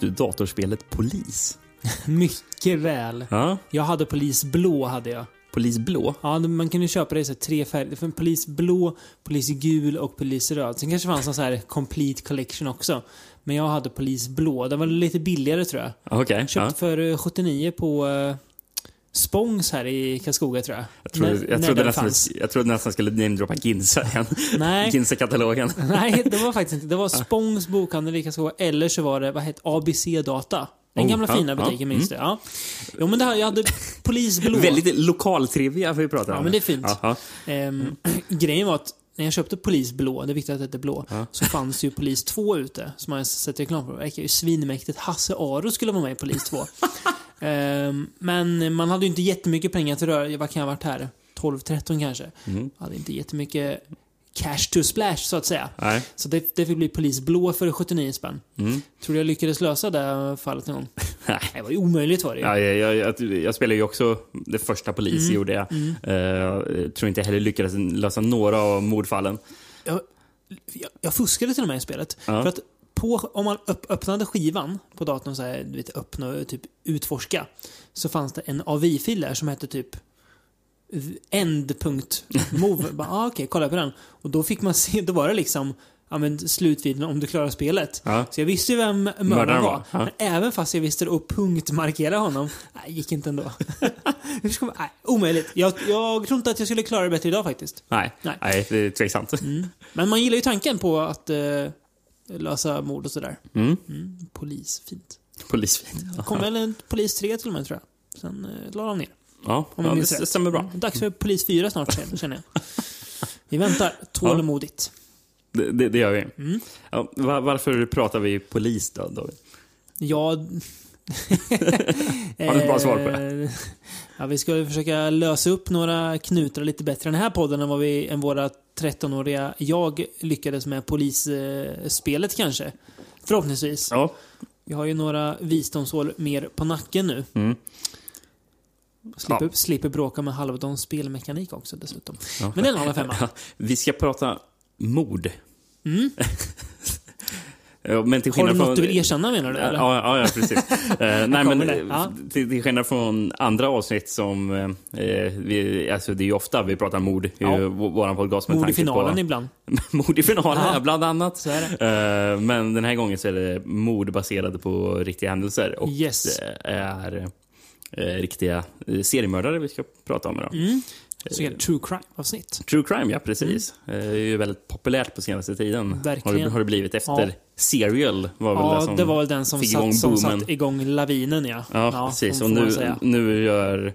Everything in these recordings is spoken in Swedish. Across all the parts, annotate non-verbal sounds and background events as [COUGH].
Minns du datorspelet Polis? [LAUGHS] Mycket väl. Ja. Jag hade polis blå, hade jag. Polis Blå? Ja, man kunde köpa det i så tre färger. Polis blå, polis gul och polis röd. Sen kanske det fanns någon så här complete collection också. Men jag hade polis blå. Den var lite billigare tror jag. Okej. Köpt ja. för eh, 79 på uh, Spångs här i Karlskoga tror jag. Jag trodde, När- jag, trodde nästan, jag trodde nästan skulle namedroppa Ginza igen. Nej. [LAUGHS] Ginza-katalogen. [LAUGHS] Nej, det var faktiskt inte. Det var [LAUGHS] Spångs bokhandel i Karlskoga. Eller så var det, vad hette ABC Data. Den Oh, gamla ja, fina ja, butiken, minns du? Ja. Jo, men det här, jag hade polis blå. Väldigt lokaltrivia vi prata om. Ja, men det är fint. Ja, ja. Ehm, [CLEARS THROAT] grejen var att när jag köpte Polis blå, det är viktigt att det heter blå, så fanns ju Polis 2 ute. Som har sett reklam för. Det verkar ju svinmäktigt. Hasse Aro skulle vara med i Polis 2. Ehm, men man hade ju inte jättemycket pengar till röra. Vad kan jag ha varit här? 12-13 kanske. Mm. Hade inte jättemycket cash to splash, så att säga. Nej. Så det, det fick bli Polis blå för 79 spänn. Mm. Tror du jag lyckades lösa det fallet någon gång? [LAUGHS] Nej. Det var ju omöjligt var det ju. Ja, jag, jag, jag, spelade ju också det första polis, Mm. gjorde jag. Eh, tror inte jag heller lyckades lösa några av mordfallen. jag, jag, jag fuskade till och med i spelet. Ja. För att på, om man upp, öppnade skivan på datorn, så här, du vet, öppna och typ utforska, så fanns det en AVI-fil där som hette typ end.move. [LAUGHS] Ah, Okej, kolla på den. Och då fick man se, då var det liksom ja, men slutvideon om du klarar spelet. Ja. Så jag visste ju vem mördaren Mördaren var. ja. Men även fast jag visste det och punktmarkera honom, nej, gick inte ändå. Hur ska man, nej, omöjligt. Jag, jag tror inte att jag skulle klara det bättre idag faktiskt. Nej, Nej. nej. det är tveksamt. Men man gillar ju tanken på att eh, lösa mord och sådär. Mm. Mm, polis, fint. Polisfint. Det kom väl en polis 3 till och med tror jag. Sen eh, la de ner. Ja, Om ja det rätt. stämmer bra. Dags för polis 4 snart känner jag. [LAUGHS] Vi väntar tålmodigt. Det, det, det gör vi. Mm. Ja, va- varför pratar vi polis då, David? Ja... [LAUGHS] Har du ett bra svar på det? Eh, Ja, vi ska försöka lösa upp några knutar lite bättre i den här podden än vad vi, än våra 13-åriga jag lyckades med polisspelet kanske. Förhoppningsvis. Ja. Vi har ju några visdomsår mer på nacken nu. Mm. Slipper, Ja. slipper bråka med halvdan spelmekanik också dessutom. Ja. Men det är en annan femma. [LAUGHS] Vi ska prata mord. Mm. [LAUGHS] Ja, Men till Har du skillnad något från... du vill erkänna menar du? Ja, Eller? ja, ja, precis. [LAUGHS] Eh, nej, men, eh, Ja. till, till skillnad från andra avsnitt som... Eh, vi, alltså det är ju ofta vi pratar mord Ja. vår vår podcast. med Mord i finalen på, ibland. [LAUGHS] mord i finalen, Ja. ja. bland annat. Så är. Eh, men den här gången så är det mord baserade på riktiga händelser. Och Yes. det är eh, riktiga eh, seriemördare vi ska prata om idag. Mm. Så är true crime-avsnitt. True crime, ja precis. Eh, Det är ju väldigt populärt på senaste tiden. Har Verkligen. det, har det blivit efter Ja. Serial? Var väl Ja, det, som det var väl den som, satt, som satt igång lavinen ja. Ja, precis. får- Och nu, nu gör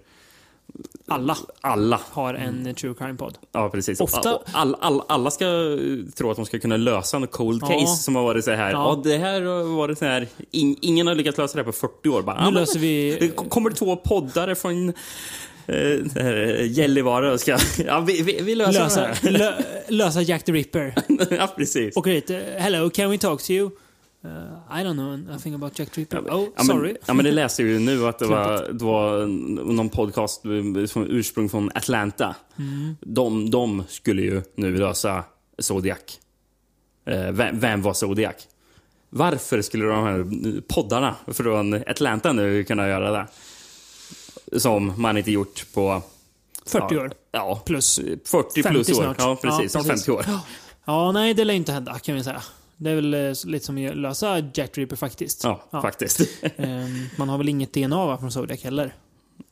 Alla alla har en true crime-podd. Ja, precis. Ofta- All, all, alla ska eh, tro att de ska kunna lösa en cold Ja. case som har varit så här. Ja. Ja. det här har varit så här. In, ingen har lyckats lösa det här på 40 år. Bara, Nu ja, löser vi... Det kommer två poddare från eh, här, Gällivare och ska... [LAUGHS] Ja, vi, vi, vi löser Lösa, det här. [LAUGHS] lö, lösa Jack the Ripper. [LAUGHS] ja, precis. Och dit. eh, Hello, can we talk to you? Uh, I don't know nothing about Jack the Ripper. oh, Ja, sorry. Men, ja, men det läste jag ju nu att det var, det var någon podcast eh, som ursprung från Atlanta. Mm. De, de skulle ju nu lösa Zodiac. Eh, vem, vem var Zodiac? Varför skulle de här poddarna från Atlanta nu kunna göra det? Som man inte gjort på... 40 ja, år. Ja, Plus. 40 plus 50 år. snart. Ja, precis. Ja, precis. 50 år. Ja, nej, det lär inte hända kan vi säga. Det är väl eh, lite som att lösa Jack Ripper faktiskt. Ja, Ja. faktiskt. [LAUGHS] Ehm, man har väl inget DNA va, från Zodiac heller?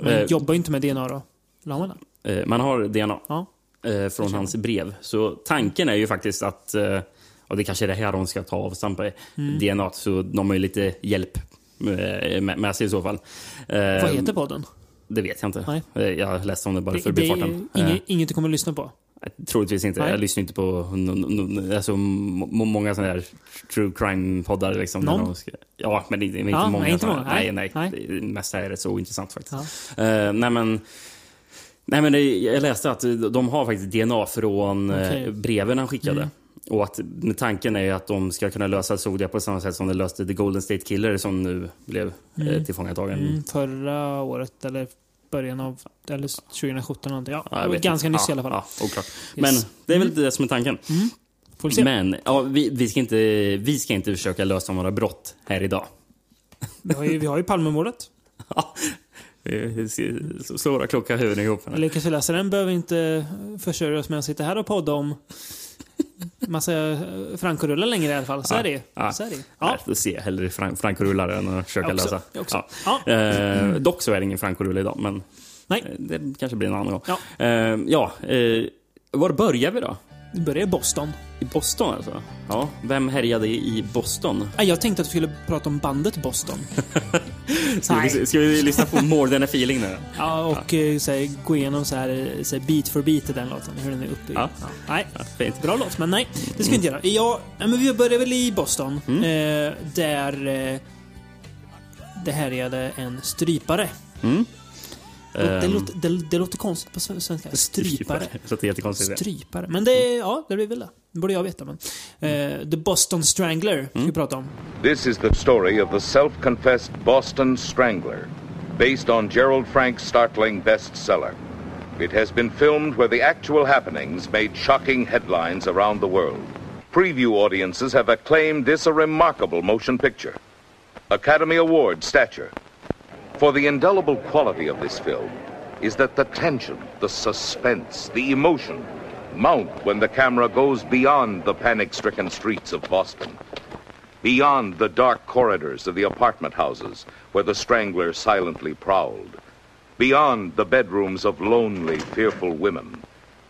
Man Eh. jobbar ju inte med DNA då. Eller har man det? Eh, Man har DNA. Ja. eh, från hans brev. Så tanken är ju faktiskt att, eh, och det kanske är det här de ska ta avstamp i, Mm. DNA, så de har ju lite hjälp eh, med, med sig i så fall. Eh, Vad heter podden? Det vet jag inte. Nej. Eh, Jag läste om det bara Det, för det är farten. Eh, inget, inget du kommer att lyssna på? Troligtvis inte. Nej. Jag lyssnar inte på alltså, många sådana här true crime-poddar. Liksom, Någon? ska, ja, men inte, inte Ja, många. nej, inte många. Nej, Nej. nej. Det mesta är rätt så ointressant faktiskt. Eh, nej, men, nej, men det, jag läste att de har faktiskt DNA från eh, breven han skickade. Mm. Och att tanken är att de ska kunna lösa Zodiac på samma sätt som de löste The Golden State Killer som nu blev Mm. eh, tillfångatagen. Mm, förra året, eller början av eller 2017 någonting. Ja, Ja, ganska nyss ja, i alla fall. Ja, oklart. Yes. Men det är väl Mm. det som är tanken. Får vi se. Men ja, vi, vi, ska inte, vi ska inte försöka lösa några brott här idag. [LAUGHS] Vi har ju, vi har ju Palmemordet. [LAUGHS] Ja, slå våra kloka huvuden ihop. Lyckas vi läsa den behöver vi inte försörja oss med att sitta här och podda om massa eh, frankorullar längre i alla fall. Så är det ju. Ja. Så är det. Ja. Ja. Jag se hellre fran frankorullar än att försöka Jag också. lösa. Jag också. Ja. Eh, dock så är det ingen frankorulle idag, men Nej. eh, det kanske blir en annan gång. Ja. Eh, ja eh, var börjar vi då? Vi börjar i Boston. I Boston alltså? Ja, vem härjade i Boston? Nej, Jag tänkte att vi skulle prata om bandet Boston. [LAUGHS] Ska vi, Nej. ska vi lyssna på More than a feeling nu? Ja, och ja. Så här, gå igenom så här, så här beat for beat i den låten. Hur den är uppbyggd. Ja. Nej, Ja, fint. bra låt, men nej. Det ska vi inte göra. Ja, nej, men vi börjar väl i Boston. Mm. Eh, där eh, det härjade en strypare. Mm. Det, Ehm, låter, det, det låter konstigt på svenska. [LAUGHS] Strypare. Det låter jättekonstigt. det. Strypare. Men det, ja, det blir väl det. Det borde jag veta. Men. Eh, The Boston Strangler ska vi prata om. This is the story of the self confessed Boston Strangler, based on Gerald Frank's startling bestseller. It has been filmed where the actual happenings made shocking headlines around the world. Preview audiences have acclaimed this a remarkable motion picture. Academy Award stature. For the indelible quality of this film is that the tension, the suspense, the emotion mount when the camera goes beyond the panic stricken streets of Boston beyond the dark corridors of the apartment houses where the strangler silently prowled, beyond the bedrooms of lonely, fearful women,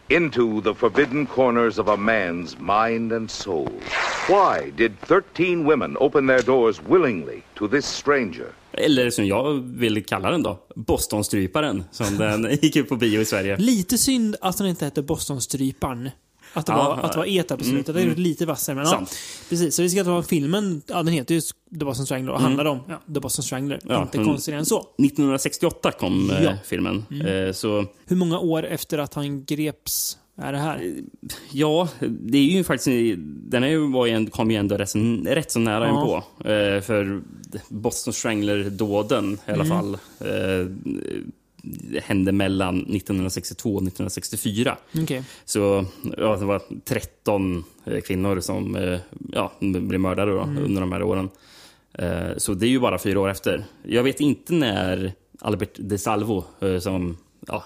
into the forbidden corners of a man's mind and soul. Why did 13 women open their doors willingly to this stranger? Eller som jag vill kalla den då, Bostonstryparen, som den [LAUGHS] gick ut på bio i Sverige. Lite synd att den inte hette Bostonstryparen. Att det, var, att det var ETA på slutet. det är lite vassare. Men ja, precis. Så vi ska ta filmen. Ja, den heter ju The Boston Strangler och handlar om ja, The Boston Strangler. Ja, inte mm. konstigare än så. 1968 kom eh, Ja. filmen. Eh, så Hur många år efter att han greps är det här? ja, det är ju faktiskt... Den är ju, var ju, kom ju ändå rätt, rätt så nära Ja. inpå. Eh, för Boston Strangler-dåden i alla fall eh, hände mellan 1962 och 1964. Okej. Så ja, det var 13 eh, kvinnor som ja, blev mördade då, under de här åren. Så det är ju bara fyra år efter. Jag vet inte när Albert De Salvo, eh, som ja,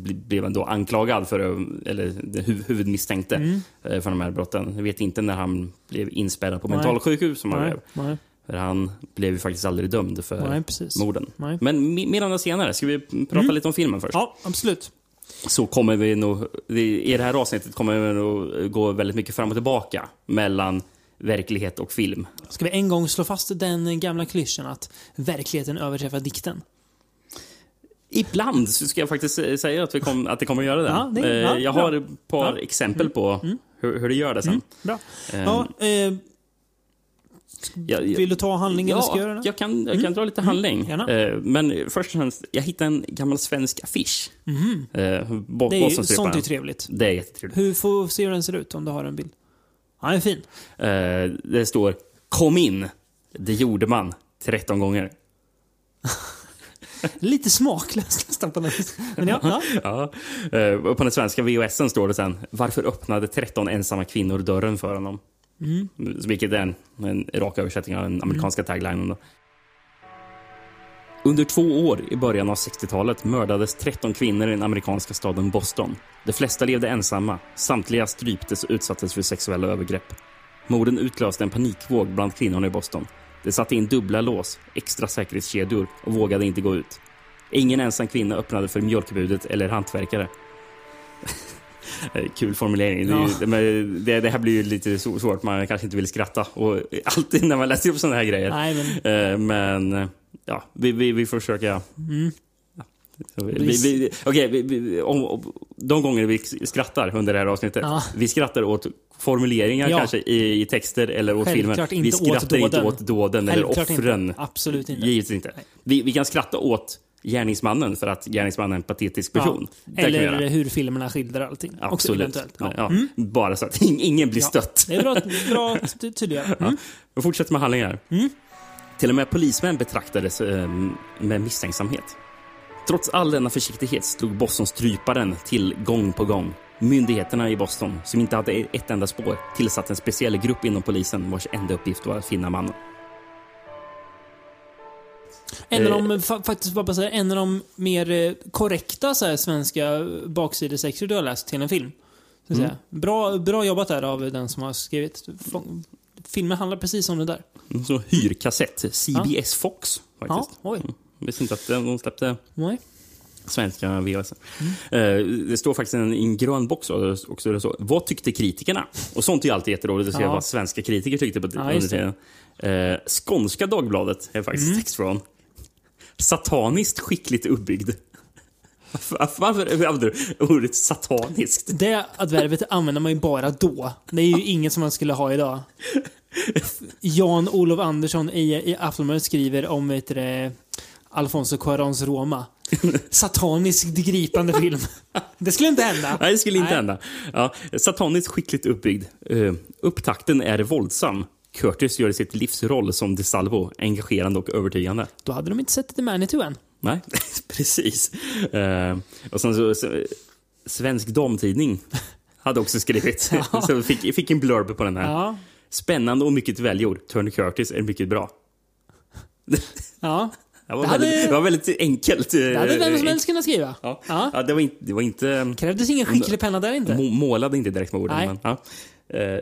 blev ändå anklagad för, eller hu- huvudmisstänkte eh, för de här brotten. Jag vet inte när han blev inspärrad på Nej. mentalsjukhus som han Nej, blev. nej, För han blev ju faktiskt aldrig dömd för nej, morden. Nej. Men me- mer om det senare. Ska vi prata lite om filmen först? Ja, absolut. så kommer vi nog, i det här avsnittet kommer vi nog gå väldigt mycket fram och tillbaka mellan verklighet och film. Ska vi en gång slå fast den gamla klyschan att verkligheten överträffar dikten? Ibland så ska jag faktiskt sä- säga att, vi kom, att det kommer att göra det. Ja, det- Eh, ja, jag bra. har ett par Ja. Mm. exempel på hur, hur det gör det sen. Bra. Eh, Ja, eh, vill du ta handling eller ska jag göra ja, det? jag kan, jag kan dra lite handling. Gärna. Eh, men först och främst, jag hittade en gammal svensk affisch. Mhm. Det är ju, sånt är trevligt. Det är jättetrevligt. Hur får se hur den ser ut om du har en bild? Ja, den är fin. Det står Kom in! Det gjorde man 13 gånger. [LAUGHS] Lite smaklöst nästan på den. Men ja, ja. [LAUGHS] Ja. Eh, på den svenska VHSen står det sen Varför öppnade 13 ensamma kvinnor dörren för honom? Mm. Vilket är en, en rak översättning av den amerikanska taglinen. Då. Under två år i början av 60-talet mördades 13 kvinnor i den amerikanska staden Boston. De flesta levde ensamma. Samtliga stryptes och utsattes för sexuella övergrepp. Morden utlöste en panikvåg bland kvinnorna i Boston. De satte in dubbla lås, extra säkerhetskedjor och vågade inte gå ut. Ingen ensam kvinna öppnade för mjölkbudet eller hantverkare. [LAUGHS] Eh, Kul formulering. Det, är ju- Ja. men det, det här blir ju lite svårt. Man kanske inte vill skratta. Och [LAUGHS] alltid när man läser upp sådana här grejer. Nej, men Eh, Men eh, ja, vi, vi, vi får försöka... Vi, vi, Vis- vi, om, om, de gånger vi skrattar under det här avsnittet. Ja. Vi skrattar åt formuleringar Ja. kanske i, i texter eller åt filmen. Självklart Vi inte åt skrattar inte åt dåden eller offren. inte. Absolut inte. Givetvis inte. Vi, kan skratta åt gärningsmannen för att gärningsmannen är en patetisk person. Ja. Eller hur filmerna skildrar allting. Absolut. Ja. Bara så att ing- ingen blir stött. Det är bra, bra [LAUGHS] ty- tydliggöra. Mm. Vi fortsätter med handlingar. Till och med polismän betraktades eh, med misstänksamhet. Trots all denna försiktighet slog Bostonstryparen till gång på gång. Myndigheterna i Boston, som inte hade ett enda spår, tillsatte en speciell grupp inom polisen vars enda uppgift var att finna mannen. En av Eh. de, fa faktiskt bara säga, en av de mer eh, korrekta så här, svenska baksidesexor du har läst till en film. Så Mm. Bra, bra jobbat där av den som har skrivit. Filmen handlar precis om det där. Så hyrkassett, CBS Fox Ja, faktiskt. oj. Visste inte att de släppte Nej. svenska VHS. Eh, det står faktiskt en, en grön box också. Det vad tyckte kritikerna? Och sånt är ju alltid jätteroligt att se Ja. vad svenska kritiker tyckte på Ja, under tiden. Eh, Skånska Dagbladet är faktiskt text från. Sataniskt skickligt uppbyggd. [LAUGHS] Varför använder du ordet sataniskt? Det advervet använder man ju bara då. Det är ju inget som man skulle ha idag. Jan-Olof Andersson i, i Aftonbladet skriver om vet det, Alfonso Cuarons Roma. Sataniskt gripande film. Det skulle inte hända. [LAUGHS] Nej, det skulle inte Nej. hända. Ja, sataniskt skickligt uppbyggd. Uh, upptakten är våldsam. Curtis gör sitt livsroll som DeSalvo engagerande och övertygande. Då hade de inte sett The Manitou än. Nej, [LAUGHS] precis. Eh, och sen så, så, Svensk damtidning hade också skrivit. [LAUGHS] Ja. så fick, fick en blurb på den här. Ja. Spännande och mycket välgjord. Turner Curtis är mycket bra. Ja. Det var, Det hade- väldigt, det var väldigt enkelt. Det hade vem som helst kunnat skriva. Ja. Ja. Ja, det var inte... Det var inte Krävdes ingen skicklig penna där inte. må, målade inte direkt med orden. Nej. Men, ja. Eh,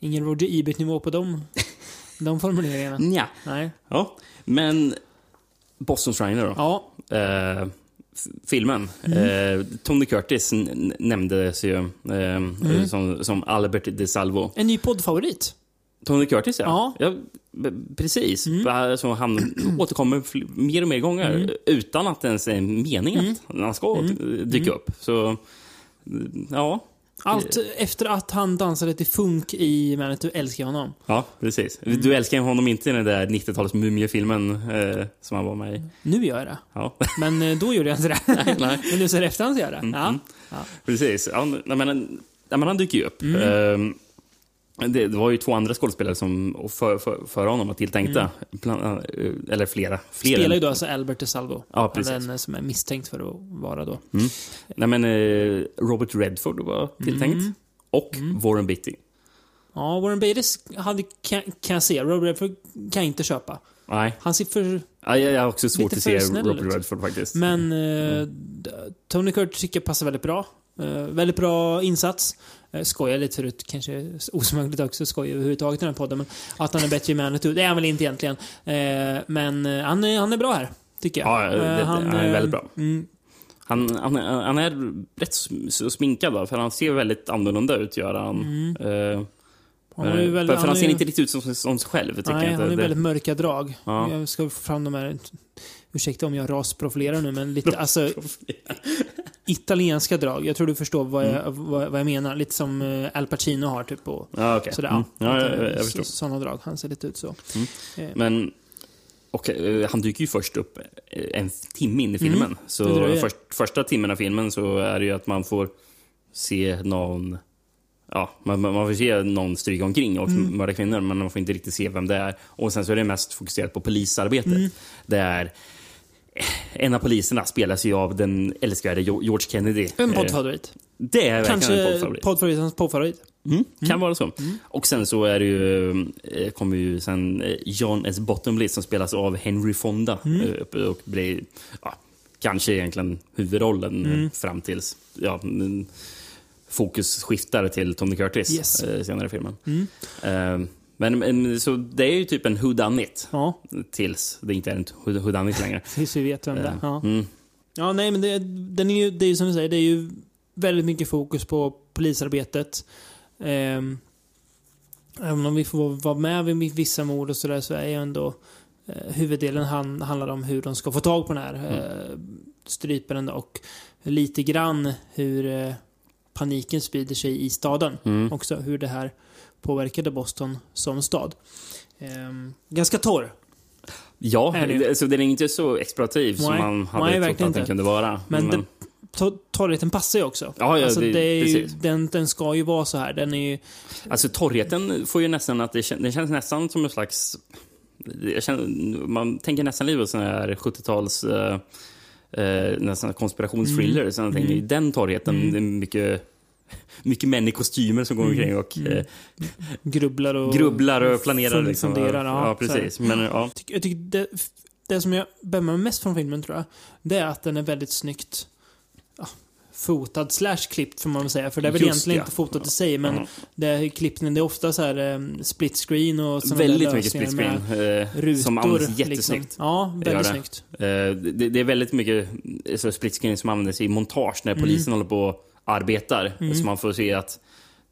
Ingen Roger Ebert-nivå på dem. De formuleringarna. [LAUGHS] nja. Nej. Ja, men Boston Striner då. Ja. Eh, f- filmen. Mm. Eh, Tony Curtis nämndes ju eh, Mm. som, som Albert DeSalvo. En ny poddfavorit. Tony Curtis, ja. Ja. Mm. b- precis. Alltså, han [CLEARS THROAT] återkommer mer och mer gånger utan att det ens är meningen att han ska Mm. dyka upp. Så, ja. Allt efter att han dansade till funk i Manitou älskar jag honom. Ja, precis. Mm. Du älskar honom inte i den där 90-tals mumiefilmen eh, som han var med i. Nu gör jag det. Ja, [LAUGHS] Men eh, då gjorde jag inte det. nej. Mm, [LAUGHS] Men nu så här efterhand så gör jag det. Ja. Ja. precis. Ja, nej, men, ja, men han dyker ju upp. Mm. Ehm, det, var ju två andra skådespelare som och för, för, honom var tilltänkta. Bland, eh, eller flera. flera. Mm. Spelar ju då alltså Albert DeSalvo. Ja, precis. Den som är misstänkt för att vara då. Nej, men, eh, Robert Redford var tilltänkt. Mm. Och Warren Beatty. Ja, Warren Beatty hade, kan, kan jag se. Robert Redford kan jag inte köpa. Nej, Han ser för... ja, jag har också svårt att se Robert ut. Redford faktiskt. Men eh, d- Tony Curtis tycker jag passar väldigt bra. Eh, väldigt bra insats. Uh, skojar lite förut, kanske osmakligt också, skojar överhuvudtaget i den här podden. Men att han är bättre i Manitou, det är han väl inte egentligen. Eh, men eh, han, är, han är bra här, tycker jag. Ja, det- Eh, han är eh, väldigt bra. Mm, Han, han, han är rätt sminkad, för han ser väldigt annorlunda ut, gör han. Eh, han har eh, väldigt- för, han han är ser ju- inte riktigt ut som, som sig själv. Tycker Nej, jag han inte. har ju Det- väldigt mörka drag. Ja. Jag ska få fram de här... Ursäkta om jag rasprofilerar nu, men lite... [LAUGHS] alltså, italienska drag. Jag tror du förstår vad jag, Mm. vad, vad jag menar. Lite som eh, Al Pacino har, typ. Och, Ja, okej. Sådär, Mm. ja. Ja, jag, jag, jag förstår. Sådana drag. Han ser lite ut så. Eh, Men och, eh, han dyker ju först upp eh, en timme in i filmen. Mm. det Så först, första timmen av filmen så är det ju att man får se någon Ja, man, man får se någon stryka omkring och Mm. mörda kvinnor, men man får inte riktigt se vem det är. Och sen så är det mest fokuserat på polisarbetet. Mm. Där eh, en av poliserna spelas ju av den älskvärde Jo- George Kennedy. En Eh, poddfavorit. Det är verkligen en Kanske poddfavorit. poddfavorit, hans poddfavorit. Mm, kan vara så. Och sen så är det ju, eh, kommer ju sen eh, John S. Bottomley som spelas av Henry Fonda. eh, Och blir ja, kanske egentligen huvudrollen eh, fram tills ja, mm, fokus skiftar till Tony Curtis Yes. senare i filmen. Eh, Men, men så det är ju typ en who done it Ja, tills det inte är en who who done it längre. [LAUGHS] tills vi vet vem det är. Ja. Mm. Ja, nej, men det, den är ju, det är ju som du säger, det är ju väldigt mycket fokus på polisarbetet. Ehm, även om vi får vara med vid vissa mord och sådär så är ju ändå eh, huvuddelen han, handlar om hur de ska få tag på den här eh, stryparen och lite grann hur eh, paniken sprider sig i staden. Mm. Också hur det här påverkade Boston som stad. Ehm, ganska torr. Ja, det så den är inte så exploativ som Nej. man Nej, hade trott verkligen att den kunde vara. Men det- To- Torrheten passar ju också. Ja, ja, alltså, det- det, är ju, den, den ska ju vara så här. Den är ju... Alltså torrheten får ju nästan att det, det känns nästan som en slags... Känner, man tänker nästan lite på sån här 70-tals... eh, eh, nästan konspirationsthriller. Mm. I den torrheten, det är mycket, mycket män i kostymer som går Mm. omkring och eh, Grubblar och... grubblar och planerar. Liksom. funderar, ja, ja, precis. Men, ja. Jag tycker det, det som jag mig mest från filmen tror jag, det är att den är väldigt snyggt ja, fotad slash klippt får man väl säga. För det är väl Just egentligen ja. inte fotot i sig, men Ja. det är klippningen, det är ofta så här eh, split screen och såna Väldigt mycket split screen. Eh, Rutor, som används liksom. jättesnyggt. Ja, Gör väldigt det. snyggt. Det, det är väldigt mycket så split screen som används i montage Mm. när polisen håller på arbetar. Så man får se att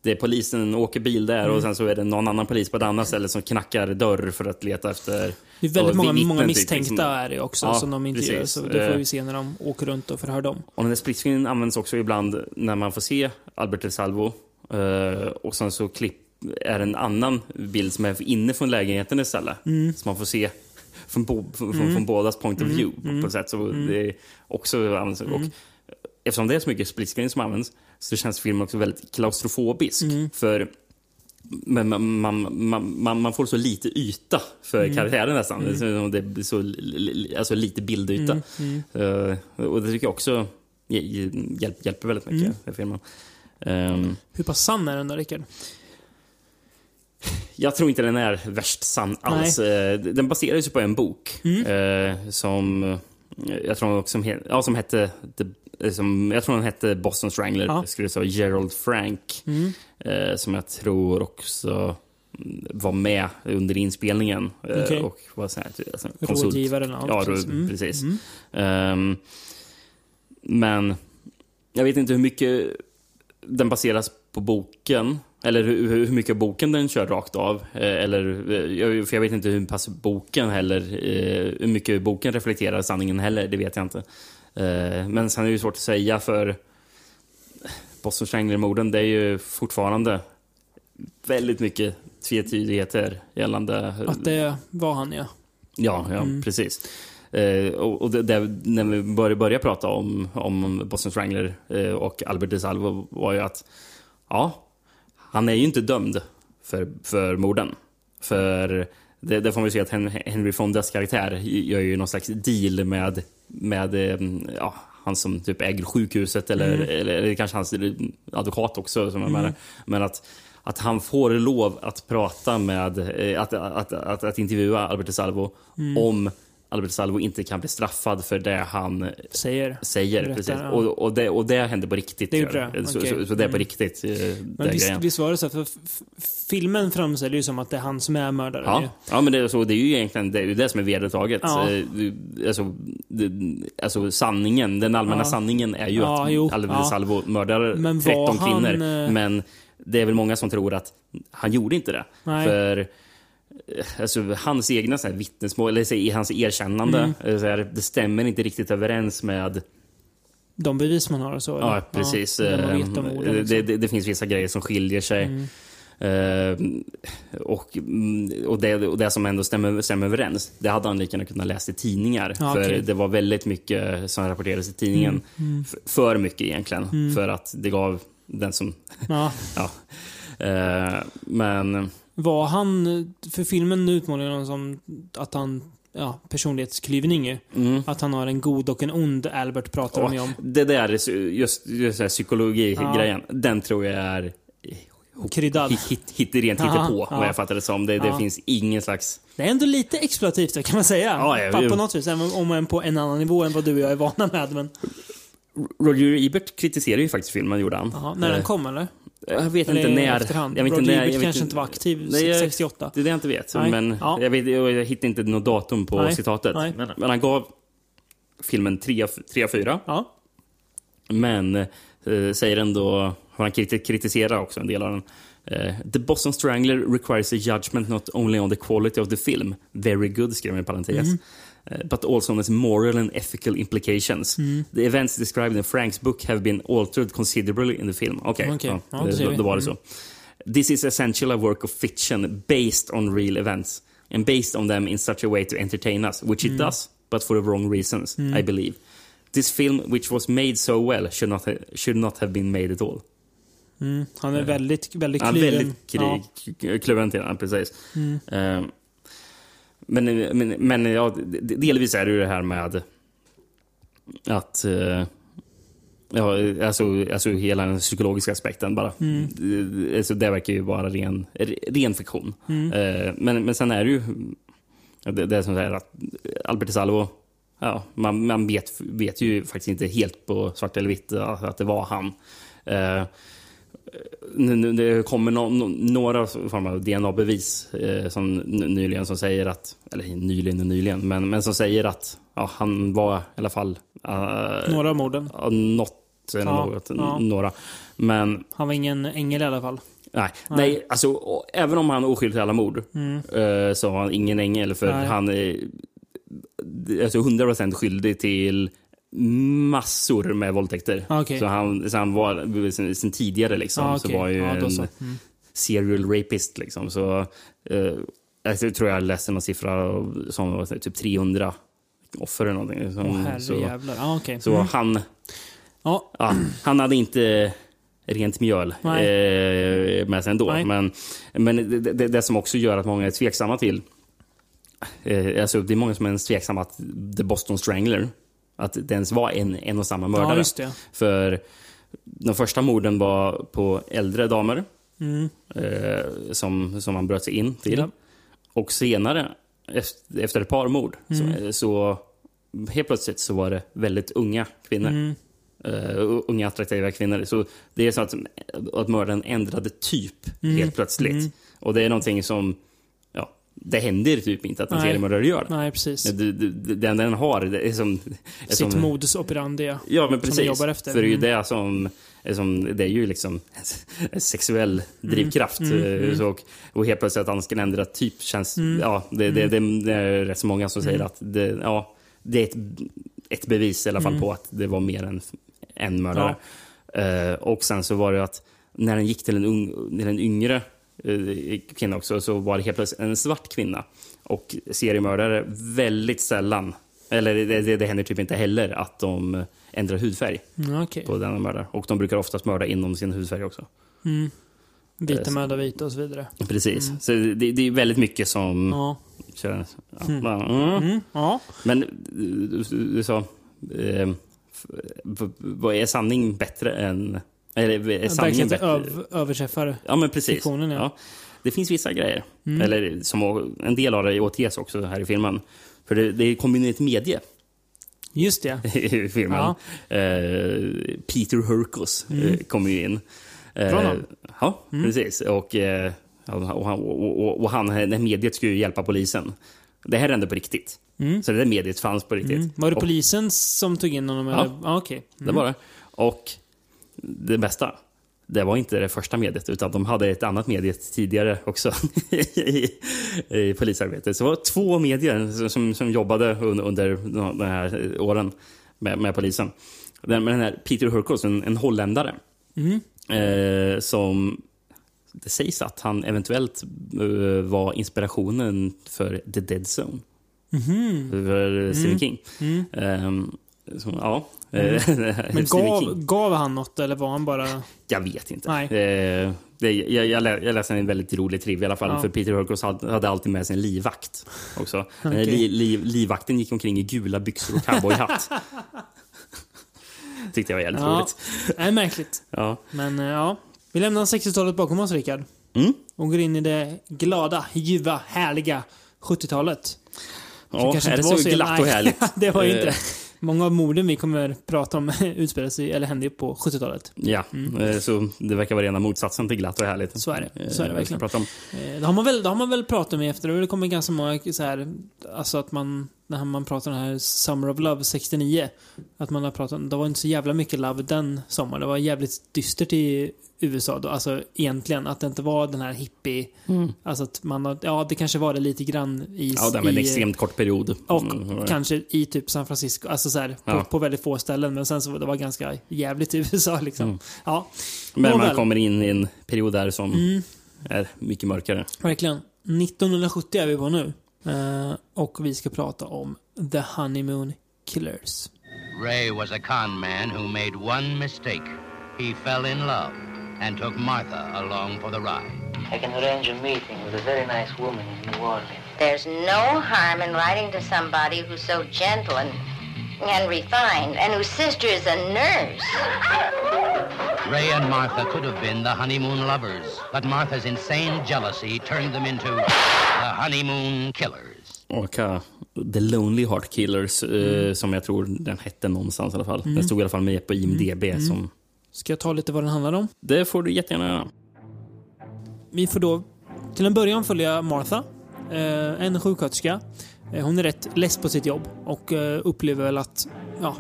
det är polisen åker bil där Mm. och sen så är det någon annan polis på ett annat ställe som knackar dörr för att leta efter Det är väldigt många, vittnen, många typ, misstänkta liksom. är det också Ja, som de intervjuar. Så det får Eh. vi se när de åker runt och förhör dem. Och den där split screen används också ibland när man får se Albert de Salvo. Eh, och sen så klipp, är en annan bild som är inne från lägenheten istället. Mm. Så man får se från, bo, från, från bådas point of view på något sätt. Så Mm. det är också. Och eftersom det är så mycket split screen som används så känns filmen också väldigt klaustrofobisk. Mm. För men man, man, man, man, får så lite yta för Mm. karaktären nästan. Det är så- alltså lite bildyta. Mm. Eh, och det tycker jag också hj- hjälp, hjälper väldigt mycket Mm. i filmen. Ehm, Hur pass sann är den då, Rickard? jag tror inte den är värst sann alls. Eh, Den baserar sig på en bok Mm. eh, som jag tror också som, ja, som hette The, som, jag tror den hette Boston Strangler. Ja. Skulle säga Gerald Frank. Mm. Eh, som jag tror också mm, var med under inspelningen. eh, Okej. Och var så här, alltså, konsult. Rådgivare eller något? Ja, precis. ro- Mm. precis. Mm. Ehm, men jag vet inte hur mycket den baseras på boken. Eller hur, hur mycket boken den kör rakt av. Eh, Eller, eh, för jag vet inte hur pass boken heller, eh, hur mycket boken reflekterar sanningen heller. Det vet jag inte. Eh, Men sen är det ju svårt att säga för Boston Strangler-morden, det är ju fortfarande väldigt mycket tvetydigheter gällande Att det var han, ja. Ja, ja precis. Eh, och och det, det, när vi började, började prata om, om Boston Strangler eh, och Albert DeSalvo var ju att ja, han är ju inte dömd för, för morden. För det, det får man ju se att Hen- Henry Fondas karaktär gör ju någon slags deal med, med eh, ja, han som typ äger sjukhuset eller, eller, eller kanske hans advokat också. Som menar. Men att, att han får lov att prata med, eh, att, att, att, att intervjua Albert Salvo om Albert Salvo inte kan bli straffad för det han Säger. säger. Berättar, precis. ja. Och, och, det, och det hände på riktigt. Det gjorde det? Så, Okej. så, så det är på Mm. riktigt. eh, Men visst, grejen. visst var det så? För filmen framställer ju som att det är han som är mördaren. Ja, ju. ja men det är, så, det är ju egentligen det, är det som är vedertaget. Ja. Eh, Alltså, det, alltså sanningen, den allmänna Ja. sanningen är ju Ja, att jo, Albert. Salvo mördar Men var 13 han, kvinnor. eh, Men det är väl många som tror att han gjorde inte det. Nej. För alltså, hans egna så här, vittnesmål, eller så, hans erkännande, Mm. så här, det stämmer inte riktigt överens med De bevis man har och så. eller? Ja, precis. det man vet Eh, om morden, det, liksom. det, det finns vissa grejer som skiljer sig. Mm. Eh, och, mm, och, det, och det som ändå stämmer, stämmer överens, det hade han lika gärna kunnat läsa i tidningar. Ja, för. Mm, det var väldigt mycket som rapporterades i tidningen. F- För mycket egentligen. För att det gav den som... Ja. [LAUGHS] Ja. Eh, men... Var han, för filmen utmålar honom som att han, ja, personlighetsklyvning. Mm. Att han har en god och en ond Albert pratar de ju om. Det där, är just, just det psykologi-grejen, den tror jag är Kryddad. hit, hit, hit, rent hittepå, ja. vad jag fattar det som. Det, det Ja. finns ingen slags... Det är ändå lite exploativt kan man säga. Ja, ja, på, jo. på något vis. Även om än på en annan nivå än vad du och jag är vana med. Men, Roger Ebert kritiserade ju faktiskt filmen, gjorde han. aha, när den Eh, kom eller? Jag vet Eller inte när. efterhand? Jag vet inte när. Jag vet kanske inte var aktiv Nej, jag- 68. Det är det jag inte vet. Nej. Men Ja. jag, vet, jag hittar inte något datum på Nej. citatet. Nej. Men, men han gav filmen 3 av 4. Ja. Men eh, säger ändå, har han kriti- kritiserar också en del av den. Eh, the Boston Strangler requires a judgment not only on the quality of the film, very good skrev han i parentes, eh, but also on its moral and ethical implications. The events described in Franks book have been altered considerably in the film. Okej, Okej. ja, Ja, det eh, då, då var det så. This is essentially a work of fiction based on real events and based on them in such a way to entertain us, which it does, but for the wrong reasons, I believe. This film, which was made so well, should not, ha, should not have been made at all. Mm. Han är väldigt, väldigt Ja, kluven. väldigt Ja. krig, kluven till den, precis. Mm. Eh, men, men, men ja, delvis är det ju det här med att eh, Ja, alltså, alltså hela den psykologiska aspekten bara. Mm. Det- Alltså, det verkar ju vara ren, ren fiktion. Eh, men, men sen är det ju det, det är som säger att Albert Salvo, ja, man, man vet, vet ju faktiskt inte helt på svart eller vitt att, att det var han. Det kommer no, no, några former av DNA-bevis eh, som nyligen som säger att, eller nyligen och nyligen, men, men som säger att ja, han var i alla fall eh, Några av morden. Något Ja, något, ja. några. Men Han var ingen ängel i alla fall. nej, nej. alltså, och, även om han är oskyldig till alla mord eh, så var han ingen ängel. För Mm. Nej. han är alltså 100% skyldig till massor med våldtäkter. Ah, okej. Så, han, så han var, sen, sen tidigare liksom, Ah, så okej. var ju Ja, en så. Mm. serial rapist. Liksom. Så, eh, jag tror jag läste någon siffra som var typ 300 offer eller någonting. Som, Åh så. Ja, okej. så Mm. han Ja, Ja, han hade inte rent mjöl eh, med sig ändå. Nej. Men, men det, det, det som också gör att många är tveksamma till... Eh, alltså det är många som är tveksamma att The Boston Strangler, att det ens var en, en och samma mördare. ja. För de första morden var på äldre damer Mm. eh, som, som man bröt sig in till. Ja. Och senare, efter, efter ett par mord, Mm. så, så helt plötsligt så var det väldigt unga kvinnor. Mm. Uh, unga attraktiva kvinnor. Så det är så att, att mördaren ändrade typ Mm. helt plötsligt. Och det är någonting som, det händer typ inte att en Nej. seriemördare gör. Nej, precis. Det, det, det enda den har det är som... är Sitt som, modus operandi. ja. Ja, men precis. jobbar efter. För det är ju Mm. det som, som... Det är ju liksom en sexuell drivkraft. Mm, eh, Så, och, och helt plötsligt att han ska ändra typ känns... Mm. Ja, det, det, det, det är rätt så många som säger att det, ja, det är ett, ett bevis i alla fall Mm. på att det var mer än en mördare. Eh, och sen så var det att när den gick till en, ung, till en yngre kvinna också så var det helt plötsligt en svart kvinna. Och seriemördare väldigt sällan, eller det, det, det händer typ inte heller, att de ändrar hudfärg Mm, Okej. på den de mördar. Och de brukar oftast mörda inom sin hudfärg också. Mm. Vita Eh, mördar vita och så vidare. Precis. Så det, det är väldigt mycket som... Ja. kör- Ja, bara, mm. Mm. Ja. Men du, du, sa... Eh, vad är sanning bättre än... Eller är sanningen bättre? öv, överträffar. Ja, men precis. Fiktionen, ja. Mm. Det finns vissa grejer. Eller som en del av det återges också här i filmen. För det, det kommer in ett medie Just det. [LAUGHS] i filmen. Ja. Eh, Peter Hurkos eh, kommer ju in. Eh, Bra namn. Ja, precis. Och, eh, och, han- och, och, han, det mediet skulle ju hjälpa polisen. Det här hände på riktigt. Så det där mediet fanns på riktigt. Mm. Var det polisen som tog in honom? Ja. Eller? Ja, okej. Det var det. Och det bästa, det var inte det första mediet, utan de hade ett annat medie tidigare också [LAUGHS] i, i polisarbetet. Så det var två medier som, som jobbade under, under de här åren med, med polisen. Den, med den här Peter Hurkos, en, en holländare, eh, som det sägs att han eventuellt eh, var inspirationen för The Dead Zone. För Stephen King. Ehm, så, ja. [LAUGHS] Men Stephen gav, gav han något eller var han bara... Jag vet inte. Nej. Eh, det, jag, jag, lä- jag läste en väldigt rolig trivia i alla fall. Ja. För Peter Hurkos hade, hade alltid med sig en livvakt. Också. Här [LAUGHS] Okej. li, li, livvakten gick omkring i gula byxor och cowboyhatt. [LAUGHS] Tyckte jag var jävligt Ja. roligt. Nej, märkligt. Ja. Men eh, ja. Vi lämnar 60-talet bakom oss, Rickard. Mm. Och går in i det glada, ljuva, härliga 70-talet. Ja, är det var så glatt och härligt? det var ju inte Eh, det. Många av morden vi kommer prata om [LAUGHS] utspelar sig, eller hände ju på 70-talet. Ja, eh, så det verkar vara rena motsatsen till glatt och härligt. Mm. Så är det. Eh, Så är det verkligen. Prata om. Eh, Det har man väl, det har man väl pratat om efter det kommer ganska många så här, alltså att man, när man pratar om den här Summer of Love 69, att man har pratat om, det var inte så jävla mycket love den sommaren. Det var jävligt dystert i USA då, alltså egentligen, att det inte var den här hippie, alltså att man har, ja det kanske var det lite grann i... Ja, det var en extremt kort period. Och Mm, kanske i typ San Francisco, alltså så här, på, Ja. på väldigt få ställen, men sen så var det var ganska jävligt i USA liksom. Mm. Ja, Men man kommer in i en period där som Mm. är mycket mörkare. Verkligen. 1970 är vi på nu. Eh, och vi ska prata om The Honeymoon Killers. Ray was a con man who made one mistake. He fell in love and took Martha along for the ride. I can arrange a meeting with a very nice woman in New Orleans. There's no harm in writing to somebody who's so gentle and and refined, and whose sister is a nurse. Ray and Martha could have been the honeymoon lovers, but Martha's insane jealousy turned them into the honeymoon killers. Och uh, The Lonely Heart Killers, eh, som jag tror den hette någonstans i alla fall. Den stod i alla fall med på IMDB. Som, Ska jag ta lite vad den handlar om? det får du jättegärna göra. Vi får då till en början följa Martha, eh, en sjuksköterska. Eh, hon är rätt less på sitt jobb och eh, upplever väl att, ja,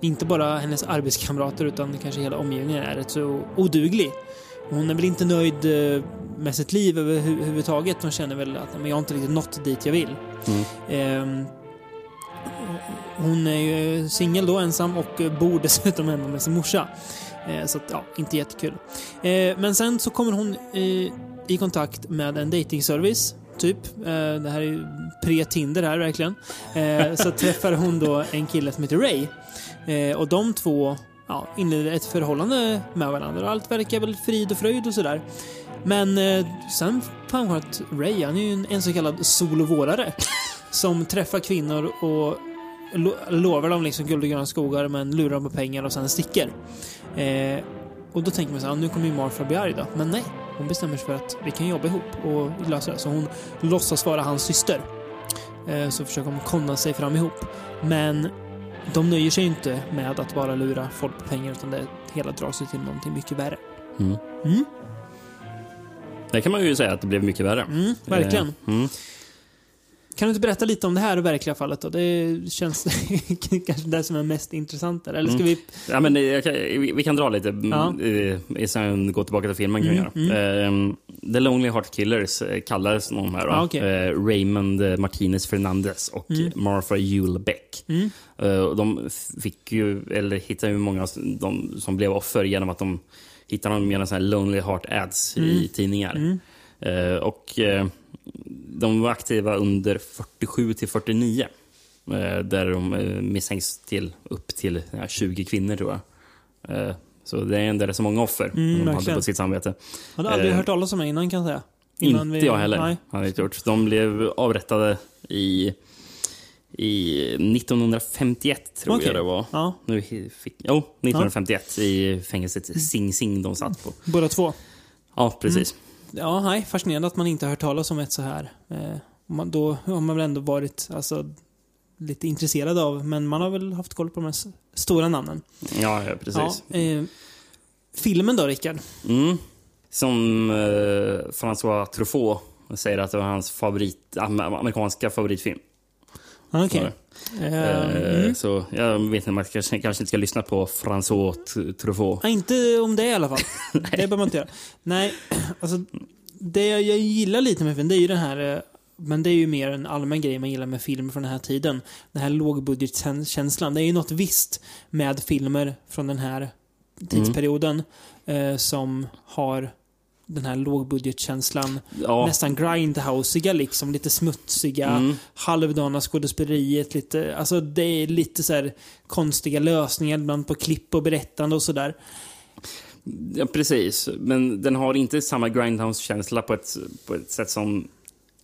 inte bara hennes arbetskamrater utan kanske hela omgivningen är rätt så oduglig. Hon är väl inte nöjd eh, med sitt liv överhuvudtaget. Hon känner väl att men jag har inte riktigt nått dit jag vill. Ehm, hon är ju singel då, ensam och bor [LAUGHS] dessutom hemma med sin morsa. Så att, ja, inte jättekul. Men sen så kommer hon i kontakt med en datingservice typ. Eh, det här är ju pre-Tinder här verkligen. Eh, så träffar hon då en kille som heter Ray. Eh, och de två ja, inleder ett förhållande med varandra. Och Allt verkar väl frid och fröjd och sådär. Men sen framgår att Ray, han är ju en, så kallad solovårare. som träffar kvinnor och lo lovar dem liksom guld och gröna skogar men lurar dem på pengar och sen sticker. Eh, och då tänker man så här, nu kommer ju Martha bli arg då. Men nej, hon bestämmer sig för att vi kan jobba ihop och lösa det. Så hon låtsas vara hans syster. Eh, så försöker de konna sig fram ihop. Men de nöjer sig inte med att bara lura folk på pengar utan det hela drar sig till någonting mycket värre. Det kan man ju säga att det blev mycket värre. Mm, verkligen. Eh, mm. Kan du inte berätta lite om det här verkliga fallet då? Det känns [LAUGHS] kanske det som är mest intressant där. Eller ska vi... Ja, men jag kan, vi kan dra lite, Ja. ja. sen gå tillbaka till filmen. Kan vi göra. Eh, The Lonely Heart Killers eh, kallades de här. Ja, okej. Eh, Raymond eh, Martinez Fernandez och Martha Jule Beck. Eh, och de fick ju, eller hittade ju många de, som blev offer genom att de hittade dem här Lonely Heart ads i tidningar. Eh, och eh, de var aktiva under 47 till 49. Eh, där de misstänks till upp till ja, 20 kvinnor tror jag. Så det är ändå rätt så många offer de hade verkligen. på sitt samvete. Jag hade aldrig hört talas om det innan kan jag säga. Inte Innan vi- jag heller. Nej. Hade inte gjort. De blev avrättade i, i 1951, tror Okej. jag det var. Ja. Nu fick, jo, 1951 i fängelset Sing Sing de satt på. Båda två. Ja, precis. Ja, nej, fascinerande att man inte har hört talas om ett så här. Eh, man, då har man väl ändå varit alltså, lite intresserad av, men man har väl haft koll på de här stora namnen. Ja, ja precis. Ja, eh, filmen då, Rickard? Mm. Som eh, François Truffaut säger att det var hans favorit, am- amerikanska favoritfilm. Ah, Okej. Ja. Eh, Eh, Så jag vet inte, man kanske, kanske inte ska lyssna på François Truffaut. Nej, inte om det i alla fall. [LAUGHS] det behöver man inte göra. Nej, [CLEARS THROAT] alltså det jag gillar lite med filmen, det är ju den här eh, men det är ju mer en allmän grej man gillar med filmer från den här tiden. Den här lågbudgetkänslan. Det är ju något visst med filmer från den här tidsperioden eh, som har den här lågbudgetkänslan. Ja, Nästan grindhouseiga liksom. Lite smutsiga, Mm. halvdana skådespeleriet. Lite, alltså det är lite så konstiga lösningar ibland på klipp och berättande och sådär. ja, precis. Men den har inte samma Grindhouse-känsla på ett, på ett sätt som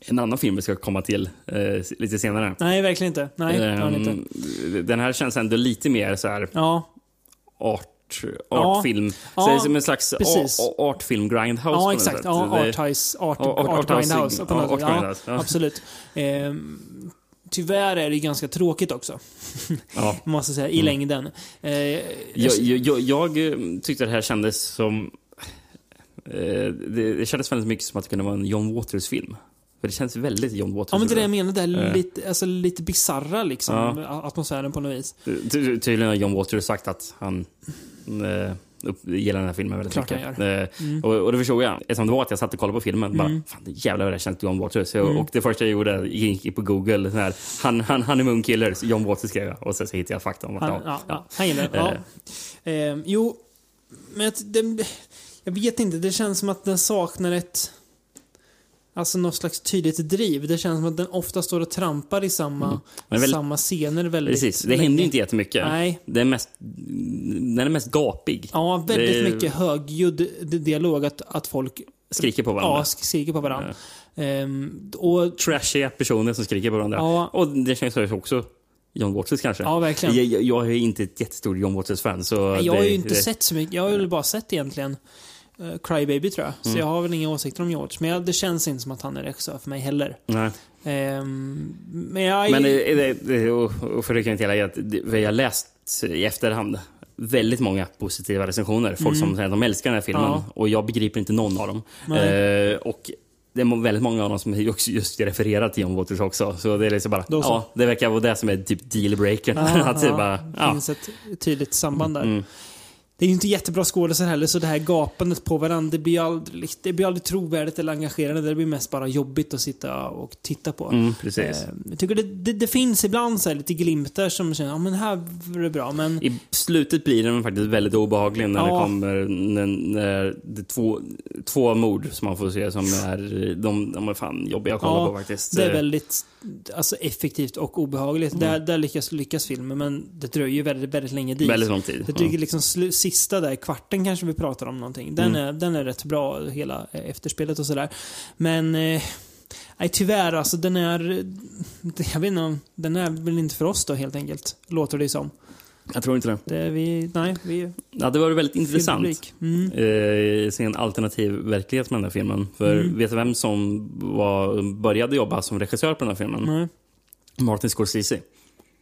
en annan film vi ska komma till eh, lite senare. Nej, verkligen inte. Nej, han inte. Ehm, Den här känns ändå lite mer så här Ja, art. Artfilm. Ja, är som en slags artfilm grindhouse ja exakt. Ja, Arthouse, Art, Ja, art- art, Arthouse- Grindhouse. Ja, Art. Grindhouse, ja. Absolut. Ehm, tyvärr är det ganska tråkigt också, Ja. [LAUGHS] måste säga, i längden. Eh, Jag, jag, jag, jag eh, tyckte det här kändes som... Eh, det, det kändes väldigt mycket som att det kunde vara en John Waters-film. För det känns väldigt John Waters. Ja, men det är det jag menar. Det är Eh. lite, alltså, lite bizarra liksom, Ja. atmosfären på något vis. Ty- ty- Tydligen har John Waters sagt att han upp, gillar den här filmen väldigt Klart mycket. gör. Mm. Eh, och, och det förstod jag. Eftersom det var att jag satt och kollade på filmen. Bara, fan, det jävlar vad det känns John Waters. Så, Mm. Och det första jag gjorde, gick på Google, sån här, han, han, Honeymoon Killers, John Waters skrev jag. Och sen så hittade jag fakta om att Han, ja, ja, han gillar det. Ja. Ehm, jo, men det, jag vet inte. Det känns som att den saknar ett... Alltså något slags tydligt driv. Det känns som att den ofta står och trampar i samma, Mm. Väl- samma scener väldigt Precis, det länge. händer ju inte jättemycket. Nej. Det är mest, den är mest gapig. Ja, väldigt Det mycket högljudd di- dialog. Att, att folk Skriker på varandra. ja, sk- skriker på varandra. Ehm, och Trashiga personer som skriker på varandra. Ja. Och det känns ju också John Waters kanske. Ja, verkligen. Jag, jag, jag är inte ett jättestort John Waters-fan. Så Jag har det- ju inte det, sett så mycket. Jag har väl bara sett egentligen uh, Crybaby tror jag. Så Mm. jag har väl inga åsikter om George. Men jag, det känns inte som att han är regissör för mig heller. Nej. Ehm, men jag... Men det, och, för det kan jag hela, det, vi har läst i efterhand väldigt många positiva recensioner. Folk som säger att de älskar den här filmen. Mm. Ja. Och jag begriper inte någon av dem. Eh, och det är väldigt många av dem som just, refererar till John Waters också. Så det är liksom bara, så. ja, det verkar vara det som är typ dealbreakern. Ja, [LAUGHS] att det ja, bara, det ja. finns ett tydligt samband där. Mm. Det är ju inte jättebra skådespelare heller, så det här gapandet på varandra, det blir aldrig, det blir aldrig trovärdigt eller engagerande. Det blir mest bara jobbigt att sitta och titta på. Mm, precis. Eh, Jag tycker det, det, det finns ibland så här lite glimtar som känner, ja men här var det bra, men... I slutet blir den faktiskt väldigt obehaglig när Ja. det kommer när, när det är två, två mord som man får se som är, de, de är fan jobbiga att kolla Ja, på faktiskt. Det är väldigt alltså, effektivt och obehagligt. Mm. Där, där lyckas, lyckas filmen, men det dröjer ju väldigt, väldigt länge dit. Väldigt lång tid. Jag tycker liksom slu- sista där, kvarten kanske vi pratar om någonting. Den, Mm. är, den är rätt bra, hela eh, efterspelet och sådär. Men, eh, nej tyvärr alltså den är, jag vet inte, den är väl inte för oss då helt enkelt. Låter det som. Jag tror inte det. Det vi, nej, vi Ja, det var väldigt intressant. Mm. Eh, se en alternativ verklighet med den här filmen. För Mm. vet du vem som var, började jobba som regissör på den här filmen? Nej. Martin Scorsese.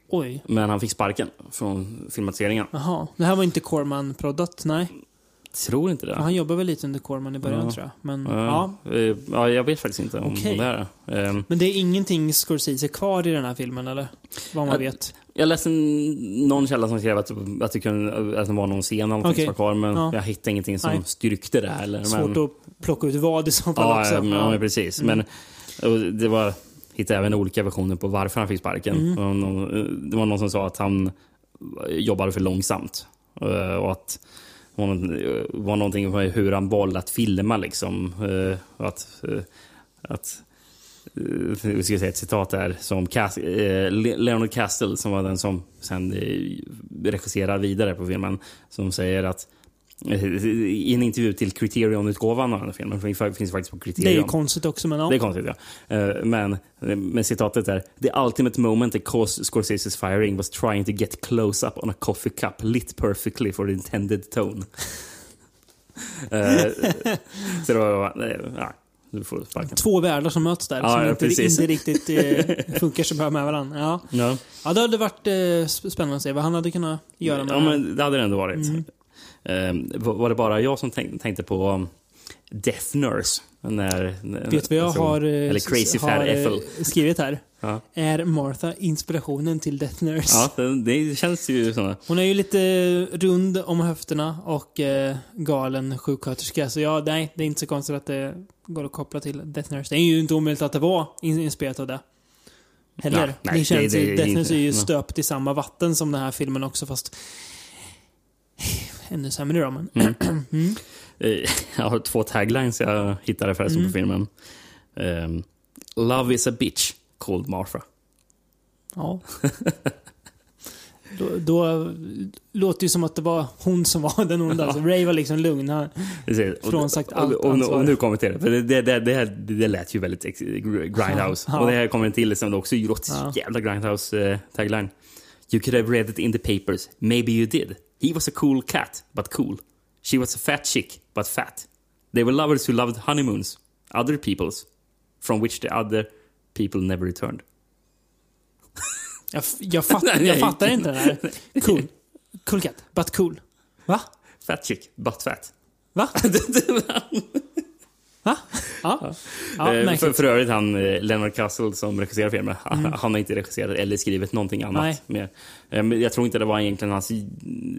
Oj, Men han fick sparken från filmatiseringen. jaha. Det här var inte Corman-proddat, nej. Tror inte det. Han jobbar väl lite under Corman i början Ja. tror jag. Men, ja. Ja, eh, ja, jag vet faktiskt inte om, om det är det. Eh, Men det är ingenting Scorsese kvar i den här filmen, eller? Vad man Ja, vet. Jag läste någon källa som skrev att, att, det, kunde, att det var någon scen eller någonting Okej. som var kvar, men Ja. jag hittade ingenting som Nej. styrkte det. Eller, Svårt men, att plocka ut vad i så fall ja, också. Ja, men, ja, precis. Mm. Men det var, hittade även olika versioner på varför han fick sparken. Mm. Det var någon som sa att han jobbade för långsamt. eh, Och att det var, någon- var någonting med hur han valde att filma. Liksom. eh, Att, eh, att vi ska säga ett citat där, som Cas- eh, Le- Leonard Castle, som var den som sen eh, regisserade vidare på filmen, som säger att eh, i en intervju till Criterion-utgåvan av den här filmen, för det finns faktiskt på Det är Criterion. ju konstigt också, men ja. Det är konstigt, ja. Eh, Men, men citatet är The ultimate moment that caused Scorsese's firing was trying to get close up on a coffee cup lit perfectly for the intended tone. [LAUGHS] Eh, så det var... eh, Ja, du får sparken. Två världar som möts där, Ja, som ja, inte, inte riktigt eh, funkar så bra med varandra. Ja. Ja. ja, det hade varit eh, sp- spännande att se vad han hade kunnat göra med ja, det men det hade det ändå varit. Mm. Eh, var det bara jag som tänk, tänkte på Death Nurse? När, när, Vet du vad jag som- har, eh, Eller Crazy har, eh, skrivit här? Ja, Är Martha inspirationen till Death Nurse? ja det, det känns ju så. Hon är ju lite rund om höfterna och eh, galen sjuksköterska. Så ja, nej, det är inte så konstigt att det går att koppla till Death Nurse. Det är ju inte omöjligt att det var in- inspelat av det. Heller. Nej, nej, det känns det- det ju, Death inte- Nurse är ju stöpt i samma vatten som den här filmen också, fast ännu sämre då. Men. Mm. [CLEARS THROAT] Mm. Eh, [LAUGHS] Jag har två taglines jag hittade förresten Mm. på filmen. Ehm, Love is a bitch called Martha. Ja. [LAUGHS] Då, då låter det som att det var hon som var den onda. Alltså, Ray var liksom lugn. Han. Och- Frånsagt och- allt och, och, ansvar. och nu kommer till det. För det, det, det, det, här, det lät ju väldigt Grindhouse. Ja. Och det här kommer till som det också låter Ja. jävla Grindhouse-tagline. you could have read it in the papers. Maybe you did. He was a cool cat, but cool. She was a fat chick, but fat. They were lovers who loved honeymoons. Other people's. From which the other people never returned. jag, jag, fatt, [LAUGHS] jag fattar inte det här. Cool. Cool cat, but cool. Va? Fat chick, but fat. Va? [LAUGHS] Va? Ja. ja Eh, för, för övrigt han eh, Leonard Castle som regisserar filmen, han- han har inte regisserat eller skrivit någonting annat. Nej. Mer. Eh, Jag tror inte det var egentligen hans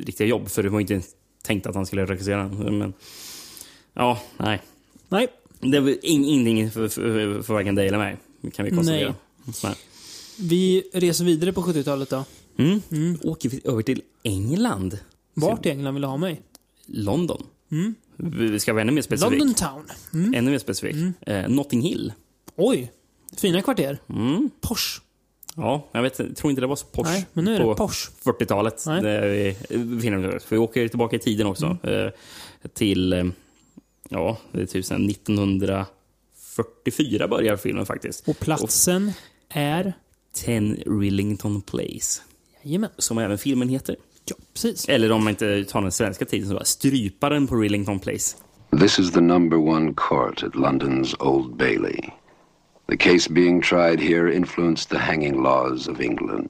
riktiga jobb, för det var inte tänkt att han skulle regissera den. Men, ja, nej. Nej. Det var in, ingenting för, för, för varken dig eller mig, kan vi konstatera. Nej. Vi reser vidare på 70-talet då. Mm. Åker vi över till England? Vart i England vill du ha mig? London. Vi ska vara ännu mer specifik. London Town. Mm. Ännu mer specifik. Eh, Notting Hill. Oj. Fina kvarter. Mm. Porsche. Ja, jag vet, tror inte det var så Porsche Nej, men nu är på det Porsche. 40-talet. Nej. Där vi. För vi åker tillbaka i tiden också. Mm. Eh, till, eh, ja, det är typ sen 1944 börjar filmen faktiskt. Och platsen är... 10 Rillington Place. Jajamän. Som även filmen heter. Ja, precis. Eller om man inte tar den svenska titeln så bara Stryparen på Rillington Place. This is the number one court at London's Old Bailey. The case being tried here influenced the hanging laws of England.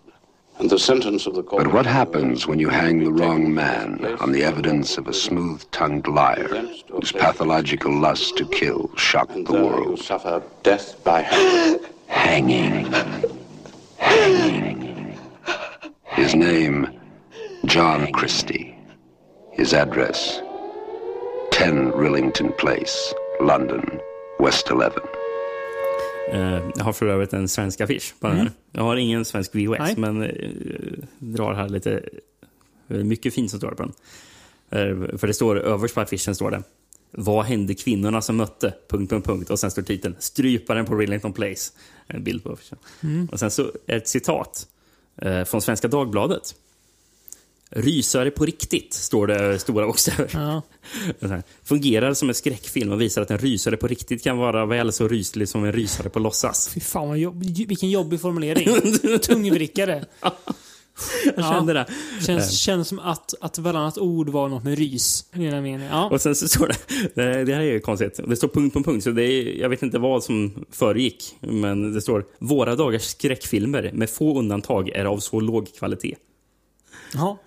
And the sentence of the court. But what happens when you hang the wrong man on the evidence of a smooth tongued liar whose pathological lust to kill shocked the world? suffer death by hanging. Hanging. Hanging. His name, John Christie. His address, 10 Rillington Place, London, West 11. Eh, jag har för övrigt en svensk affisch på den här. Jag har ingen svensk VHS, Nej. men eh, drar här lite... eh, Mycket fint som står på den. Eh, för det står överst på affischen står det Vad hände kvinnorna som mötte? Punkt, punkt, punkt. Och sen står titeln Stryparen på Rillington Place. En bild på affischen. Och sen så ett citat eh, från Svenska Dagbladet. Rysare på riktigt, står det stora bokstäver. Ja. [LAUGHS] Fungerar som en skräckfilm och visar att en rysare på riktigt kan vara väl så ryslig som en rysare på låtsas. Fy fan vad jobb, vilken jobbig formulering. [LAUGHS] Tungvrickare. Jag kände det. Känns, känns som att, att varannat ord var något med rys. Ja. Och sen så står det, det det här är ju konstigt, det står punkt på punkt, så det är, jag vet inte vad som föregick, men det står Våra dagars skräckfilmer, med få undantag, är av så låg kvalitet. Jaha.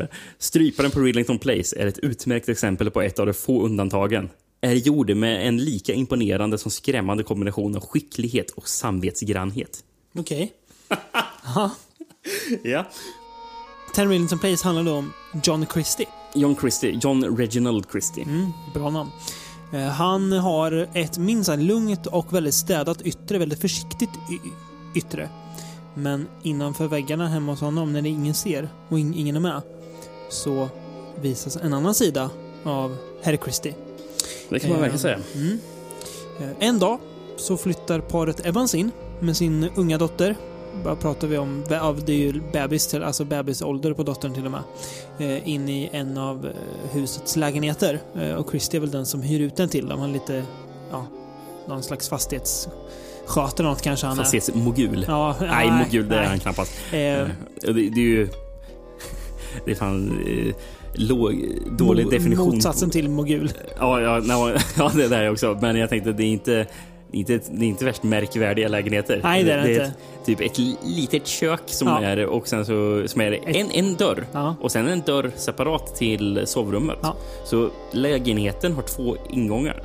Uh, Stryparen på Rillington Place är ett utmärkt exempel på ett av de få undantagen. Är gjord med en lika imponerande som skrämmande kombination av skicklighet och samvetsgrannhet. Okej. [LAUGHS] Jaha. Ja. Ten Rillington Place handlar då om John Christie. John Christie, John Reginald Christie. Mm, bra namn. Eh, Han har ett minst sagt lugnt och väldigt städat yttre, väldigt försiktigt yttre. Men innanför väggarna hemma hos honom, när det ingen ser och in- ingen är med, så visas en annan sida av Herr Christie. Det kan man Eh, verkligen säga. Mm. Eh, En dag så flyttar paret Evans in med sin unga dotter. Vad pratar vi om? Det är ju bebis, alltså bebisålder på dottern till och med. Eh, In i en av eh, husets lägenheter. Eh, Och Christie är väl den som hyr ut den till dem. Han är lite, ja, någon slags eller något kanske han är. Fastighetsmogul. Ja, Nej, mogul det är nej. han knappast. Eh, Eh, Det, det är ju... [LAUGHS] Det är fan... Eh, låg, dålig mo- definition. Motsatsen till mogul. Ja, ja, no, [LAUGHS] ja, det där också. Men jag tänkte, det är inte... Det är inte, det är inte värst märkvärdiga lägenheter. Nej, det är det är inte. Ett, typ ett li- litet kök som Ja. är och sen så som är en, en dörr Ja. och sen en dörr separat till sovrummet. Ja. Så lägenheten har två ingångar.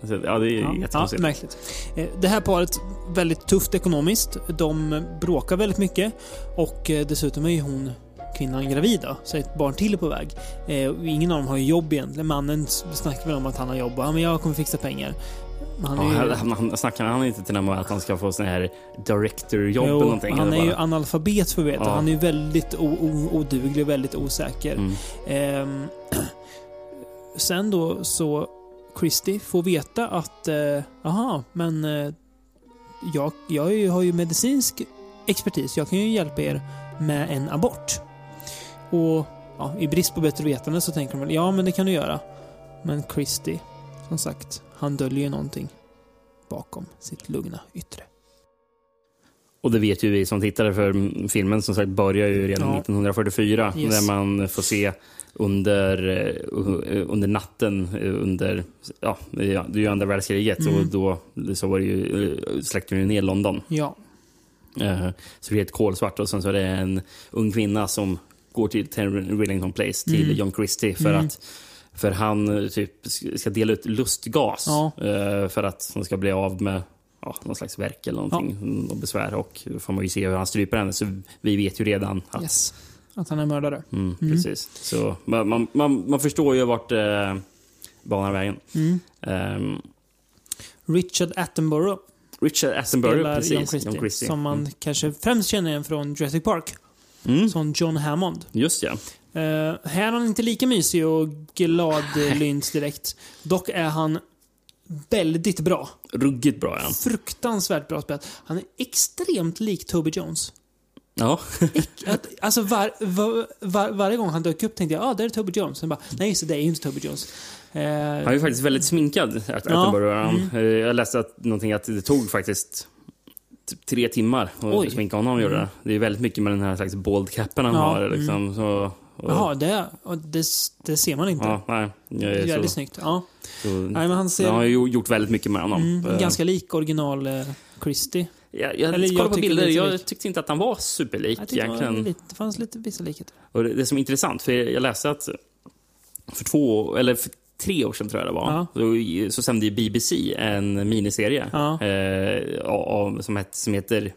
Alltså, ja, det är Mm. Ja, ja, jättekonstigt. märkligt. Eh, Det här paret, väldigt tufft ekonomiskt. De bråkar väldigt mycket. Och eh, dessutom är ju hon, kvinnan, gravid då, så ett barn till är på väg. Eh, Ingen av dem har ju jobb egentligen. Mannen snackar väl om att han har jobb ja, men jag kommer fixa pengar. Han Ja, är ju, han, han, snackar han inte till och med att han ska få sån här director-jobb eller någonting? han är ju bara- analfabet för att veta. Ja. Han är ju väldigt oduglig väldigt osäker. Mm. Ehm, [CLEARS THROAT] sen då så Christie får veta att eh, aha, men eh, jag, jag har ju medicinsk expertis. Jag kan ju hjälpa er med en abort. Och ja, i brist på bättre vetande så tänker de väl ja, men det kan du göra. Men Christie, som sagt, han döljer ju någonting bakom sitt lugna yttre. Och det vet ju vi som tittare för filmen som sagt börjar ju redan Ja. 1944 Yes. när man får se under, eh, under natten eh, under, ja, ja det andra världskriget Mm. och då så var det ju, eh, släckte ju ner London. Ja, Så det är helt kolsvart och sen så är det en ung kvinna som går till Ten Rillington Place till Mm. John Christie för att för han typ ska dela ut lustgas Ja. för att hon ska bli av med ja, någon slags verk eller någonting, och besvär. Och får man ju se hur han stryper henne. Så vi vet ju redan att... yes. Att han är mördare. Mm, Precis. Så man, man, man, förstår ju vart eh, banar vägen. Mm. Ehm, Richard Attenborough Richard Attenborough, spelar precis. John Christie, John Christie. Som man Mm. kanske främst känner igen från Jurassic Park. Mm. Som John Hammond. Just ja. Eh, här är han inte lika mysig och gladlynt [LAUGHS] direkt. Dock är han väldigt bra. Ruggigt bra ja. Fruktansvärt bra spelat. Han är extremt lik Toby Jones. Ja. Att, alltså var, var, var, varje gång han dök upp tänkte jag ah, där är Toby Jones. Sen bara, nej just det, det är ju inte Toby Jones. Eh, Han är ju faktiskt väldigt sminkad, Att- Attenborough. Han, eh, Jag läste att, någonting att det tog faktiskt typ tre timmar och sminka honom göra det. Det är väldigt mycket med den här slags bald capen han Ja, mm. har. Liksom, så, och, Jaha, det, det, det ser man inte. Ja, nej. Jag är Jävligt så, snyggt. Ja. så, Nej, men han ser- har ju gjort väldigt mycket med honom. Mm, Eh, ganska lik original eh, Christie. Jag, jag Eller jag på bilder, jag tyckte inte att han var superlik Jag det, var egentligen. lite, det fanns lite vissa likheter. Och det, det som är intressant, för jag läste att för två, eller för tre år sedan tror jag det var, så, så sände ju BBC en miniserie Ja. eh, av, som, het, som heter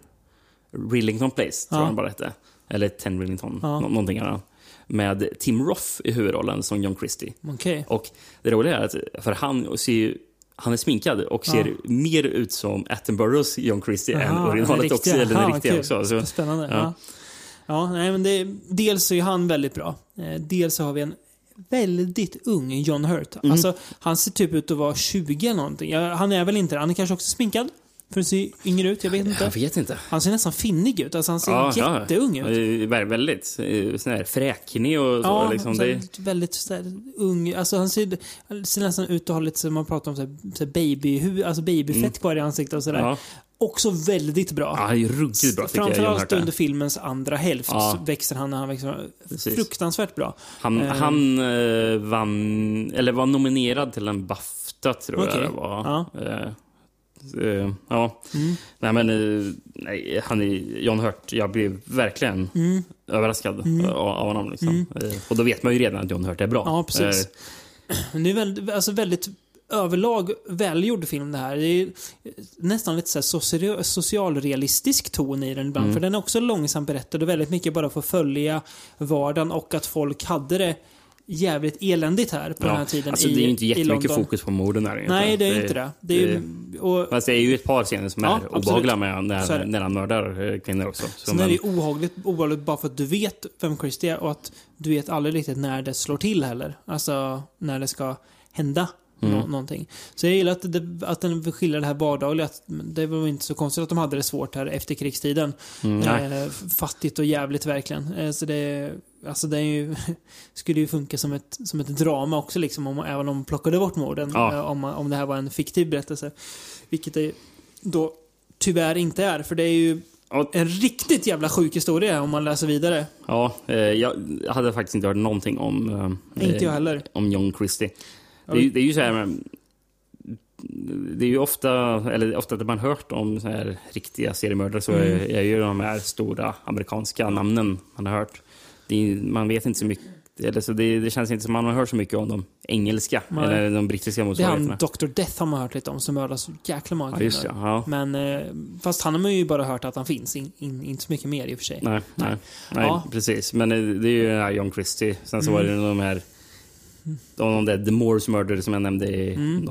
Rillington Place, tror Ja. jag den bara hette. Eller Ten Rillington, Ja. nå, någonting annat. Med Tim Roth i huvudrollen som John Christie. Okej. Och det roliga är att, för han ser ju han är sminkad och ser Ja. mer ut som Attenboroughs John Christie än Aha, originalet den också. Eller den riktiga också. Så, Spännande. ja. Ja. Nej, men det, dels är han väldigt bra. Eh, dels har vi en väldigt ung John Hurt. Mm. Alltså, han ser typ ut att vara 20 eller någonting. Han är väl inte. Han är kanske också sminkad. För att se yngre ut, jag vet inte. Jag vet inte. Han ser nästan finnig ut. Alltså, han ser Ja, jätteung ja. ut. Vä- Väldigt eh, sån här fräknig och så. Ja, liksom. så det, väldigt så här, ung. Alltså han ser, ser nästan ut att ha lite man pratar om så här, så här baby, alltså babyfett kvar i ansiktet och sådär. Mm. ja. Också väldigt bra. Ja, han är ruggigt bra jag. Framförallt är. under filmens andra hälft Ja. växer han han växer Precis. fruktansvärt bra. Han, Eh, han eh, vann, eller var nominerad till en Bafta tror Okej. jag det var. Ja. Eh, eh, ja. Mm. Nej men, eh, nej, han är John Hurt. Jag blev verkligen Mm. överraskad av, av honom. Liksom. Eh, och då vet man ju redan att John Hurt är bra. Ja, precis. [CLEARS THROAT] Det är väldigt, alltså väldigt överlag välgjord film det här. Det är nästan lite så socialrealistisk ton i den ibland. Mm. För den är också långsamt berättad och väldigt mycket bara för att följa vardagen och att folk hade det jävligt eländigt här på den här tiden alltså, i, det är ju inte jättemycket London. fokus på morden egentligen. Nej, det är inte det. det, är ju, och, Fast det är ju ett par scener som Ja, är obehagliga med när, när han mördar eh, kvinnor också. Så, Sen är det ju ohagligt, obehagligt bara för att du vet vem Christie är och att du vet aldrig riktigt när det slår till heller. Alltså när det ska hända Mm. nå- någonting. Så jag gillar att, det, att den skiljer det här vardagliga. Det var inte så konstigt att de hade det svårt här efter krigstiden. Mm, eh, fattigt och jävligt verkligen. Eh, så det, alltså det ju, [LAUGHS] skulle ju funka som ett, som ett drama också liksom, om, även om man plockade bort morden. Ja. Eh, om, om det här var en fiktiv berättelse. Vilket det då tyvärr inte är, för det är ju en riktigt jävla sjuk historia om man läser vidare. Ja, eh, jag hade faktiskt inte hört någonting om, eh, Inte jag heller. om John Christie. Det är, ju- det är ju så här, men, det är ju ofta, eller ofta att man hört om så här riktiga seriemördare så Mm. är, är ju de här stora amerikanska namnen man har hört. Det är, man vet inte så mycket, eller så det, det känns inte som man har hört så mycket om de engelska Nej. eller de brittiska Det är motsvarigheterna. han Dr. Death har man hört lite om, som mördar så jäkla många Ja, det. kvinnor. Ja. Men, eh, fast han har man ju bara hört att han finns, in, in, inte så mycket mer i och för sig. Nej, nej, nej Ja. precis. Men eh, det är ju John Christie. Sen så var det Mm. de här de, de där The Moors Murder som jag nämnde i Mm.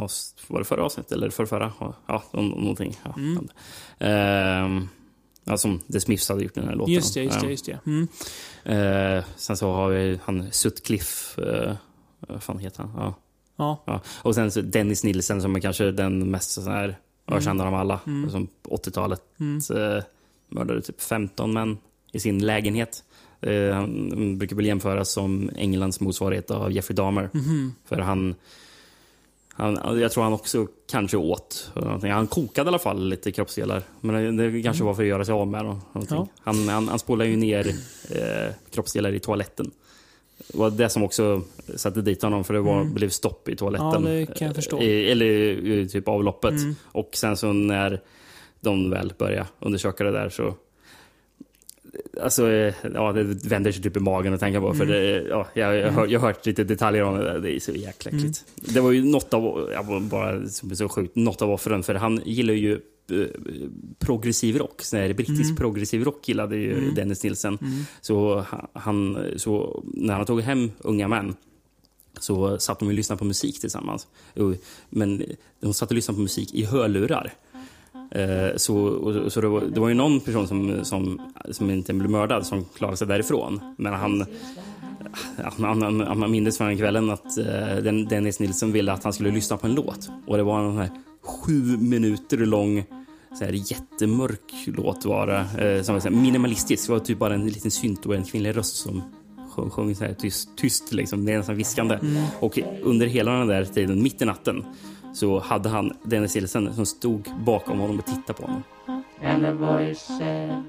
var det förra avsnittet eller för förra? Ja, någonting. Ja, Mm. Ehm, ja, som The Smiths hade gjort den här låten. Just det, just det, just det. Mm. Eh, sen så har vi han Sutcliffe. Uh, vad fan heter han? Ja. Ja. Ja. Och sen Dennis Nilsen som är kanske den mest så här ökända av alla. Som på 80-talet eh, mördade typ 15 män i sin lägenhet. Eh, han brukar väl jämföras som Englands motsvarighet av Jeffrey Dahmer. För han, han, jag tror han också kanske åt någonting. Han kokade i alla fall lite kroppsdelar. Men det, kanske var för att göra sig av med dem. Ja. Han, han, han spolade ju ner eh, kroppsdelar i toaletten. Det var det som också satte dit honom, för det var, blev stopp i toaletten. Ja, det kan jag förstå. I, eller i typ avloppet. Och sen så när de väl började undersöka det där så Alltså, eh, ja, det vänder sig typ i magen att tänka på. För det, ja, jag, jag, har, jag har hört lite detaljer om det. Det är så jäkla äckligt. Det var ju något av, jag var bara som så sjukt, något av offren. För han gillar ju eh, progressiv rock. Sån här brittisk progressiv rock gillade ju Dennis Nilsen. Så, han, så när han tog hem unga män så satt de och lyssnade på musik tillsammans. Men de satt och lyssnade på musik i hörlurar. Eh, Så, så det, var, det var ju någon person som, som, som inte blev mördad som klarade sig därifrån. Men han, han, han, han mindes från den kvällen att eh, den, Dennis Nilsson ville att han skulle lyssna på en låt. Och det var en här sju minuter lång så här jättemörk låt var det. Eh, som var minimalistisk. Det var typ bara en liten synt och en kvinnlig röst som sjöng, sjöng så här tyst, tyst liksom. Det är nästan viskande. Och under hela den där tiden, mitt i natten, så hade han Dennis Nilsson som stod bakom honom och tittade på honom. And the voice said,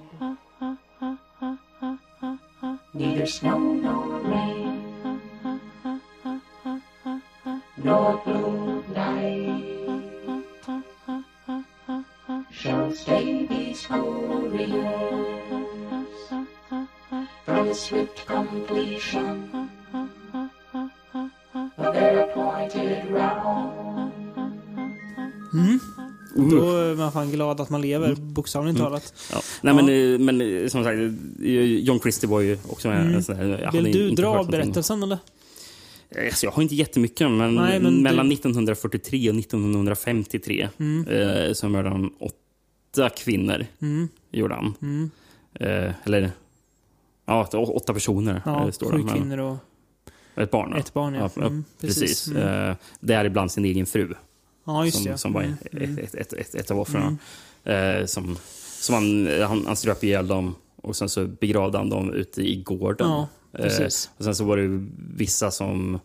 Neither snow rain, nor blue light the swift completion of their appointed round. Då är man fan glad att man lever, bokstavligt talat. Ja. Nej, men, eh, men eh, som sagt, eh, John Christie var ju också med. Mm. sån Vill du dra av berättelsen eller? Alltså, jag har inte jättemycket, men, Nej, men mellan du- 1943 och 1953 eh, så mördade han åtta kvinnor. Mm. Gjorde han. Eh, eller, ja, åtta personer Ja, står sju men- kvinnor och Ett barn. ett barn. Ja. Mm, precis. precis. Mm. Eh, däribland sin egen fru. Ja, just som, det. som var Mm, ett, ett, ett, ett, ett av offren. Eh, som som han, han, han ströp ihjäl dem och sen så begravde han dem ute i gården. Ja. Eh, och sen så var det vissa som...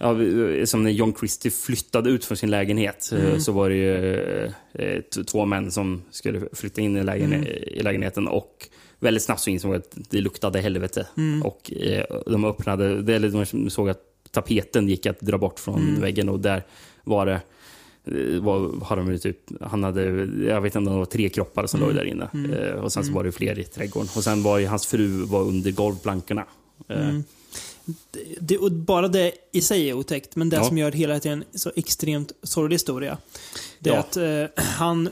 Ja, som när John Christie flyttade ut från sin lägenhet eh, Mm. så var det ju eh, två män som skulle flytta in i, lägen, Mm. i lägenheten och väldigt snabbt så insåg att det luktade helvete. Mm. Och eh, de öppnade, det- eller de såg att tapeten gick att dra bort från Mm. väggen och där var det var, har de typ, han hade, jag vet inte om det var tre kroppar som Mm. låg där inne. Eh, och sen så var det fler i trädgården. Och sen var ju hans fru var under golvplankorna. Eh, Mm. Det, och bara det i sig är otäckt, men det Ja. som gör hela det till en så extremt sorglig historia, det är Ja. att eh, han...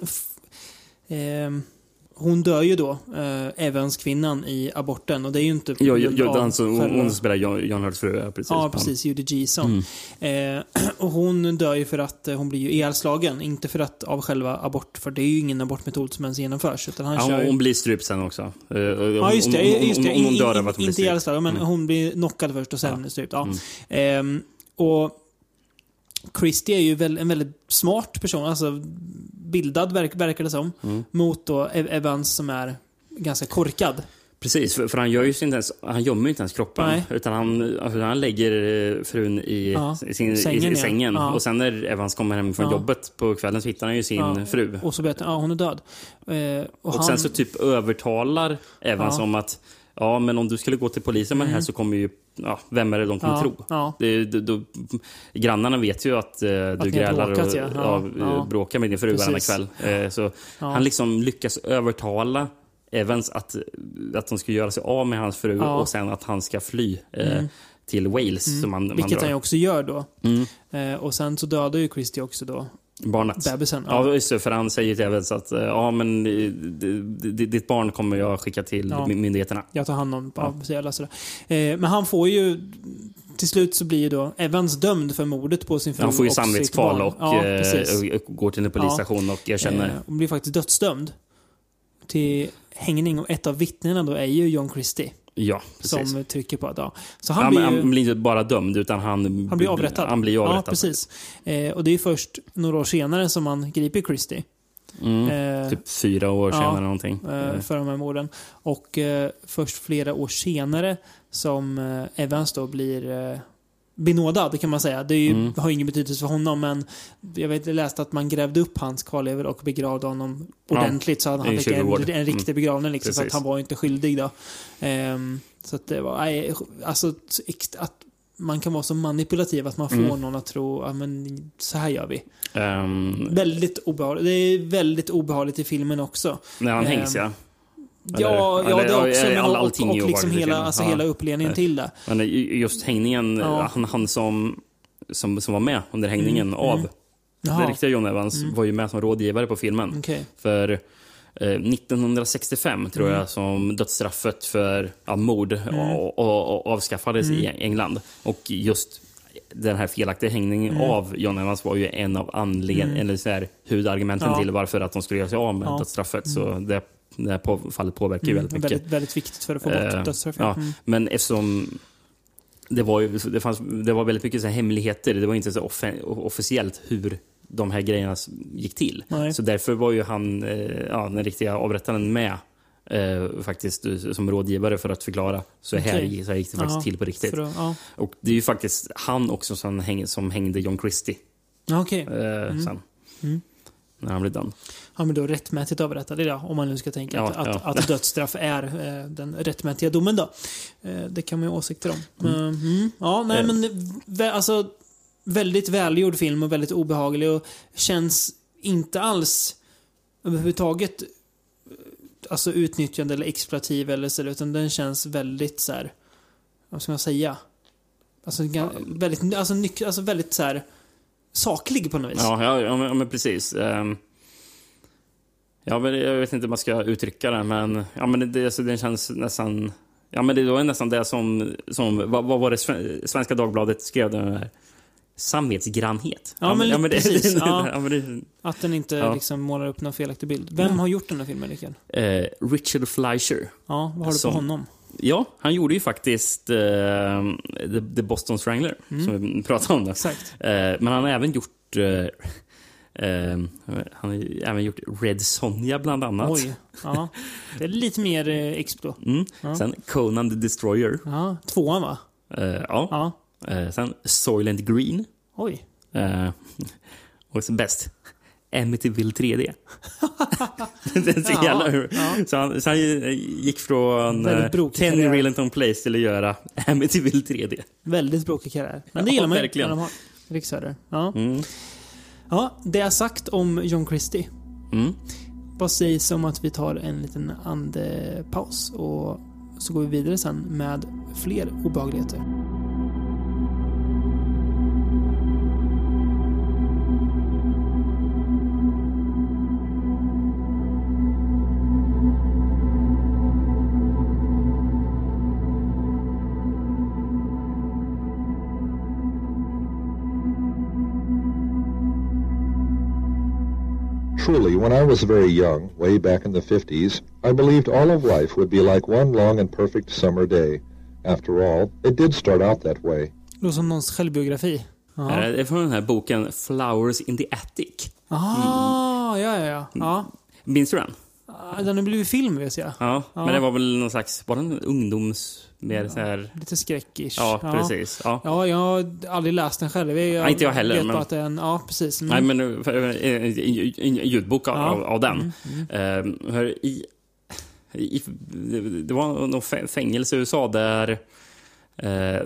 hon dör ju då, eh, Evans-kvinnan, i aborten. Och det är ju inte Ja, ja, alltså, hon, hon spelar John, John Hurts fru, ja, precis. Ja, precis. Judy Gison. Mm. Eh, [CLEARS THROAT] och hon dör ju för att eh, hon blir ju ihjälslagen. Inte för att av själva abort, för det är ju ingen abortmetod som ens genomförs. Utan han Ja, kör hon blir strypt sen också. Eh, Ja, just det. Just det. om, om hon dör av att hon Inte ihjälslagen, men Mm. hon blir knockad först och sen strypt. Ja. Ehm, och Christie är ju en väldigt smart person, alltså bildad verk, verkar det som. Mm. Mot då Ev- Evans som är ganska korkad. Precis, för, för han, gör ju inte ens, han gömmer inte ens kroppen. Nej. Utan han, alltså, han lägger eh, frun i, Ja, i, sin, sängen, i, i sängen. Ja. Och sen när Evans kommer hem från Ja. jobbet på kvällen så hittar han ju sin fru. Och så berättar ja hon är död. Eh, och Och han, sen så typ övertalar Evans om att Ja, men om du skulle gå till polisen med det här så kommer ju... Ja, vem är det de kommer Ja, tro? ja. Det, då, då, grannarna vet ju att eh, du har grälar bråkat, och ja. Ja, ja, bråkar med din fru varannan kväll. Eh, så han liksom lyckas övertala Evans att, att de ska göra sig av med hans fru och sen att han ska fly eh, till Wales. Som man, man vilket drar. han ju också gör då. Mm. Eh, och sen så dödar ju Christie också då Barnet. bebisen. Ja, just det. För han säger till Evans att eh, ja, men, eh, ditt barn kommer jag skicka till Ja. my- myndigheterna. Jag tar hand om Ja. ja. så jävla sådär. Eh, men han får ju... Till slut så blir ju då Evans dömd för mordet på sin fru Han får ju och samvetskval och, ja, eh, och, och går till en polisstation och erkänner. Eh, och blir faktiskt dödsdömd. Till hängning. Och ett av vittnena då är ju John Christie. Ja, precis. Som trycker på att, ja. Så han han, blir han, ju... blir inte bara dömd, utan han, Han blir avrättad. Han blir avrättad. Ja, precis. Eh, och det är först några år senare som man griper Christie. Mm. Eh, Typ fyra år ja, senare någonting. eh, för de här morden. Och eh, först flera år senare som eh, Evans då blir eh, benådad kan man säga. Det ju, Mm. har ingen betydelse för honom men jag vet, jag läste att man grävde upp hans kvarlevor och begravde honom Ja, ordentligt så att han fick en, en riktig Mm. begravning liksom, så att han var inte skyldig då. Ehm, så att det var, nej, alltså att man kan vara så manipulativ att man får Mm. någon att tro att men så här gör vi. Ehm, Väldigt obehagligt. Det är väldigt obehagligt i filmen också. när han Ehm, hängs, ja. Ja, Eller- ja det också. eller Men all- och, och, och liksom hela, filmen. alltså Ja. hela uppledningen till det. Men just hängningen, Ja. han, han som, som, som var med under hängningen Mm, av mm. den riktiga John Evans var ju med som rådgivare på filmen. okej. För eh, 1965 tror Mm. jag som dödsstraffet för ja, mord och, och, och avskaffades i Mm. England. Och just den här felaktiga hängningen Mm. av John Evans var ju en av anled- eller så här, huvudargumenten Ja. till varför att de skulle göra sig av med Ja. dödsstraffet. Så det, det här på, fallet påverkar ju Mm, väldigt mycket. väldigt, väldigt viktigt för att få bort dödsstraff. ja, Mm. Men eftersom det var, ju, det, fanns, det var väldigt mycket så här hemligheter. Det var inte så offe, officiellt hur de här grejerna gick till. Nej. Så därför var ju han, eh, ja, den riktiga avrättaren med eh, faktiskt eh, som rådgivare för att förklara. Så här, Okej. gick- så här gick det faktiskt Ja, till på riktigt. Att, ja. Och det är ju faktiskt han också som, häng, som hängde John Christie okej. eh, sen. Mm. När han blir dömd. Han blir då rättmätigt avrättad idag, om man nu ska tänka Ja, att, att, ja. att [LAUGHS] dödsstraff är eh, den rättmätiga domen då. Eh, det kan man ju ha åsikter om. Men, mm, ja, nej Eh. men vä- alltså väldigt välgjord film och väldigt obehaglig och känns inte alls överhuvudtaget eh, alltså utnyttjande eller exploativ eller så, utan den känns väldigt så här. vad ska man säga? Alltså, väldigt, alltså, alltså väldigt så här saklig på något vis. Ja, ja, ja, men, ja men precis. Ehm, ja, men jag vet inte hur man ska uttrycka det, men, ja, men det, alltså, den känns nästan... Ja, men det var nästan det som... som vad, vad var det Sve- Svenska Dagbladet skrev? Den här, samvetsgrannhet. Ja, men det, precis, [LAUGHS] det, ja. ja, men det, Att den inte Ja. liksom målar upp någon felaktig bild. Vem har gjort den här filmen, Rickard? eh, Richard Fleischer. Ja, vad har du Som- på honom? Ja, han gjorde ju faktiskt eh, The, The Boston Strangler, som vi pratade om. Mm. Eh, men han har även gjort... Eh, eh, han har även gjort Red Sonja, bland annat. Oj. Ja. Det är lite mer eh, explo. Mm. Ja. Sen Conan the Destroyer. Ja, tvåan va? Eh, ja. Ja. Eh, sen Soylent Green. Oj. Och så bäst, Amityville 3D. det är så Ja, jävla... ja. Så, han, så han gick från brokig Kenny karriär. Relenton Place till att göra Amityville 3D. Väldigt bråkig karriär. Men det Ja, gillar man ju när de har riksörer. Ja. Mm. ja, det jag sagt om John Christie. Mm. Vad sägs om att vi tar en liten andepaus och så går vi vidare sen med fler obehagligheter. Truly, when I was very young, way back in the 50s, I believed all of life would be like one long and perfect summer day. After all, it did start out that way. Låter som någons självbiografi. Ja. Det är från den här boken Flowers in the Attic. Ah, ja, ja, ja. ja. Minns du den? Den har blivit film vet jag. Ja, Ja. men det var väl någon slags... Var den ungdoms... Mer så här... Lite skräckish. Ja, precis. Ja. Ja, jag har aldrig läst den själv. Jag Nej, inte jag heller, vet men- bara att det är en... Ja, precis. Mm. Nej, men eh, eh, en, ljudbok av, Ja. av, av den. Mm, Eh, hör, i, i, det var något fä- fängelse i USA där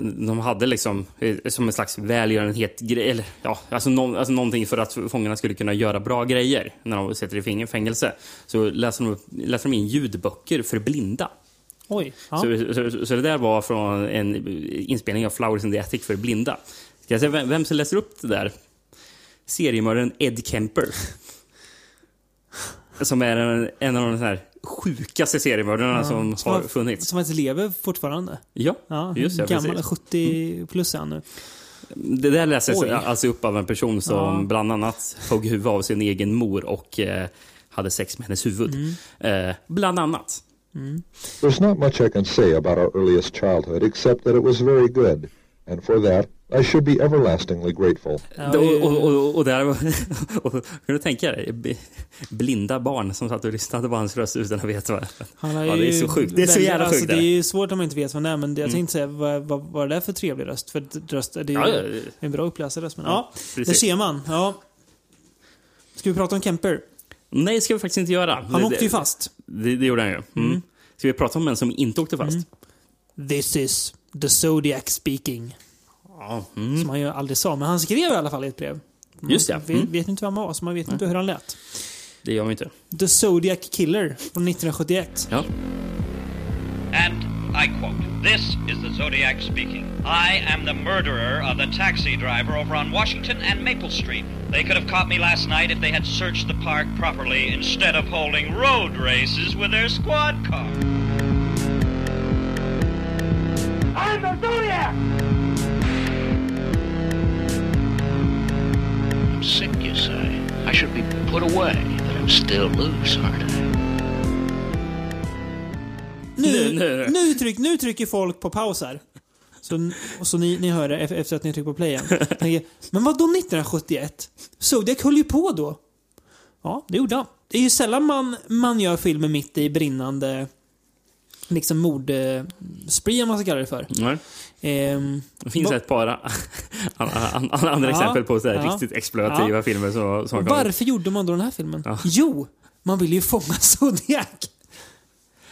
de hade liksom eh, som en slags välgörenhet eller ja, alltså, någon, alltså någonting för att fångarna skulle kunna göra bra grejer när de sätter i fäng- fängelse. Så läser de, läser de in ljudböcker för blinda. Oj. Ja. Så, så, så det där var från en inspelning av Flowers in the Attic för blinda. Ska jag säga vem, vem som läser upp det där? Seriemördaren Ed Kemper. [LAUGHS] Som är en, en av de här sjukaste seriemördarna som Som har funnits. Som faktiskt lever fortfarande. Ja, Ja, just det. gammal, Precis. 70 plus är han nu. Det där läses Oj. alltså upp av en person som Ja. bland annat högg huvudet av sin egen mor och eh, hade sex med hennes huvud. Mm. Eh, bland annat. There's not much I can say about our earliest childhood except that it was very good, and for that I should be everlastingly grateful. Ja, och, och, och, och där, [LAUGHS] och, kan du tänka dig, blinda barn som satt och lyssnade på hans röst utan att veta vad Han har Ja, det är så sjukt. Det är så jävla alltså, sjukt Det är det. ju svårt om man inte vet vad det är, men jag Mm. tänkte säga, vad, vad, vad är det för trevlig röst? För röst, det är Ja, ja, ja. en bra uppläsarröst. Men, Ja, ja, precis. det ser man. Ja. Ska vi prata om Kemper? Nej, det ska vi faktiskt inte göra. Han det, åkte ju fast. Det, det gjorde han ju. Mm. Ska vi prata om en som inte åkte fast? This is the Zodiac speaking. Ja. Mm. Som han ju aldrig sa, men han skrev i alla fall i ett brev. Man Just det. Vet, Mm. vet inte vem han var, så man vet inte hur han lät. Det gör vi inte. The Zodiac Killer från 1971. Ja. And I quote This is the Zodiac speaking. I am the murderer of the taxi driver over on Washington and Maple Street. They could have caught me last night if they had searched the park properly instead of holding road races with their squad car. I'm the Zodiac! I'm sick, you say. I should be put away, but I'm still loose, aren't I? Nu, Nu- tryck, nu trycker folk på paus här. Så, så ni, ni hör det ef- efter att ni trycker på play igen. [LAUGHS] Tänker, Men vad då 1971? Zodiac höll ju på då. Ja, det gjorde han. Det är ju sällan man, man gör filmer mitt i brinnande liksom mordspree om man ska kalla det för. Nej. Ehm, Det finns ett par [LAUGHS] andra Ja, exempel på så här ja. riktigt exploativa Ja. filmer som, som. Varför gjorde man då den här filmen? Ja. Jo, man ville ju fånga [LAUGHS] Zodiac.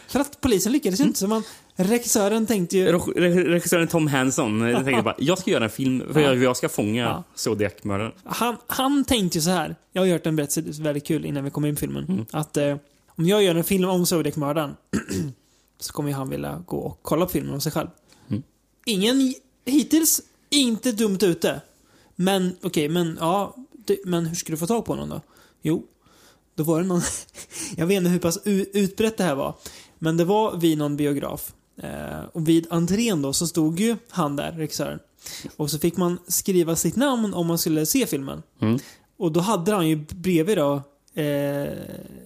För att polisen lyckades ju inte, så man, regissören tänkte ju... Re- re- Regissören Tom Hanson jag tänkte [LAUGHS] bara, jag ska göra en film för jag, jag ska fånga Ja. Zodiac-mördaren. Han, han tänkte ju så här. Jag har hört en berättelse väldigt kul innan vi kom in på filmen. Mm. Att eh, om jag gör en film om Zodiac-mördaren [CLEARS THROAT] så kommer han vilja gå och kolla på filmen om sig själv. Ingen hittills inte dumt ute. Men okej, men ja. Det, men hur skulle du få tag på honom då? Jo, då var det någon... [LAUGHS] jag vet inte hur pass utbrett det här var. Men det var vid någon biograf. Eh, och vid entrén då så stod ju han där, regissören. Och så fick man skriva sitt namn om man skulle se filmen. Mm. Och då hade han ju bredvid då eh,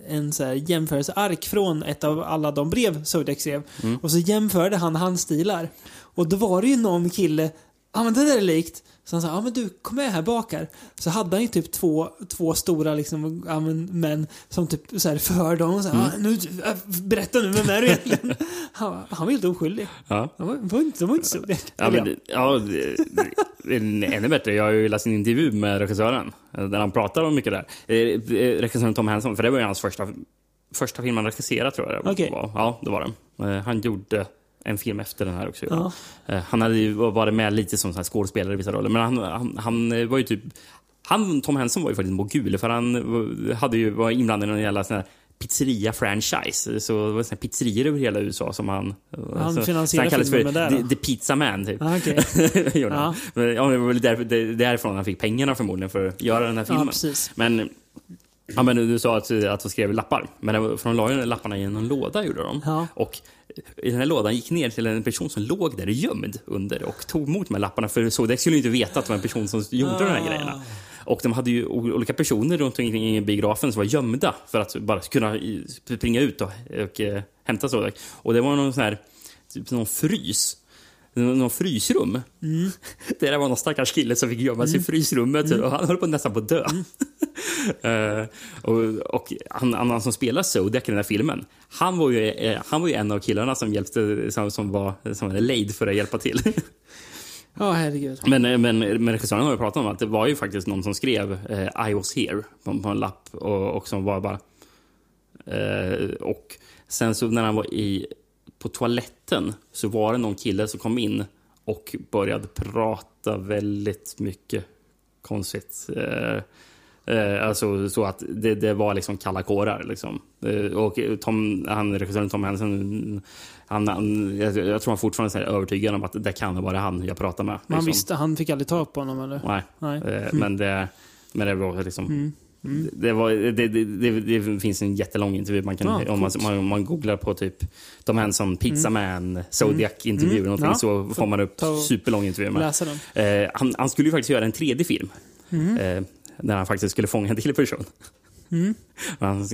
en så här jämförelseark från ett av alla de brev Zodiac skrev. Mm. Och så jämförde han handstilar. Och då var det ju någon kille, ja men det där är likt. Så han sa, ja men du, kom med här bak här. Så hade han ju typ två, två stora liksom, ja, men, män som typ så här förhörde honom så här, Mm. "Ja, nu, äh, berätta nu, vem är du egentligen? [LAUGHS] Han, var- han var helt oskyldig. Ja. Han var, var inte, de var inte Zodiac. Ja, Eller men, ja, ännu bättre. Jag har ju läst en intervju med regissören där han pratar om mycket där. Eh, eh, Regissören Tom Hanson, för det var ju hans första, första film han regisserade tror jag det Okej. var. Ja, det var. Eh, Han gjorde en film efter den här också. Ja. Eh, Han hade ju varit med lite som skådespelare i vissa roller, men han, han, han eh, var ju typ... Han, Tom Hanson var ju faktiskt mogul, för han hade ju, var inblandad i någon jävla sån här pizzeria-franchise. Så det var såna pizzerior över hela USA som han... Han så, finansierade så han kallades för filmen med det The, Pizza Man, typ. Ah, [LAUGHS] han. Ja. Men, ja, det var väl där, det- därifrån han fick pengarna förmodligen för att göra den här filmen. precis. Men, ja, men du sa att, att de skrev lappar. Men för de la ju lapparna i en låda, gjorde de. Ja. Och i den här lådan gick ner till en person som låg där gömd under och tog emot de här lapparna. För Zodiac skulle ju inte veta att det var en person som gjorde de här grejerna. Och de hade ju olika personer runt omkring i biografen som var gömda för att bara kunna springa ut och, och eh, hämta Zodiac. Och det var någon sån här, typ någon frys. Någon frysrum. [LAUGHS] Där det var någon stackars kille som fick gömma sig i frysrummet och han höll på nästan på att dö. [LAUGHS] Eh, och och han, han som spelar Zodiac i den här filmen, han var ju, eh, han var ju en av killarna som hjälpte, som, som var som var lejd för att hjälpa till. [LAUGHS] Ja, oh, herregud. Men, eh, men, eh, men regissören har ju pratat om att det var ju faktiskt någon som skrev eh, I was here på, på en lapp och, och som var bara... Eh, och sen så när han var i, på toaletten så var det någon kille som kom in och började prata väldigt mycket konstigt. Eh, Eh, alltså så att det, det var liksom kalla kårar. Liksom. Eh, och Tom, han, regissören Tom Hansen, han, han, jag, jag tror han fortfarande är övertygad om att det kan vara han jag pratar med. Man liksom. visste, han fick aldrig tag på honom eller? Nej. Nej. Eh, Mm. Men, det, men det var liksom... Mm. Mm. Det, var, det, det, det, finns en jättelång intervju. Man kan, Ja, om, man, man, man googlar på typ Tom Hanson, Pizza Mm. Man, Zodiac-intervju Mm. någonting, Ja. så får man upp superlång intervju. Med. Eh, han, han skulle ju faktiskt göra en tredje film. Mm. Eh, när han faktiskt skulle fånga en till person. Mm. Han,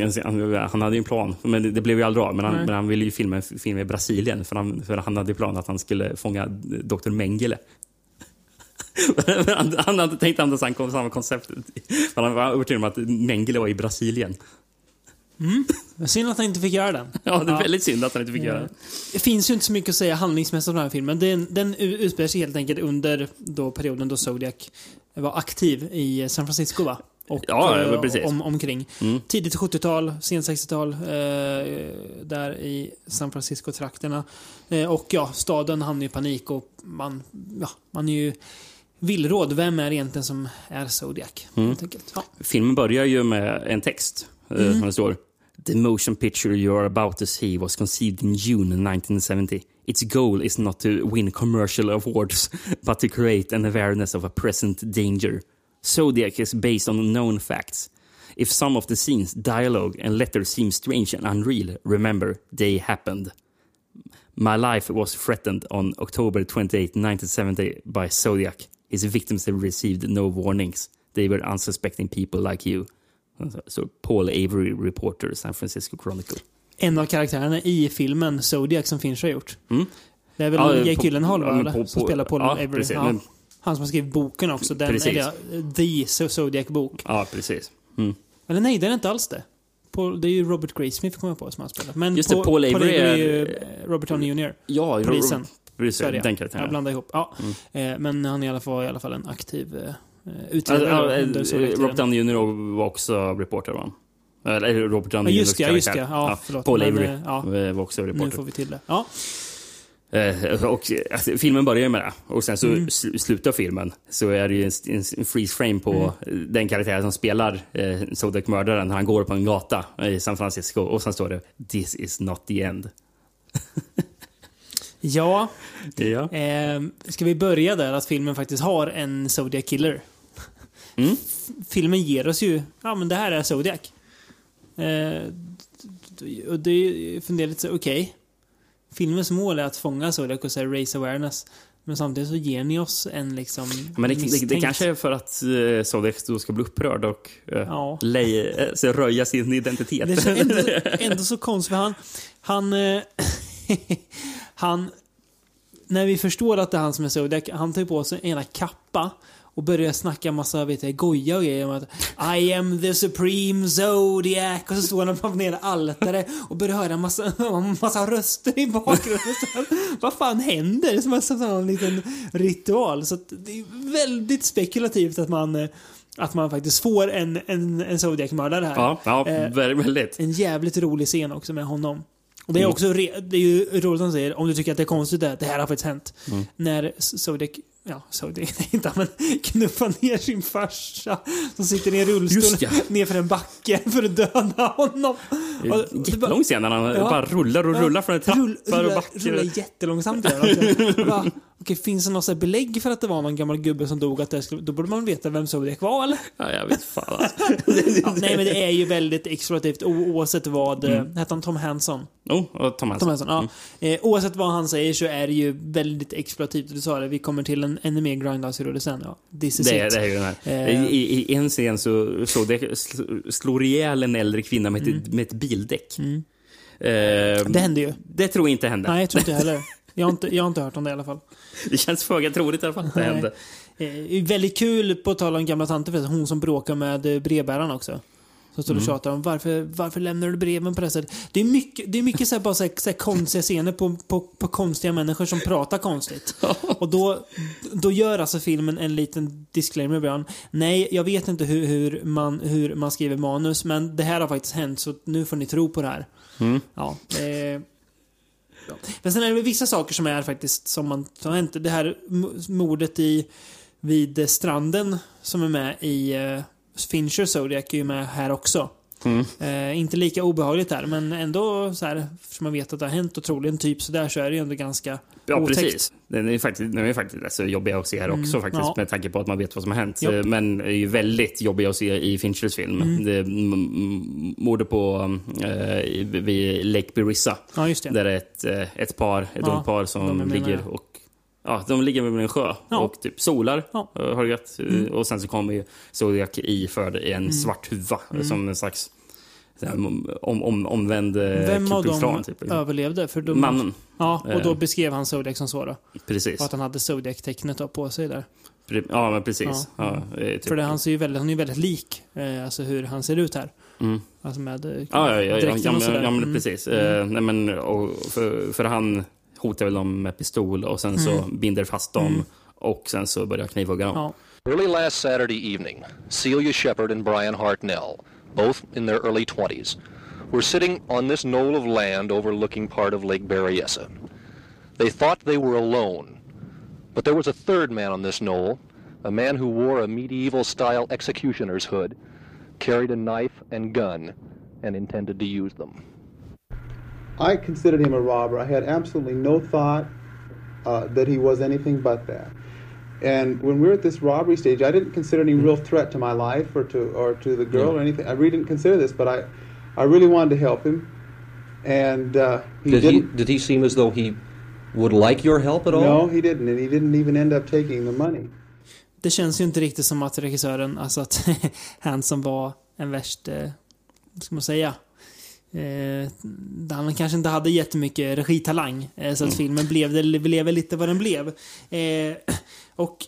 han, hade ju en plan, men det, det blev ju aldrig av. Men han, men han ville ju filma en film i Brasilien, för han, för han hade ju plan att han skulle fånga Dr. Mengele. [LAUGHS] Men han, han hade tänkt använda samma samma koncept. Men han var övertygad om att Mengele var i Brasilien. Mm. Synd att han inte fick göra den. [LAUGHS] Ja, det är väldigt synd att han inte fick göra det. Det finns ju inte så mycket att säga handlingsmässigt om den här filmen. Den, den utspelar sig helt enkelt under då perioden då Zodiac var aktiv i San Francisco va? Och, Ja, eh, precis. Om, omkring. Mm. Tidigt 70-tal, sent 60-tal, eh, där i San Francisco-trakterna. Eh, och ja, staden hamnar i panik och man, ja, man är ju villråd. Vem är egentligen som är Zodiac? Mm. Ja. Filmen börjar ju med en text. eh, Mm. Det står The motion picture you are about to see was conceived in June 1970. Its goal is not to win commercial awards, [LAUGHS] but to create an awareness of a present danger. Zodiac is based on known facts. If some of the scenes, dialogue, and letters seem strange and unreal, remember they happened. My life was threatened on October 28, 1970 by Zodiac. His victims have received no warnings. They were unsuspecting people like you. Så Paul Avery, reporter, San Francisco Chronicle. En av karaktärerna i filmen Zodiac som Fincher har gjort. Mm. Det är väl Ja, Jake Gyllenhaal va? som spelar Paul ja, Avery. precis, Ja. men- Han som har skrivit boken också. Den, Precis. eller, The Zodiac-bok. Ja, precis. Mm. Eller nej, den är inte alls det. Paul, det är ju Robert Graysmith kommer jag på som han spelar. Men Just det, Paul Avery är ju eh, Robert Downey Jr. Ja, Polisen. Precis, den ja. karaktären. Jag blandar ihop. Ja. Eh, men han är i alla fall, i alla fall en aktiv eh, Alltså, utredare ja, eh, Sovjettiden. Robert Downey Jr var också reporter va? Eller Robert Downey Ja, Jr. just det, ja, just det. Ja, förlåt. Paul Men, Avery eh, ja. eh, var också Nu reporter. får vi till det. Ja. Eh, och, alltså, filmen börjar med det. Och sen så Mm. sl- slutar filmen så är det ju en, en, freeze frame på Mm. den karaktär som spelar eh, Zodiac-mördaren. Han går på en gata i San Francisco och sen står det “This is not the end”. [LAUGHS] Ja. Ja. Eh, ska vi börja där att filmen faktiskt har en Zodiac Killer? Mm. Filmen ger oss ju, ja men det här är Zodiac. Eh, och det funderar lite så, okej. Filmens mål är att fånga Zodiac och här, raise awareness. Men samtidigt så ger ni oss en liksom Men det, det, det kanske är för att eh, Zodiac då ska bli upprörd och eh, Ja. lej, eh, så röja sin identitet. Det är så ändå, [LAUGHS] ändå så konstigt, för han... Han... eh, [LAUGHS] han... När vi förstår att det är han som är Zodiac, han tar på sig en jävla kappa och börjar snacka massa vet jag, goja och grejer om att I am the supreme Zodiac och så står han på nere altare och börjar höra massa, [LAUGHS] massa röster i bakgrunden. Så, [LAUGHS] Vad fan händer? Som en sån liten ritual. Så att det är väldigt spekulativt att man att man faktiskt får en, en, en Zodiac-mördare här. Ja, ja Eh, vä- väldigt. en jävligt rolig scen också med honom. Och det är Mm. också det är ju roligt att han säger, om du tycker att det är konstigt, det, det här har faktiskt hänt. Mm. När Zodiac, ja Zodiac, inte han, men knuffar ner sin farsa som sitter i en rullstol ja. ner för en backe för att döda honom. Det är Och- en det Jättelång scen när han Ja. bara rullar och Ja. rullar från en trappa Rull- och rullar- backar. Rullar jättelångsamt? Okej, finns det något belägg för att det var någon gammal gubbe som dog? Att det skulle, då borde man veta vem Zodiac var, eller? Ja, jag vet fan alltså. [LAUGHS] Ja, nej, men det är ju väldigt explorativt oavsett vad... Mm. Hette han Tom Hanson? Oh, och Tom Tom Hanson. Hanson, ja. Eh, oavsett vad han säger så är det ju väldigt explorativt. Du sa det, vi kommer till en ännu mer grindhouse-rulle sen. Ja. This is Det, it. det är ju den här. Eh. I, I en scen så slår, det, sl- slår ihjäl en äldre kvinna med ett, med ett bildäck. Mm. Eh, Det hände ju. Det tror jag inte hände. Nej, jag tror inte heller. [LAUGHS] Jag har inte, jag har inte hört om det i alla fall. Det känns föga troligt i alla fall att det hände. Eh, väldigt kul, på tal om gamla tanter, hon som bråkar med brevbäraren också. Som står och Mm. tjatar om varför, varför lämnar du breven på det här sättet? Det är mycket, det är mycket så här, bara så här, så här konstiga scener på, på, på konstiga människor som pratar konstigt. [LAUGHS] Och då, då gör alltså filmen en liten disclaimer i början. Nej, jag vet inte hur, hur, man, hur man skriver manus, men det här har faktiskt hänt, så nu får ni tro på det här. Mm. Ja. Eh, Ja. Men sen är det vissa saker som är faktiskt som man har hänt. Det här mordet i vid eh, stranden som är med i uh, Fincher Zodiac är ju med här också. Mm. Eh, inte lika obehagligt där, men ändå så här, eftersom man vet att det har hänt och troligen typ så där så är det ju ändå ganska Ja, otäckt. precis. Den är faktiskt, den är faktiskt alltså, jobbig att se här Mm, också faktiskt, ja. med tanke på att man vet vad som har hänt. Japp. Eh, Men är ju väldigt jobbig att se i Finchers film. Mm. Det mordet på eh, vid Lake Berissa. Ja, just det. Där det är ett, eh, ett par, ett Ja, ungt par som ligger och Ja, de ligger vid en sjö Ja. och typ solar. Ja. eh, Har det gött. Mm. Och sen så kommer ju Zodiac iförd i en Mm. svart huva. Mm. Som en slags om, om, omvänd eh, Vem av dem typ. överlevde? För de, Mannen. Ja, och då Eh. beskrev han Zodiac som så då. Precis. Och att han hade Zodiac-tecknet på sig där. Ja, men precis. Ja. Ja. typ. För det, han, ser ju väldigt, han är ju väldigt lik, alltså hur han ser ut här. Mm. Alltså med Ja, ja, ja, ja, ja, men, ja men Mm. precis. Mm. Eh, nej, men, och för, för han hotar väl dem med pistol och sen så Mm. binder fast dem Mm. och sen så börjar knivhugga dem. Ja. Early last Saturday evening, Celia Shepard and Brian Hartnell, both in their early 20s, were sitting on this knoll of land overlooking part of Lake Berryessa. They thought they were alone, but there was a third man on this knoll, a man who wore a medieval style executioner's hood, carried a knife and gun, and intended to use them. I considered him a robber. I had absolutely no thought uh, that he was anything but that. And when we were at this robbery stage, I didn't consider any real threat to my life or to or to the girl or anything. I really didn't consider this, but I, I really wanted to help him. And uh, he did he didn't. did he seem as though he would like your help at all? No, he didn't, and he didn't even end up taking the money. Det känns ju inte riktigt som att regissören, alltså att [LAUGHS] han som var en värst, eh, ska man säga, eh, han kanske inte hade jättemycket regitalang. Eh, så att Mm. filmen blev, det blev lite vad den blev. Eh, och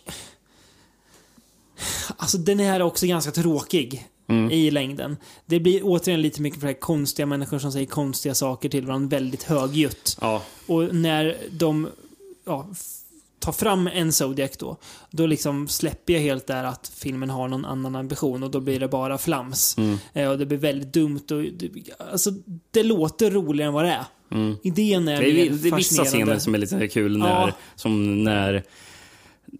Alltså den här är också ganska tråkig. Mm. i längden. Det blir återigen lite mycket för konstiga människor som säger konstiga saker till varandra väldigt högljutt. Ja. Och när de ja, tar fram en Zodiac då, då liksom släpper jag helt där att filmen har någon annan ambition och då blir det bara flams. Mm. Eh, och det blir väldigt dumt och det, alltså, det låter roligare än vad det är. Mm. Idén är, Det är, det är vissa scener som är lite kul. När, Ja. Som när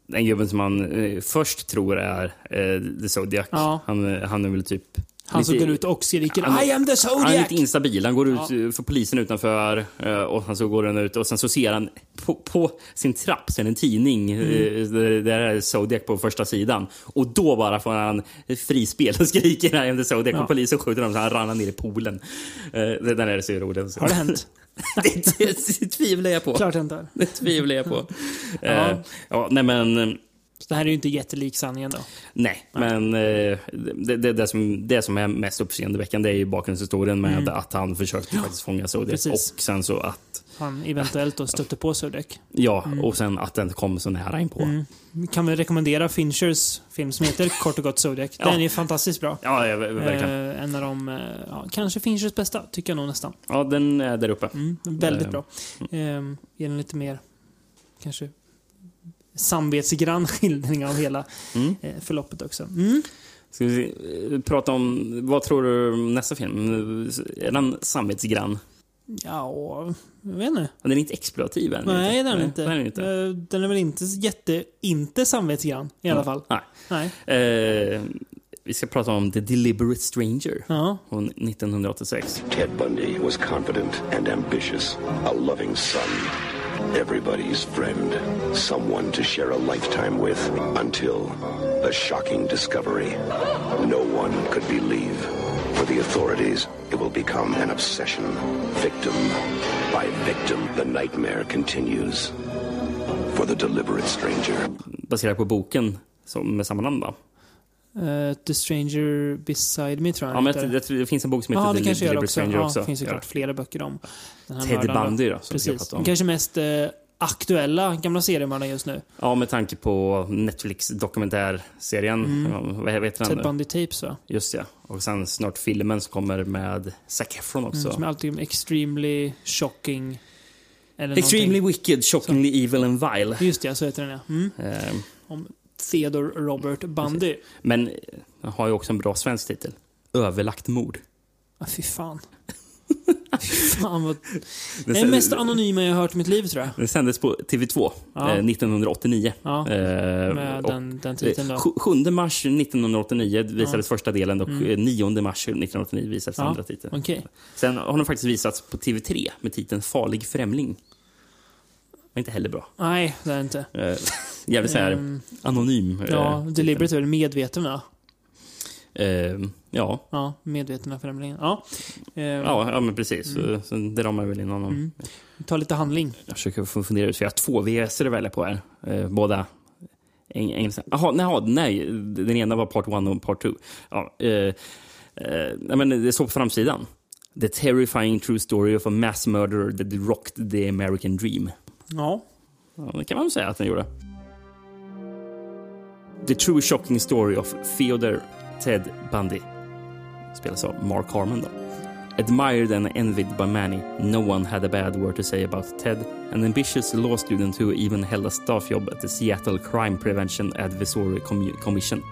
den gubben som man eh, först tror är eh, The Zodiac. Ja. Han, han är väl typ... Han som lite- går ut och skriker Han- I am the Han är Zodiac! lite instabil. Han går ut Ja. för polisen utanför eh, och sen så går han ut och sen så ser han på, på sin trapp ser han en tidning Mm. eh, där är Zodiac på första sidan. Och då bara får han frispel och skriker I am the Zodiac Ja. och polisen skjuter honom så han ramlar ner i poolen. Eh, Det där är så roligt. Har det hänt? [LAUGHS] det, det, det tvivlar jag på. Klart det inte. Det tvivlar jag på. Ja. Eh, ja, nej men... det här är ju inte jättelik sanningen då. Nej, men eh, det, det, det, som, det som är mest uppseendeväckande är ju bakgrundshistorien med Mm. att han försökte faktiskt fånga Zodiac Precis. och sen så att Han eventuellt då stötte på Zodiac. Ja, Mm. och sen att den kom så nära inpå. Mm. Kan vi rekommendera Finchers film som heter kort och gott Zodiac. Ja. Den är fantastiskt bra. Ja, ja, ver- verkligen. Eh, en av de, eh, ja, kanske Finchers bästa, tycker jag nog nästan. Ja, den är där uppe. Mm, väldigt Eh, bra. Eh, ger en lite mer, kanske, samvetsgrann skildring av hela Mm. eh, förloppet också. Mm. Ska vi prata om, vad tror du om nästa film? Är den samvetsgrann? Ja, jag vet inte. Den är inte exploativ än. Nej, den är inte. Den är inte. Eh, Den är väl inte jätte, inte samvetsgrann i alla fall. Nej. Nej. Eh, vi ska prata om The Deliberate Stranger Ja. från 1986. Ted Bundy was confident and ambitious, a loving son, everybody's friend, someone to share a lifetime with, until the shocking discovery. No one could believe. For the authorities, it will become an obsession. Victim by victim, the nightmare continues. For the deliberate stranger. Baserat på boken som, med samma namn? Eh, The Stranger Beside Me tror jag Ja, men heter. det, det finns en bok som heter Ja, det The gör Deliberate också. Stranger Ja, också. det finns ju Ja. flera böcker om den här Ted. Bundy då, som Precis. om. Kanske mest eh, aktuella gamla seriemördaren just nu. Ja, med tanke på Netflix dokumentärserien. Mm. Ja, vad heter den? Ted? Bundy Tapes va? Just ja. Och sen snart filmen som kommer med Zac Efron också. Mm, som är alltid extremely shocking. Eller Extremely någonting. wicked, shockingly evil and vile. Just det, så heter den ja. Mm. Eh, Om Theodore Robert Bundy. men den har ju också en bra svensk titel. Överlagt mord. Ah, fy fan. [LAUGHS] fan vad... Det Det är det mest anonyma jag har hört i mitt liv tror jag. Den sändes på TV2 Ja. eh, 1989. Ja, Eh, med den- den titeln då. eh, sju- 7 mars 1989 visades Ja. första delen och Mm. eh, 9 mars 1989 visades Ja, andra titeln. okej. Sen har den faktiskt visats på TV3 med titeln Farlig främling. Var inte heller bra. Nej, det är det inte. [LAUGHS] Eh, jävligt så här Ehm, anonym. eh, Ja, deliberate är väl medveten va? Eh, ja. Ja, medvetna främlingen. Ja. Eh, Ja, ja, men precis. Mm. Så, så det ramar väl in honom. Mm. Ta lite handling. Jag försöker fundera ut, för jag har två VS att välja på här. Eh, båda eng engelska. Jaha, nej, nej, den ena var part one och part two. Ja, eh, eh, nej, men det står på framsidan. The terrifying true story of a mass murderer that rocked the American dream. Ja. Ja, det kan man väl säga att den gjorde. The true shocking story of Theodore Ted Bundy. Spelas av Mark Harmon då. Admired and envied by many, no one had a bad word to say about Ted, an ambitious law student who even held a staff job at the Seattle Crime Prevention Advisory Commission.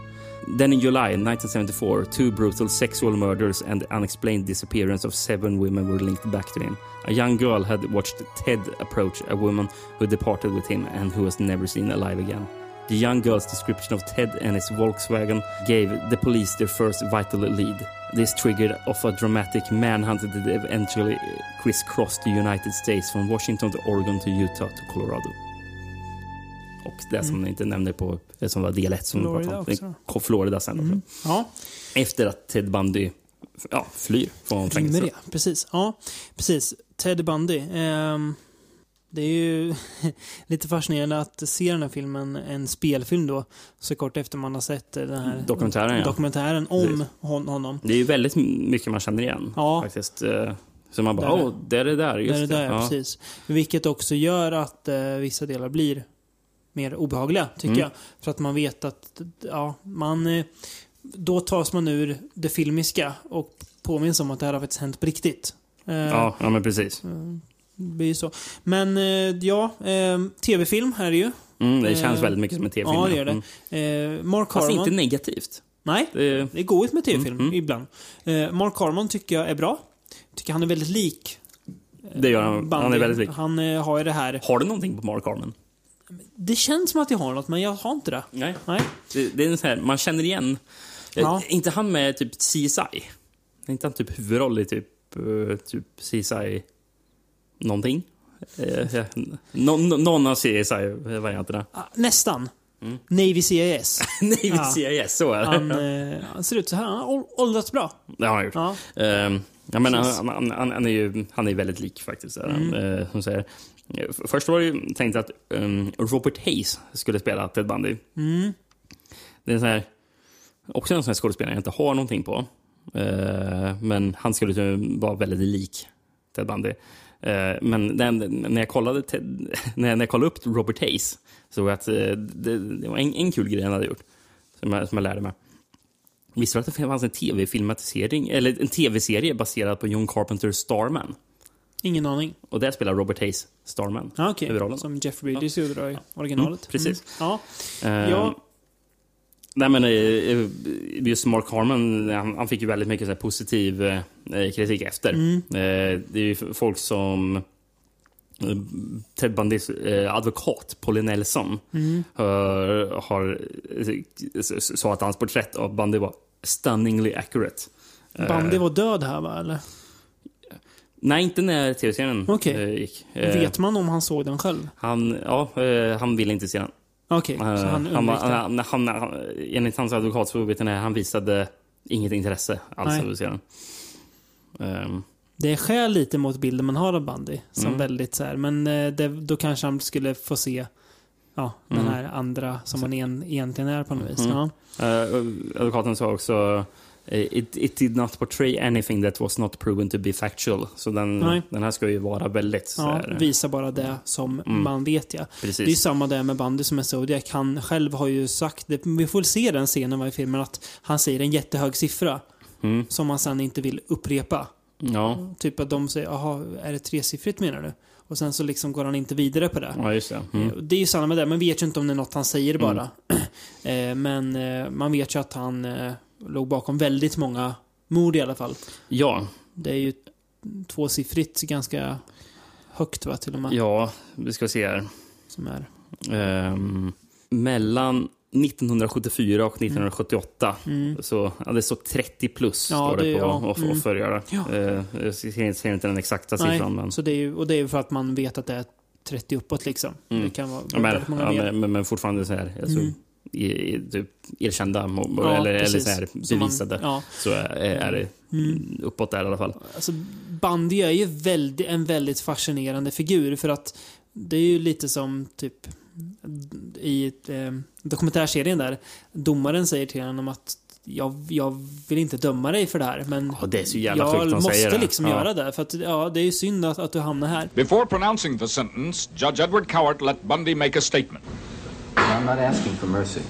Then in July 1974, two brutal sexual murders and the unexplained disappearance of seven women were linked back to him. A young girl had watched Ted approach a woman who departed with him and who was never seen alive again. The young girl's description of Ted and his Volkswagen gave the police their first vital lead. This triggered off a dramatic manhunt that eventually crisscrossed the United States from Washington to Oregon to Utah to Colorado. Och det som Mm. ni inte nämnde på, som var del 1 som vi Florida pratade om. också. Florida sen också. Mm. Ja. Efter att Ted Bundy ja, flyr från fängelset. Precis. Ja, precis. Ted Bundy. Ehm, det är ju [LAUGHS] lite fascinerande att se den här filmen, en spelfilm då, så kort efter man har sett den här Dokumentären, ja. dokumentären om hon, honom. Det är ju väldigt mycket man känner igen. Ja. Faktiskt. eh, Så man bara, åh, det är det där. Just Där är det där, ja. Ja. precis. Vilket också gör att eh, vissa delar blir mer obehagliga, tycker Mm. jag. För att man vet att, ja, man... Eh, då tas man ur det filmiska och påminns om att det här har faktiskt hänt på riktigt. Eh, Ja, ja men precis. Blir så. Men eh, ja, eh, tv-film här är det ju. Mm, det känns Eh, väldigt mycket som en tv-film. Ja, det gör det. Mm. Mark Fast Harmon. inte negativt. Nej, Det, det går ut med tv-film Mm, ibland. Eh, Mark Harmon tycker jag är bra. Tycker han är väldigt lik det gör han. Han Bundy. är väldigt lik. Han eh, har ju det här... Har du någonting på Mark Harmon? Det känns som att jag har något, men jag har inte det. Nej. Nej. Det, det är sån här, man känner igen. Ja. Inte han med typ CSI? Är inte han typ huvudroll i typ, typ CSI någonting? Eh, någon av CSI-varianterna. Ah, Nästan. Mm. Navy CIS. [LAUGHS] Navy Ja. CIS, så är det. Han, eh, han ser ut så här. Han har ål- åldrats bra. Det har han gjort. Ja. Ehm, jag menar, han, han, han, är ju han är väldigt lik faktiskt. Mm. eh, som säger. Eh, Först var det ju tänkt att um, Robert Hayes skulle spela Ted Bundy. Mm. Det är så här, också en sån här skådespelare jag inte har någonting på. Eh, men han skulle ju vara väldigt lik Ted Bundy. Eh, men när, jag kollade [LAUGHS] när, jag, kollade upp Robert Hayes såg jag att eh, det, var en, en kul grej han hade gjort. Som jag, som jag lärde mig. Visste du att det fanns en tv-filmatisering, eller en tv-serie baserad på John Carpenters Starman? Ingen aning. Och där spelar Robert Hayes Starman. Ja, okej. huvudrollen. Som Jeff Bridges gjorde då i originalet. Mm, precis. Mm. Ja. Eh, Ja. Nej, men eh, just Mark Harmon, han, han fick ju väldigt mycket så här, positiv eh, kritik efter. Mm. Eh, det är ju folk som eh, Ted Bundys eh, advokat, Polly Nelson, Mm. har, har eh, sa att hans porträtt av Bundy var stunningly accurate. Eh, Bandy var död här va, eller? Nej, inte när tv-serien eh, gick. Eh, Vet man om han såg den själv? Han, ja, eh, han ville inte se den. Okej, så Eh, han han, undvek det. han, han, han, enligt hans advokat så vet han visade inget intresse alls av den. Ehm, Det skär lite mot bilden man har av Bandy. Som Mm. väldigt så här, men eh, det, då kanske han skulle få se ja, den Mm. här andra som man en, egentligen är på något vis. Mm. Ja. eh, advokaten sa också It, it did not portray anything that was not proven to be factual. Så den, Nej. den här ska ju vara väldigt Ja, här, visa bara det som Mm. man vet ja. Precis. Det är samma där med Bandy som är Zodiac. Han själv har ju sagt, det, vi får väl se den scenen i filmen, att han säger en jättehög siffra. Mm. Som han sen inte vill upprepa. Ja. Typ att de säger, jaha, är det tresiffrigt menar du? Och sen så liksom går han inte vidare på det. Ja, just det. Mm. Eh, Det är ju samma med det, man vet ju inte om det är något han säger Mm. bara. [CLEARS THROAT] Eh, Men eh, man vet ju att han eh, låg bakom väldigt många mord i alla fall. Ja, Det är ju tvåsiffrigt ganska högt va, till och med. ja, vi ska se här. Som är. Ehm, mellan 1974 och 1978 Mm. så ja, det står 30 plus Ja, står det, på ja, och, mm. Ja. Eh, jag ser inte den exakta Nej, siffran. Men, så det är ju, och det är ju för att man vet att det är 30 uppåt liksom. Mm. Det kan vara ja, men, många ja, men, men, men fortfarande så här, alltså, Mm. I, i, typ, erkända mo- Ja, eller, eller så här, Så man- bevisade ja. så är, är det Mm. uppåt där i alla fall. Alltså, Bandy är ju väldigt, en väldigt fascinerande figur för att det är ju lite som typ i eh, dokumentärserien där. Domaren säger till honom att jag, jag vill inte döma dig för det här men Ja, det är så jävla jag måste det. liksom Ja. göra det. För att ja, det är ju synd att, att du hamnar här. Before pronouncing the sentence, Judge Edward Cowart let Bundy make a statement. I'm not asking for mercy.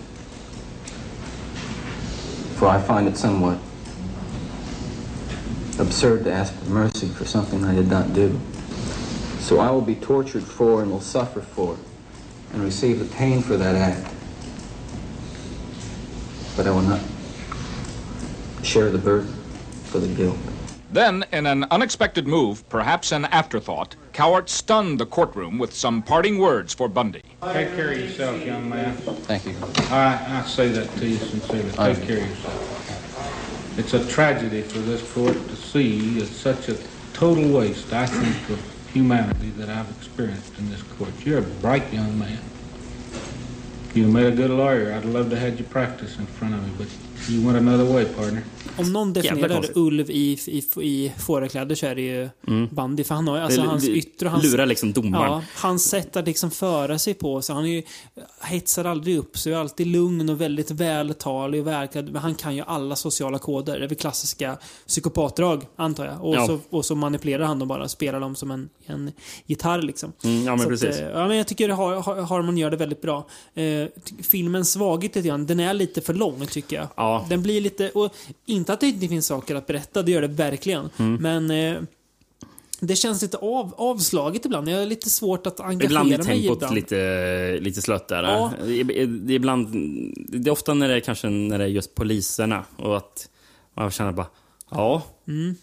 For I find it somewhat absurd to ask for mercy for something I did not do. So I will be tortured for and will suffer for and receive the pain for that act. But I will not share the burden for the guilt. Then, in an unexpected move, perhaps an afterthought, Cowart stunned the courtroom with some parting words for Bundy. Take care of yourself, young man. Thank you. I, I say that to you sincerely. I- Take care of yourself. It's a tragedy for this court to see it's such a total waste, I think, of humanity that I've experienced in this court. You're a bright young man. You'd have made a good lawyer. I'd love to have you practice in front of me, but you went another way, partner. Om någon definierar ulv i, i, i fårakläder så är det ju Mm. Bandy. För han har ju, alltså hans yttre och hans... lurar liksom domaren. Ja, hans sätt att liksom föra sig på. Så han är ju, hetsar aldrig upp sig, är alltid lugn och väldigt vältalig och välklädd. Men han kan ju alla sociala koder. Det är väl klassiska psykopatdrag, antar jag. Och, Ja. så, och så manipulerar han dem bara, spelar dem som en, en gitarr liksom. Mm, ja, men Så precis. Att, eh, ja, men jag tycker Har- Har- Harmon gör det väldigt bra. Eh, filmens svaghet lite grann, den är lite för lång tycker jag. Ja, Ja. Den blir lite... Och inte att det inte finns saker att berätta, det gör det verkligen. Mm. Men eh, det känns lite av, avslaget ibland. Jag har lite svårt att engagera Ibland är mig tempot ibland. lite, lite slött där. Ja. Ibland, det är ofta när det är kanske när det är just poliserna och att man känner bara, ja. Mm.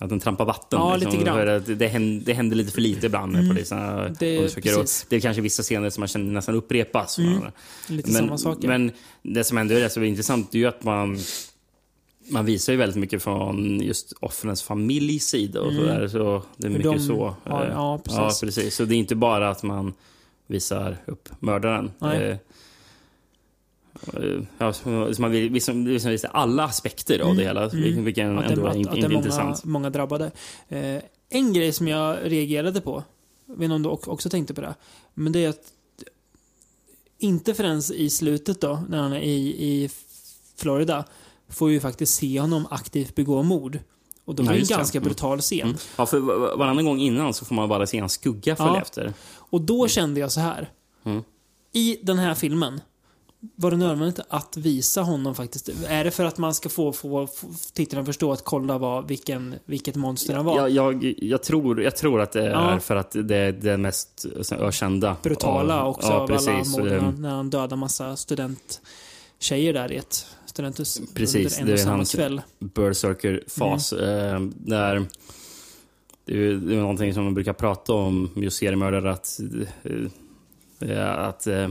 Att den trampar vatten. Ja, lite grann. Det, händer, det händer lite för lite ibland med Mm. poliserna. Det- det är kanske vissa scener som man känner nästan upprepas. Mm. Lite men, samma saker. Men det som ändå är rätt så intressant är ju att man man visar ju väldigt mycket från just offrens familjs sida och Mm. sådär. Så det är Hur mycket de så. eh, ja, precis. ja, precis. Så det är inte bara att man visar upp mördaren. Nej. Ja, så man liksom, liksom visar alla aspekter av det hela, Mm. vilken Att det- ändå är att, in, att det är många, intressant. många drabbade. Eh, en grej som jag reagerade på, jag vet inte om du ock- också tänkte på det, men det är att inte förrän i slutet då, när han är i, i Florida, får vi ju faktiskt se honom aktivt begå mord. Och Ja, var det en det. ganska Mm. brutal scen. Mm. Ja, för var- varannan gång innan så får man bara se en skugga följa Ja. efter. Och då kände jag så här. Mm. I den här filmen, var det nödvändigt att visa honom faktiskt? Är det för att man ska få, få, få tittarna att förstå att kolla vad, vilken, vilket monster han var? Jag, jag, jag, tror, jag tror att det är Ja. för att det är det mest ökända. brutala av- också ja, av alla precis. mord. Eh, När, han dödar massa studenttjejer där i ett studenthus Precis, under en det och är samma hans kväll. berserker-fas. Eh, där det är ju det är någonting som man brukar prata om just seriemördare, att, eh, att, eh,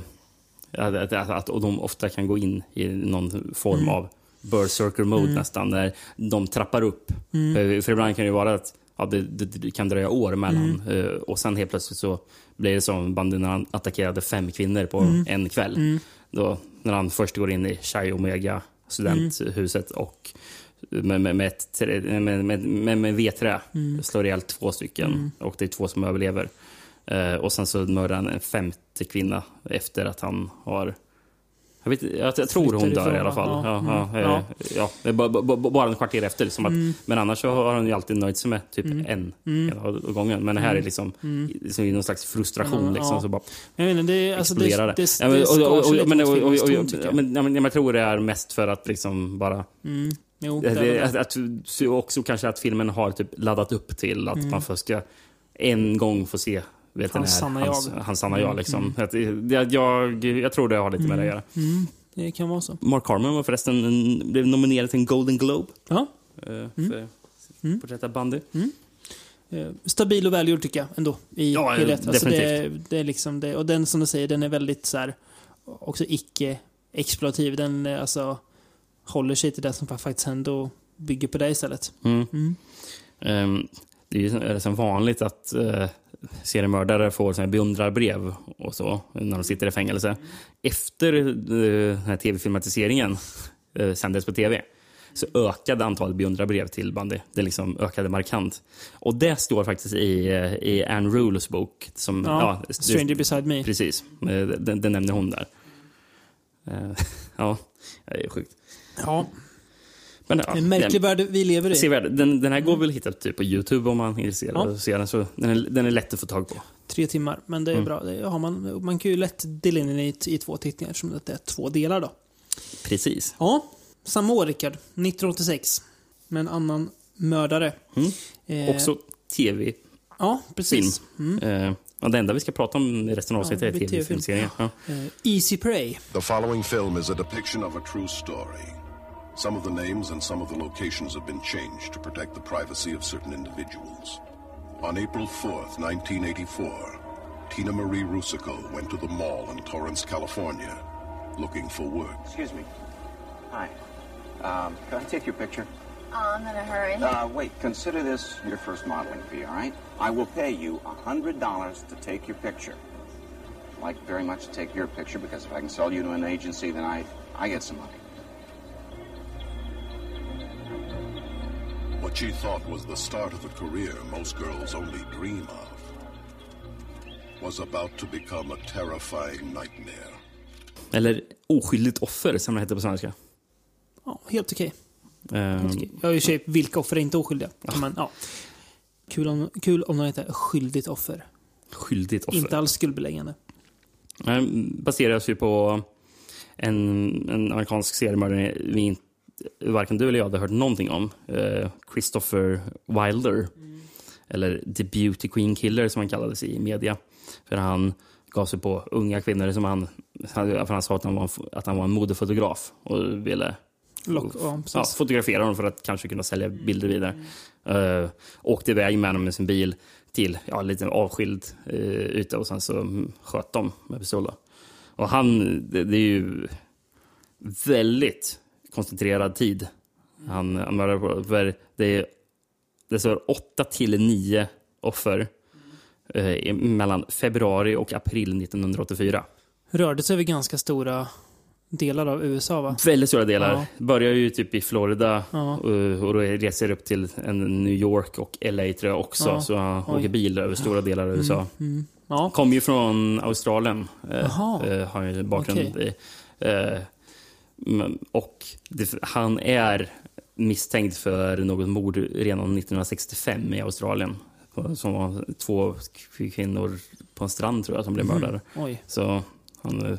att, att, att, och de ofta kan gå in i någon form Mm. av berserker-mode Mm. nästan, när de trappar upp. Mm. För, för ibland kan det vara att ja, det, det, det kan dröja år mellan Mm. eh, och sen helt plötsligt så blir det som han attackerade fem kvinnor på Mm. en kväll. Mm. Då, när han först går in i Chi Omega studenthuset och med, med, med, ett, med, med, med, med vedträ Mm. slår ihjäl två stycken Mm. och det är två som överlever. Eh, och sen så mördar han en femte kvinna efter att han har jag, vet, jag, jag tror hon dör i alla fall. Ja, Ja. ja, Mm. eh, ja. det är bara, en kvarter efter. Liksom att, Mm. Men annars har hon ju alltid nöjt sig med typ Mm. en Mm. hela gången. Men det här är Mm. liksom Mm. liksom någon slags frustration. Ja, liksom, ja. så bara Jag inte, det, alltså det, exploderar det, det, Ja, det men- tycker jag. ja, tror det är mest för att liksom bara... Mm. Jo, Det, det det, att, det. att, så också kanske att filmen har typ laddat upp till att Mm. man först ska en gång få se vet sanna hans, jag. hans sanna Mm, jag. Liksom. mm. Det- jag, jag tror det har lite med det att göra. Mm. Det kan vara så. Mark Harmon var förresten en, blev nominerad till en Golden Globe. Ja. eh, Mm. För porträtt bandy. Eh, Stabil och välgjord tycker jag ändå. I Ja, helhet. Alltså det, definitivt. det är liksom det. Och den som du säger, den är väldigt så här, också icke-exploativ. Den eh, alltså håller sig till det som faktiskt hände och bygger på det istället. Mm. Mm. Det är ju det som vanligt att uh, seriemördare får såna här beundrarbrev och så när de sitter i fängelse. Efter eh, den här tv-filmatiseringen uh, sändes på tv så ökade antalet beundrarbrev till bandy. Det liksom ökade markant. Och det står faktiskt i, eh, i Anne Rules bok. Som, Ja, det- Stranger Beside Me. Precis, Eh, den, den nämner hon där. Eh, [LAUGHS] ja, det är sjukt. Ja. Men, ja, En märklig värld vi lever i. Den, den här går väl att hitta typ på Youtube om man är intresserad Ja. av att se den. Så den, är, den är lätt att få tag på. Tre timmar, men det är Mm. bra. Det har man, man kan ju lätt dela in den i, i två tittningar eftersom det är två delar då. Precis. Ja, samma år Rickard. 1986. Med en annan mördare. Mm. Eh, Också tv Ja, precis. film. Eh, ja, det enda vi ska prata om i resten av Ja, avsnittet det är tv-filmserien. Ja. Eh, Easy Prey. The following film is a depiction of a true story. Some of the names and some of the locations have been changed to protect the privacy of certain individuals. On April 4th, 1984, Tina Marie Rusico went to the mall in Torrance, California, looking for work. Excuse me. Hi. Um, can I take your picture? Oh, I'm in a hurry. Uh, wait, consider this your first modeling fee, all right? I will pay you $100 to take your picture. I'd like very much to take your picture because if I can sell you to an agency, then I, I get some money. What she thought was the start of a career most girls only dream of was about to become a terrifying nightmare. Eller Oskyldigt offer som det heter på svenska. Ja, helt okej. Eh, Helt okej. Jag har ju sig vilka offer är inte oskyldiga. Men, ja. Kul om, kul om de heter skyldigt offer. skyldigt offer. Inte alls skuldbeläggande. Den baseras ju på en, en amerikansk seriemördare vi inte, varken du eller jag hade hört någonting om. Eh, Christopher Wilder. Eller The Beauty Queen Killer som han kallades i media. För han gav sig på unga kvinnor som han... För han sa att han var, en- att han var en modefotograf och ville Lock, ja, ja, fotografera dem för att kanske kunna sälja bilder vidare. Uh, åkte iväg med dem med sin bil till ja, en liten avskild uh, yta och sen så mm, sköt de med pistol. Och han, det, det är ju väldigt koncentrerad tid. Han, han mördade på. För det, är, det står 8 till 9 offer eh, mellan februari och april 1984. Rörde sig över ganska stora delar av USA va? Väldigt stora delar. Ja. Börjar ju typ i Florida Ja. och, och då reser upp till en New York och LA tror jag också. Ja. Så han Oj. åker bil över stora delar av USA. Mm. Ja. Kommer ju från Australien. Eh, eh, har ju bakgrund Okej. i. Eh, och det, han är misstänkt för något mord redan 1965 i Australien. Som var två kvinnor på en strand tror jag som blev Mhm. mördade. Oj. Så han, eh,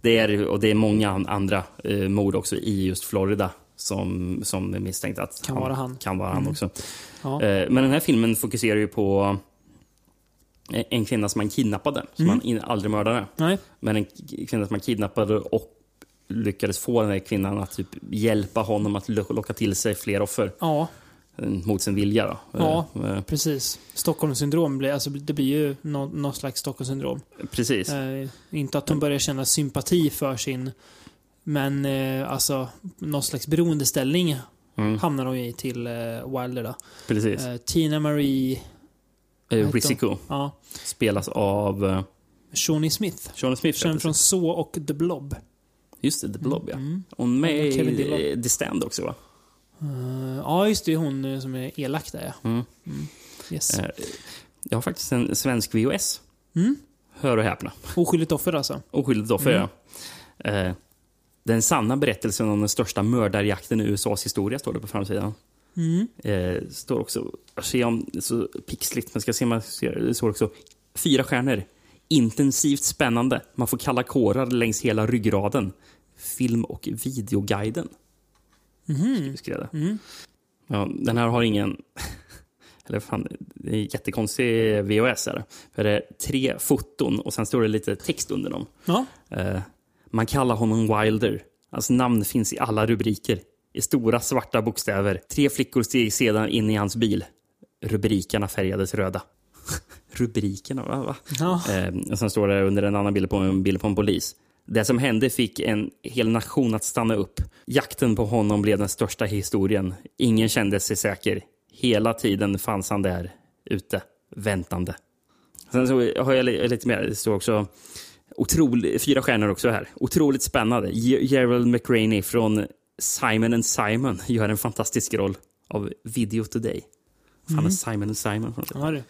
det är, och det är många andra eh, mord också i just Florida som, som är misstänkt att Kan vara han. Kan vara han Mm. också. Ja. Eh, men den här filmen fokuserar ju på en kvinna som han kidnappade, som Mm. han in, aldrig mördade. Nej. Men en kvinna som han kidnappade och lyckades få den här kvinnan att typ hjälpa honom att lo- locka till sig fler offer. Ja. eh, Mot sin vilja. Då. Ja, Eh, eh, precis. Stockholmssyndrom, blir, alltså, det blir ju nå- något slags Stockholmssyndrom. Precis. Eh, inte att hon börjar känna sympati för sin, men eh, alltså någon slags beroendeställning Mm. hamnar hon i till Wilder då. Precis. Tina Marie... Eh, Risiko. Ja. Spelas av Shawnee Smith. Shawnee Smith. ja, Känd från Saw och The Blob. Just det, The Blob ja. Mm. Hon med i eh, The Stand också va? Eh, ja, just det. Hon eh, som är elak där ja. Mm. Yes. Eh, Jag har faktiskt en svensk VHS. Mm. Hör och häpna. Oskyldigt offer alltså. Oskyldigt offer, Mm. ja. Eh, Den sanna berättelsen om den största mördarjakten i USAs historia står det på framsidan. Mm. Står också, ser om det så pixligt, men ska se om jag ser, det står också fyra stjärnor. Intensivt spännande. Man får kalla kårar längs hela ryggraden. Film och videoguiden. Mhm. Skrev. Mm. Ja, den här har ingen... [LAUGHS] Eller fan, det är en jättekonstig VHS. Här. För det är tre foton och sen står det lite text under dem. Ja. Eh, man kallar honom Wilder. Hans namn finns i alla rubriker. I stora svarta bokstäver. Tre flickor steg sedan in i hans bil. Rubrikerna färgades röda. Rubrikerna? Va? va? Ja. Eh, och sen står det under en annan bild på en bild på en polis. Det som hände fick en hel nation att stanna upp. Jakten på honom blev den största historien. Ingen kände sig säker. Hela tiden fanns han där ute, väntande. Sen så har jag li- lite mer. Det står också otroligt, fyra stjärnor också här. Otroligt spännande. Ge- Gerald McRaney från Simon and Simon gör en fantastisk roll av Video Today. Fan Mm. Simon and Simon? Ja, det.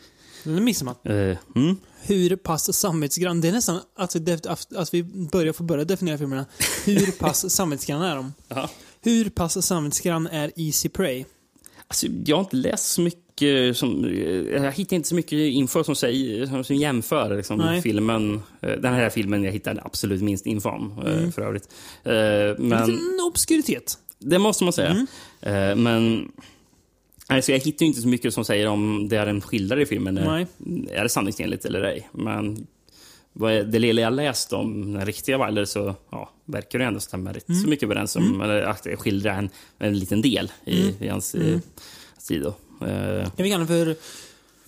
Den missar man. Eh, mm. Hur pass samvetsgrann... Det är nästan att vi, att vi börjar få börja definiera filmerna. Hur [LAUGHS] pass samvetsgranna är de? Ja. Hur pass samvetsgrann är Easy Prey? Alltså, jag har inte läst så mycket. Som, jag hittar inte så mycket info som, säger, som, som jämför liksom, filmen. eh, Den här filmen jag hittar absolut minst info om, eh, Mm. för övrigt. Men, En obskuritet. det måste man säga. Mm. Men alltså, jag hittar inte så mycket som säger om det är en skildrare i filmen. eh, Nej. Är det sanningsenligt eller ej? Men det lilla jag läst om den riktiga Wilder så ja, verkar det ändå stämma rätt Mm. så mycket överens om, Mm. eller att skildra en, en liten del i, Mm. i hans Mm. mm. tid. Då. Eh, Kan vi kalla den för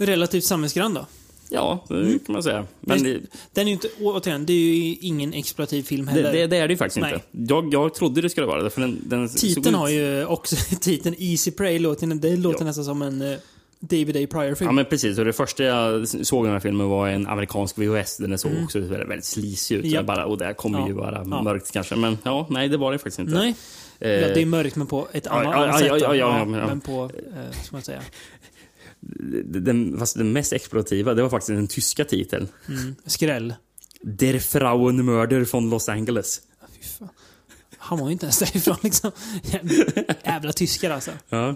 relativt samvetsgrann då? Ja, det Mm. kan man säga. Men det, Den är ju inte, återigen, det är ju ingen exploativ film det, heller. det, det är det ju faktiskt Nej. inte. Jag, jag trodde det skulle vara det. För den, den Titeln har ju också, [LAUGHS] titeln Easy Prey låter, det låter nästan som en eh, David A. Pryor-film. Ja men precis, och det första jag såg i den här filmen var en amerikansk VHS. Den såg Mm. också väldigt, väldigt slisig ut. Ja. Jag Bara, och det här kommer Ja. ju vara Ja. mörkt kanske. Men ja, nej det var det faktiskt inte. Nej. Eh, ja, det är mörkt men på ett ja, annat, ja, ja, sätt. ja, ja, ja, men- ja. Men på, eh, ska man säga, [LAUGHS] den, fast den mest exploativa, det var faktiskt den tyska titeln. mm, skräll. Der Frauenmörder von Los Angeles. Han var ju inte ens därifrån liksom. [LAUGHS] Jävla tyskar alltså. Ja.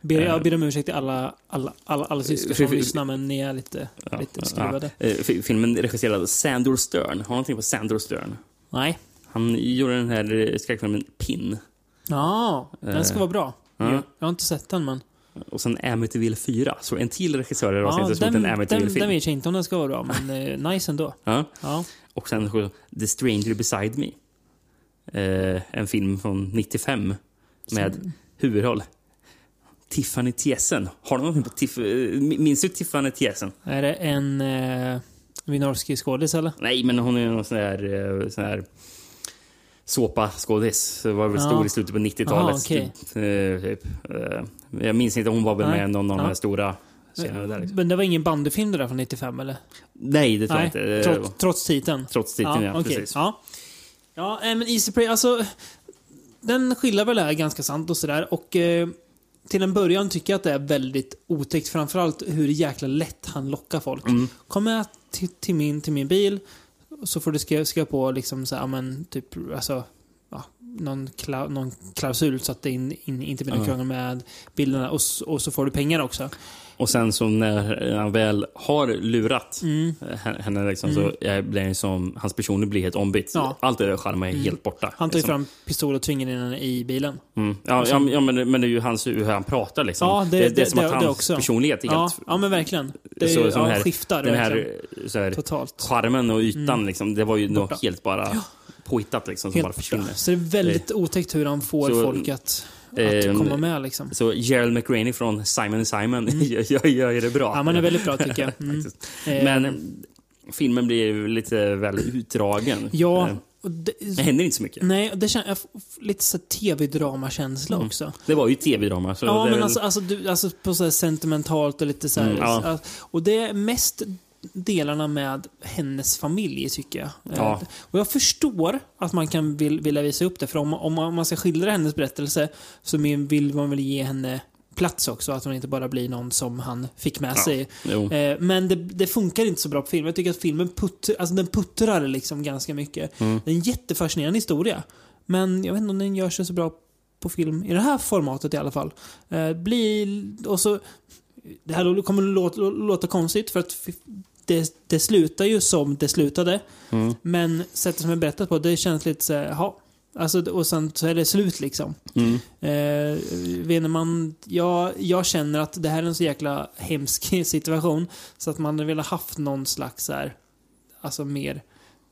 Ber, Eh. jag ber om ursäkt till alla, alla, alla, alla tyskar som lyssnar, men ni är lite, lite skruvade. Ja. Eh, fi- Filmen regisserad av Sandor Stern. Har du någonting på Sandor Stern? Nej. Han gjorde den här skräckfilmen Pin. Ja, den ska Eh, vara bra. ja. Jag har inte sett den, men... Och sen Amityville 4. Så en till regissör Ja, ja, som gjort en Amityville-film. den vet jag inte om den ska vara bra, [LAUGHS] men eh, nice ändå. Ja. Ja. Och sen The Stranger Beside Me. Eh, en film från 95 med huvudroll Tiffany Thiesen. Har du någonting på Tiff... eh, Minns du Tiffany Thiesen? Är det en eh, Wynorski-skådis, eller? Nej, men hon är någon sån där, eh, sån där såpa-skådis. Var väl Ja. stor i slutet på 90-talet. Aha, okej. typ. Eh, typ. Eh, Jag minns inte, hon var väl Nej. med i någon av de Ja. här stora där. Liksom. Men det var ingen bandyfilm det där från 95, eller? Nej, det tror jag inte. Eh, Trots, trots titeln? Trots titeln, ja. okej. Precis. Ja, ja men Easy Prey, alltså... Den skildrar väl här ganska sant och sådär. Och eh, till en början tycker jag att det är väldigt otäckt. Framförallt hur jäkla lätt han lockar folk. Mm. Kom med till, till, min, till min bil, så får du skriva, skriva på liksom så här, men typ, alltså... Ja, någon, kla, någon klausul så att det in, in, inte blir något krångel med bilderna. Och, och så får du pengar också. Och sen så när han väl har lurat Mm. eh, henne liksom, Mm. så blir han som, hans person blir helt ombytt. Ja. Allt det där charmen är Mm. helt borta. Han tar liksom. fram pistol och tvingar in henne i bilen. Mm. Ja, sen- men- ja, men, men det är ju hans, hur han pratar liksom. Ja, det, det, är som det, att det hans också. personlighet är ja, helt... ja, men verkligen. Det är, så, ju- ja, här, skiftar den här, så här Totalt. charmen och ytan, Mm. liksom, det var ju Borta. helt bara påhittat liksom, som Helt bara försvinner. Så det är väldigt otäckt hur han får Så, folk att, att ehm, komma med. Liksom. Så Gerald McRaney från Simon Simon [LAUGHS] gör, gör ju det bra. Mm. Ja, det är väldigt bra tycker jag. [LAUGHS] Mm. Men eh, filmen blir lite väl utdragen. Ja, Eh, det, Det händer inte så mycket. Nej, det känns jag får lite så tv-drama-känsla Mm. också. Det var ju tv-drama. Ja, men väl- alltså, alltså, du, alltså på så sentimentalt och lite så här, Mm, ja. så- Och det är mest delarna med hennes familj, tycker jag. Ja. Eh, Och jag förstår att man kan vill, vilja visa upp det, för om, om man ska skildra hennes berättelse så vill man väl ge henne plats också, att hon inte bara blir någon som han fick med Ja, sig. Eh, Men det, det funkar inte så bra på film. Jag tycker att filmen putter, alltså den puttrar liksom ganska mycket. Mm. Det är en jättefascinerande historia. Men jag vet inte om den gör sig så bra på film i det här formatet i alla fall. Eh, blir, och så, det här kommer att låta, låta konstigt för att det, det slutar ju som det slutade. Mm. Men sättet som är berättat på, det känns lite så här, jaha. Alltså, och sen så är det slut liksom. Mm. Eh, vet man, jag, jag känner att det här är en så jäkla hemsk [LAUGHS] situation. Så att man hade velat haft någon slags så här, alltså mer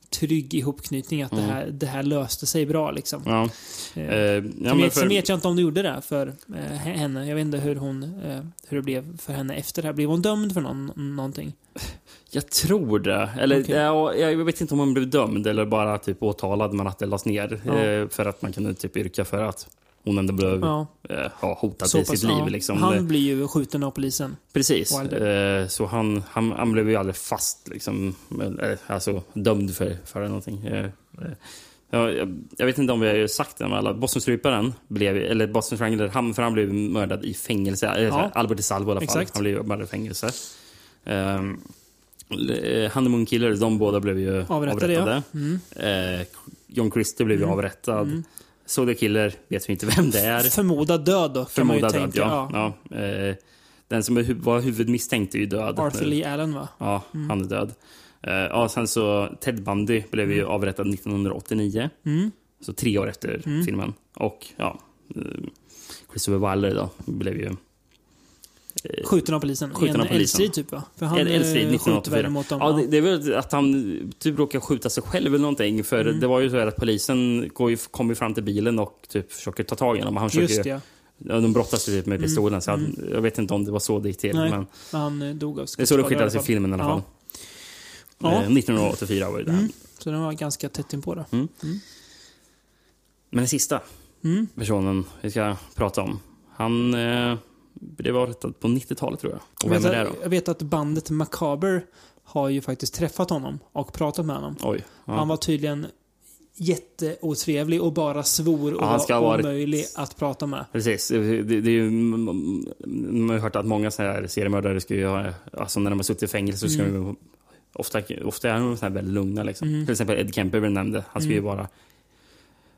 trygg ihopknytning. Att Mm. det, här, det här löste sig bra liksom. Ja. Eh, Eh, ja, vet, för- sen vet jag inte om det gjorde det för eh, henne. Jag vet inte hur, hon, eh, hur det blev för henne efter det här. Blev hon dömd för någon, någonting? Jag tror det. Eller, Okej. ja, jag vet inte om hon blev dömd eller bara typ åtalad men att det lades ner. Ja. Eh, för att man kunde typ yrka för att hon ändå blev Ja. eh, Så i pass, sitt liv. Liksom. Han blir ju skjuten av polisen. Precis. Eh, så han, han, han blev ju aldrig fast, liksom, eh, alltså dömd för, för någonting. Eh, eh, ja, jag, jag vet inte om vi har sagt det, men alla, Boston-stryparen blev, eller Boston Strangler, han, för han blev mördad i fängelse. Ja. Albert DeSalvo i alla fall. Exakt. Han blev mördad i fängelse. Um, Honeymoon Killer, de båda blev ju Avrättade, avrättade. ja. Mm. Eh, John Christie blev ju Mm. avrättad. Mm. Zodiac Killer vet vi inte vem det är. Förmodad död då, kan man ju Förmodad död, tänka. ja. ja. Eh, den som var huvudmisstänkt är ju död. Arthur Lee Allen va? Ja, Mm. han är död. Eh, ja, sen så Ted Bundy blev ju avrättad 1989. Mm. Så tre år efter Mm. filmen. Och ja, eh, Christopher Wilder då blev ju... Skjuten av polisen. Skjuten av en eldstrid typ va? För han En eldstrid skjuter väl 1984. mot dem. Ja, det, det är väl att han typ råkar skjuta sig själv eller någonting. För Mm. det var ju så här att polisen kommer fram till bilen och typ försöker ta tag i honom. Han försöker, Just ju- det, ja. De brottas ju typ med Mm, pistolen. Så han, mm. jag vet inte om det var så det gick till. Nej, Men han eh, dog av det är så det skottskador skildrades i filmen i alla fall. Ja. Eh, 1984 var det. Mm. Så den var ganska tätt inpå då. Mm. Mm. Men den sista Mm. personen vi ska prata om. Han eh, blev avrättad på 90-talet tror jag. Jag Och vem vet, är det att, då? jag vet att bandet Macabre har ju faktiskt träffat honom och pratat med honom. Oj. Ja. Han var tydligen jätteotrevlig och bara svor och Ja, var varit- omöjlig att prata med. Precis. Det, det, det är ju, man har ju hört att många såna här seriemördare ska ju ha, alltså när de har suttit i fängelse så ska Mm. de ju Ofta, ofta är de så här väldigt lugna. Liksom. Mm. Till exempel Ed Kemper vi nämnde. Han ska ju Mm. vara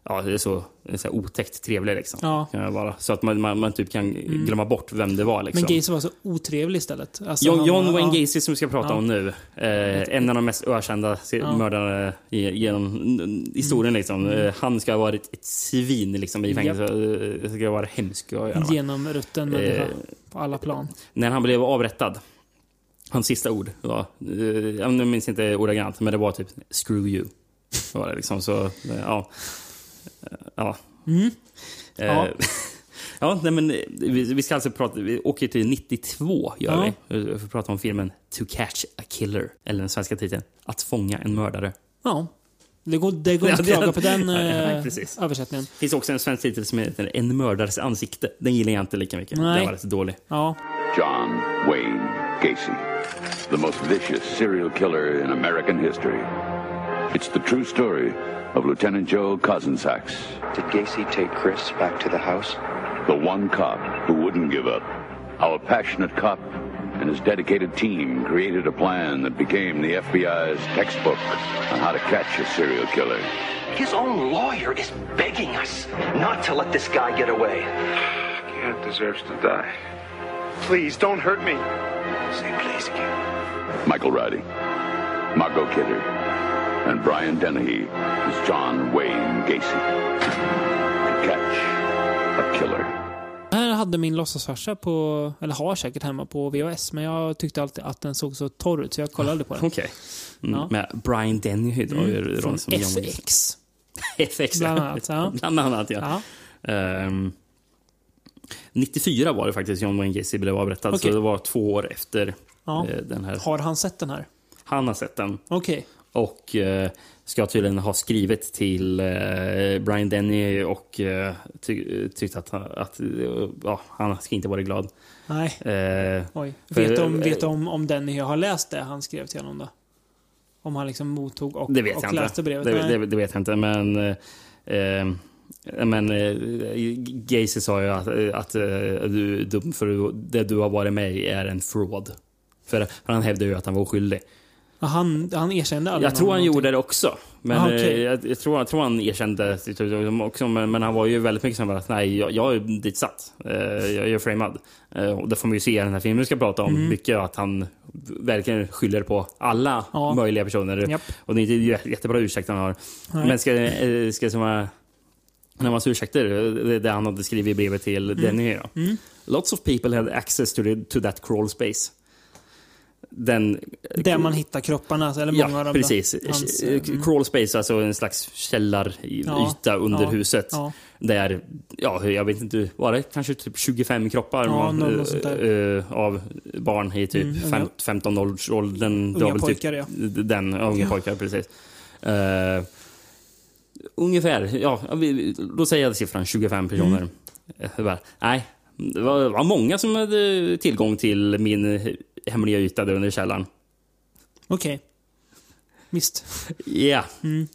Ja, det är så, det är så otäckt trevlig liksom. Ja. Kan jag vara. Så att man, man, man typ kan glömma bort vem det var liksom. Men Gacy var så otrevlig istället. Alltså, John, John Wayne ja. Gacy som vi ska prata Ja. om nu. Eh, en av de mest ökända mördarna genom historien. Liksom. Mm. Eh, han ska ha varit ett svin liksom, i fängelse. Eh, Det ska vara hemskt att göra. Genomrutten människa. Eh, på alla plan. När han blev avrättad. Hans sista ord var, eh, jag minns inte ordagrant, men det var typ screw you. Var det liksom, så, ja. Eh, Ja. Mm. Eh, Ja. [LAUGHS] ja, nej, men eh, vi, ska alltså prata, vi åker till 92 gör Ja. vi. Vi får prata om filmen To catch a killer, eller den svenska titeln Att fånga en mördare. Ja. Det går, det går inte [LAUGHS] att klaga på den [LAUGHS] Nej, eh, precis. översättningen. Det finns också en svensk titel som heter En mördares ansikte. Den gillar jag inte lika mycket. Nej. Den var rätt dålig. Ja. John Wayne Gacy, the most vicious serial killer in American history. It's the true story of Lieutenant Joe Cosensax. Did Gacy take Chris back to the house? The one cop who wouldn't give up. Our passionate cop and his dedicated team created a plan that became the FBI's textbook on how to catch a serial killer. His own lawyer is begging us not to let this guy get away. Kent deserves to die. Please don't hurt me. Say please again. Michael Riding, Margot Kidder, and Brian Dennehy as John Wayne Gacy. To catch a killer. Här hade min låtsasfarsa på, eller har säkert hemma på VHS, men jag tyckte alltid att den såg så torr ut så jag kollade på den. Okej. Mm, Ja. Med Brian Dennehy då. Mm, från som John- FX. FX, Bland ja. annat, ja. Bland annat, ja. [LAUGHS] Ehm, 94 var det faktiskt John Wayne Gacy blev avrättad, Okej. så det var två år efter Ja. eh, den här. Har han sett den här? Han har sett den. Okej. Och eh, ska tydligen ha skrivit till eh, Brian Denny och eh, ty tyckt att, han- att ja, han ska inte vara glad. Nej. Oj. för- Vet om, vet du om, om den jag har läst det han skrev till honom då? Om han liksom mottog och, Det vet och jag läste inte. brevet? Det, det, det vet jag inte, men... Men eh, Gacy sa ju att, att eh, du är dum för det du har varit med i är en fraud. För, för han hävdade ju att han var oskyldig. Han, han erkände aldrig Jag tror han någonting. gjorde det också. Men Ah, okej. eh, jag, jag, tror, jag tror han erkände också. Men, men han var ju väldigt mycket som att nej, jag, jag är ditsatt. Eh, jag är framad. Eh, och det får man ju se i den här filmen vi ska prata om. Mm. Mycket att han verkligen skyller på alla Ja. möjliga personer. Japp. Och det är inte jä- jättebra ursäkt han har. Nej. Men ska, ska som vara när man ursäkter, det, det han hade skrivit i brevet till Mm. Denny. Då. Mm. Lots of people had access to, the, to that crawl space. Den, Där man hittar kropparna, alltså, eller många av ja, dem. precis. Hans, Eh, eh, mm. Crawl space, alltså en slags källaryta Ja, under ja, huset. ja. Där, ja, jag vet inte, var det kanske typ 25 kroppar man, eh, av barn i typ Mm, fem, unga- 15-årsåldern. Det Unga väl pojkar, typ, ja. Den, ja, unga pojkar, precis. Eh, ungefär, ja, då säger jag siffran 25 personer. Mm. Nej, det var många som hade tillgång till min hemliga yta där under källaren. Okej. Visst. Ja. Mm.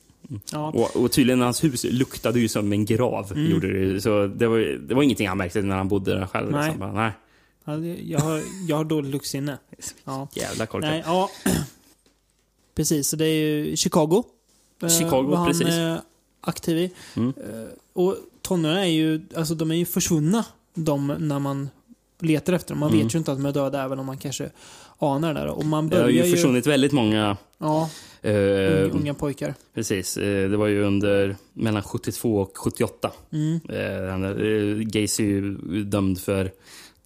Ja. Och, och tydligen hans hus luktade ju som en grav. Mm. Gjorde det, så det var, det var ingenting han märkte när han bodde där själv. Nej. Liksom. Bara, nej. Ja, Jag har, jag har dåligt luktsinne. Ja. Jävla korkat. Nej, ja. [CLEARS THROAT] Precis, så det är ju Chicago. eh, Chicago, han, precis. eh, aktiv i. Mm. Eh, Och tonåringar är ju, alltså de är ju försvunna de när man letar efter dem. Man Mm. vet ju inte att de är döda även om man kanske anar det där. Och man Det har börjar ju försvunnit väldigt många... Ja, eh, unga, unga pojkar. Precis. eh, Det var ju under mellan 72 och 78. Mm. Eh, eh, Gacy är ju dömd för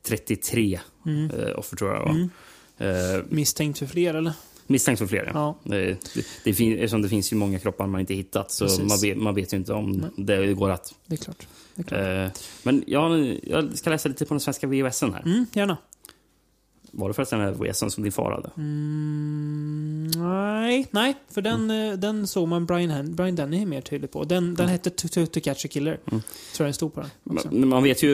33 Mm. eh, offer tror jag. Mm. Eh, Misstänkt för fler eller? Misstänkt för fler, ja. Det, det, fin, eftersom det finns ju många kroppar man inte hittat så man vet, man vet ju inte om Nej. det går att... Det är klart. Eh, men jag, jag ska läsa lite på den svenska VHSen här. Mm, gärna. Var det förresten den här VHSen som din far hade? Mm, nej, nej, för den, Mm. eh, den såg man Brian, Hen- Brian Denny mer tydligt på. Den, den hette to, to, to Catch a Killer. Mm. Tror jag det stod på den. också. Man, man vet ju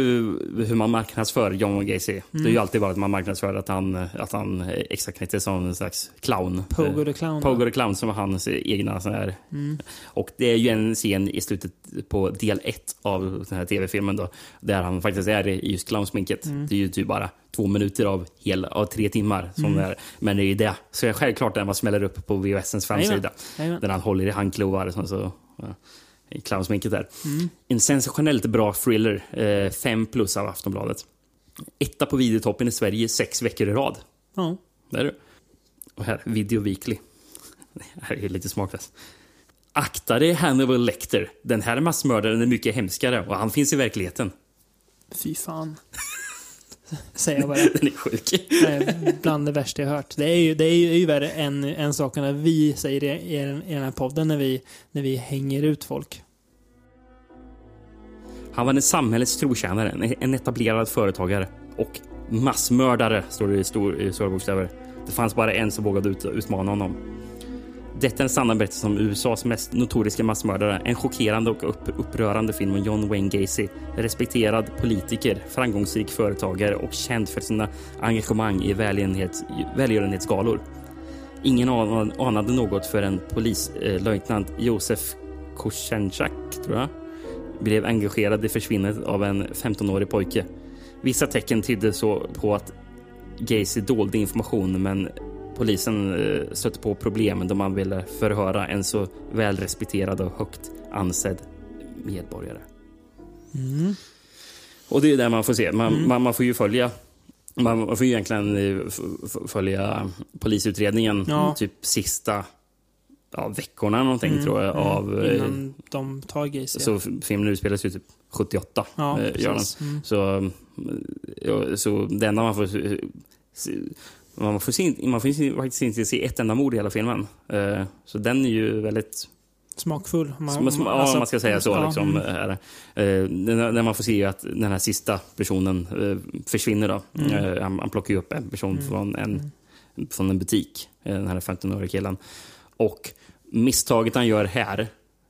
hur man marknadsför John Gacy. Det är ju Mm. alltid bara att man marknadsför att han, att han är extra knäckte som en slags clown. Pogo the Clown, Pogo the Clown som var hans egna sån här. Mm. Och det är ju en scen i slutet på del ett av den här tv-filmen då. Där han faktiskt är i just clownsminket. Mm. Det är ju typ bara två minuter av, hel, av tre timmar. Som Mm. är. Men det är ju det. Så självklart när man smäller upp på VHSens framsida. Jajamän. Där han håller i handklovar. Så, så, ja. clownsminket där. Mm. En sensationellt bra thriller. Eh, fem plus av Aftonbladet. Etta på videotoppen i Sverige sex veckor i rad. Ja. Där är du. Och här, Video Weekly. [LAUGHS] Det här är lite smaklöst. Akta dig Hannibal Lecter. Den här massmördaren är mycket hemskare och han finns i verkligheten. Fy fan. [LAUGHS] Säger jag bara. [LAUGHS] Den är sjuk. Det är bland det värsta jag hört. Det är ju, det är ju, är ju värre än, än sakerna vi säger i, i, den- i den här podden när vi, när vi hänger ut folk. Han var en samhällets trotjänare, en- en etablerad företagare och massmördare, står det i, stor, i stora bokstäver. Det fanns bara en som vågade ut, utmana honom. Detta är en sann berättelse om USAs mest notoriska massmördare. En chockerande och upp, upprörande film om John Wayne Gacy. Respekterad politiker, framgångsrik företagare och känd för sina engagemang i välgörenhets, välgörenhetsgalor. Ingen anade något förrän polislöjtnant Josef Kosenczak, tror jag, blev engagerad i försvinnandet av en 15-årig pojke. Vissa tecken tydde så på att Gacy dolde information men polisen eh, stötte på problem då man ville förhöra en så välrespekterad och högt ansedd medborgare. Mm. Och det är det man får se. Man, Mm. man, man får ju följa man får ju egentligen eh, följa polisutredningen Ja. typ sista ja, veckorna någonting Mm, tror jag. mm. Av, eh, Innan de tar Gacy. så filmen utspelas ju typ 78. Ja, gör den. Mm. Så, ja, så det enda man får... Man får, se, man får faktiskt inte se ett enda mord i hela filmen. Eh, Så den är ju väldigt... Smakfull. Sm- sm- ja, alltså- man ska säga så. ja, liksom, mm. här. Eh, När när man får se att den här sista personen eh, försvinner. Då. Mm. Han, han plockar ju upp en person Mm. från, en, från en butik, den här 15-åriga killen. Och misstaget han gör här,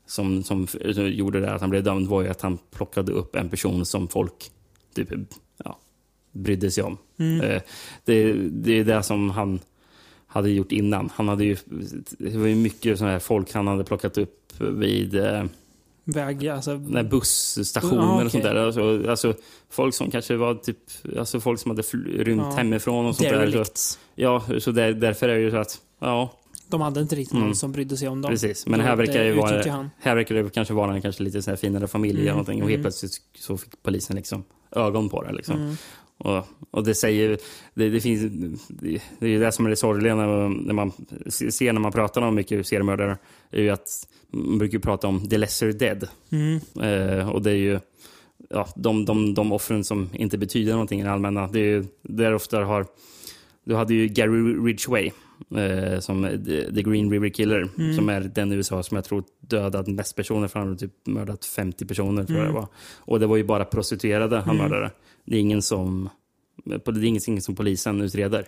som, som, gjorde det att han blev dömd, var ju att han plockade upp en person som folk typ, brydde sig om. Mm. Eh, Det, det är det som han hade gjort innan. Han hade ju, det var ju mycket sån här folk han hade plockat upp vid eh, Väg, alltså... när busstationer Ja, och sånt där. Alltså, alltså, folk som kanske var typ, alltså folk som hade rymt Ja. hemifrån och sånt där. Så, ja, så där, därför är det ju så att, ja. De hade inte riktigt någon Mm. som brydde sig om dem. Precis, men Det- här verkar det vara, här verkar det kanske vara en kanske lite så här finare familj Mm, eller någonting och helt mm. plötsligt så fick polisen liksom ögon på det. Liksom. Mm. Och, och det säger, det, det finns, det, det är ju det som är det sorgliga när man, när man ser när man pratar om mycket seriemördare, är ju att man brukar prata om the lesser dead. Mm. Eh, och det är ju ja, de, de, de offren som inte betyder någonting i det allmänna. Det är ju där ofta har, du hade ju Gary Ridgway eh, som The Green River Killer, Mm. som är den i USA som jag tror dödat mest personer, för han har typ mördat 50 personer tror jag Mm. det var. Och det var ju bara prostituerade han Mm. mördade. Det är ingen som, det är ingenting som polisen utreder.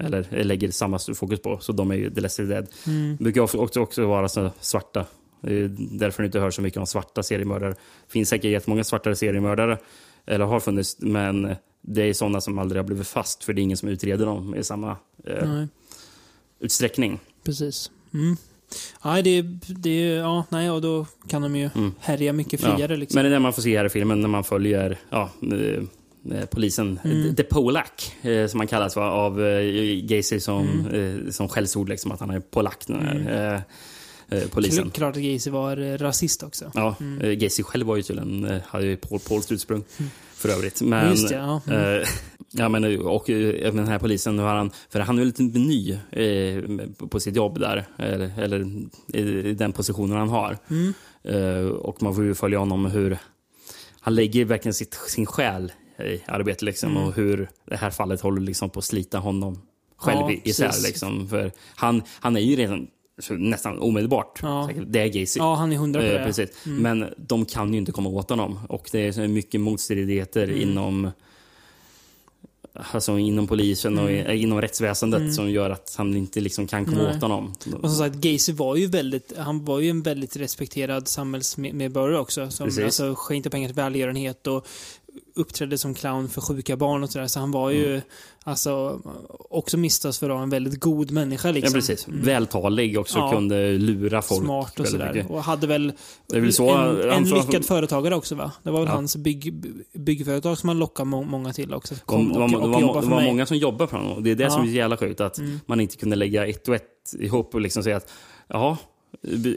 Eller lägger samma fokus på, så de är ju the lesser dead. Mm. Det brukar också, också vara så svarta. Det är därför ni inte hör så mycket om svarta seriemördare. Det finns säkert jättemånga svarta seriemördare, eller har funnits, men det är sådana som aldrig har blivit fast, för det är ingen som utreder dem i samma eh, utsträckning. Precis. Mm. Nej, det, det, ja, nej, och då kan de ju Mm. härja mycket friare. Ja. Liksom. Men det är det man får se här i filmen när man följer ja, eh, polisen, Mm. The Polak, eh, som han kallas va, av eh, Gacy som, Mm. eh, som skällsord, liksom, att han är polack, den här, Mm. eh, eh, polisen. Kl- Klart att Gacy var eh, rasist också. Ja, Mm. mm. Gacy själv var ju tydligen, eh, hade ju pol, polskt ursprung för övrigt. Men, Just det, ja. Mm. eh, ja, men, och eh, den här polisen, nu har han, för han är lite ny eh, på sitt jobb där, eller, eller i, i den positionen han har. Mm. Eh, och man får ju följa honom hur han lägger verkligen sitt, sin själ i arbetet liksom, Mm. och hur det här fallet håller liksom på att slita honom själv Ja, isär. precis. Liksom, för han, han är ju redan nästan omedelbart. Ja. Det är Gacy. Ja, han är hundra på Eh, det. Precis. Mm. Men de kan ju inte komma åt honom. Och det är mycket motstridigheter Mm. inom Alltså inom polisen och Mm. i- inom rättsväsendet Mm. som gör att han inte liksom kan komma Nej. åt honom. Och som sagt, Gacy var ju väldigt, han var ju en väldigt respekterad samhällsmedborgare också. Som Precis. alltså, skänkte pengar till välgörenhet och uppträdde som clown för sjuka barn och sådär. Så han var ju Mm. alltså också misstals för att vara en väldigt god människa liksom. Ja, precis. Mm. Vältalig också, Ja. kunde lura folk. Smart och sådär. Och hade väl, Det väl så en, en lyckad företagare också va? Det var väl Ja. hans bygg, byggföretag som han lockade må, många till också. Det Kom var, och, det var, det var många som jobbar för honom. Det är det Ja. som är så jävla sjukt. Att Mm. man inte kunde lägga ett och ett ihop och liksom säga att ja,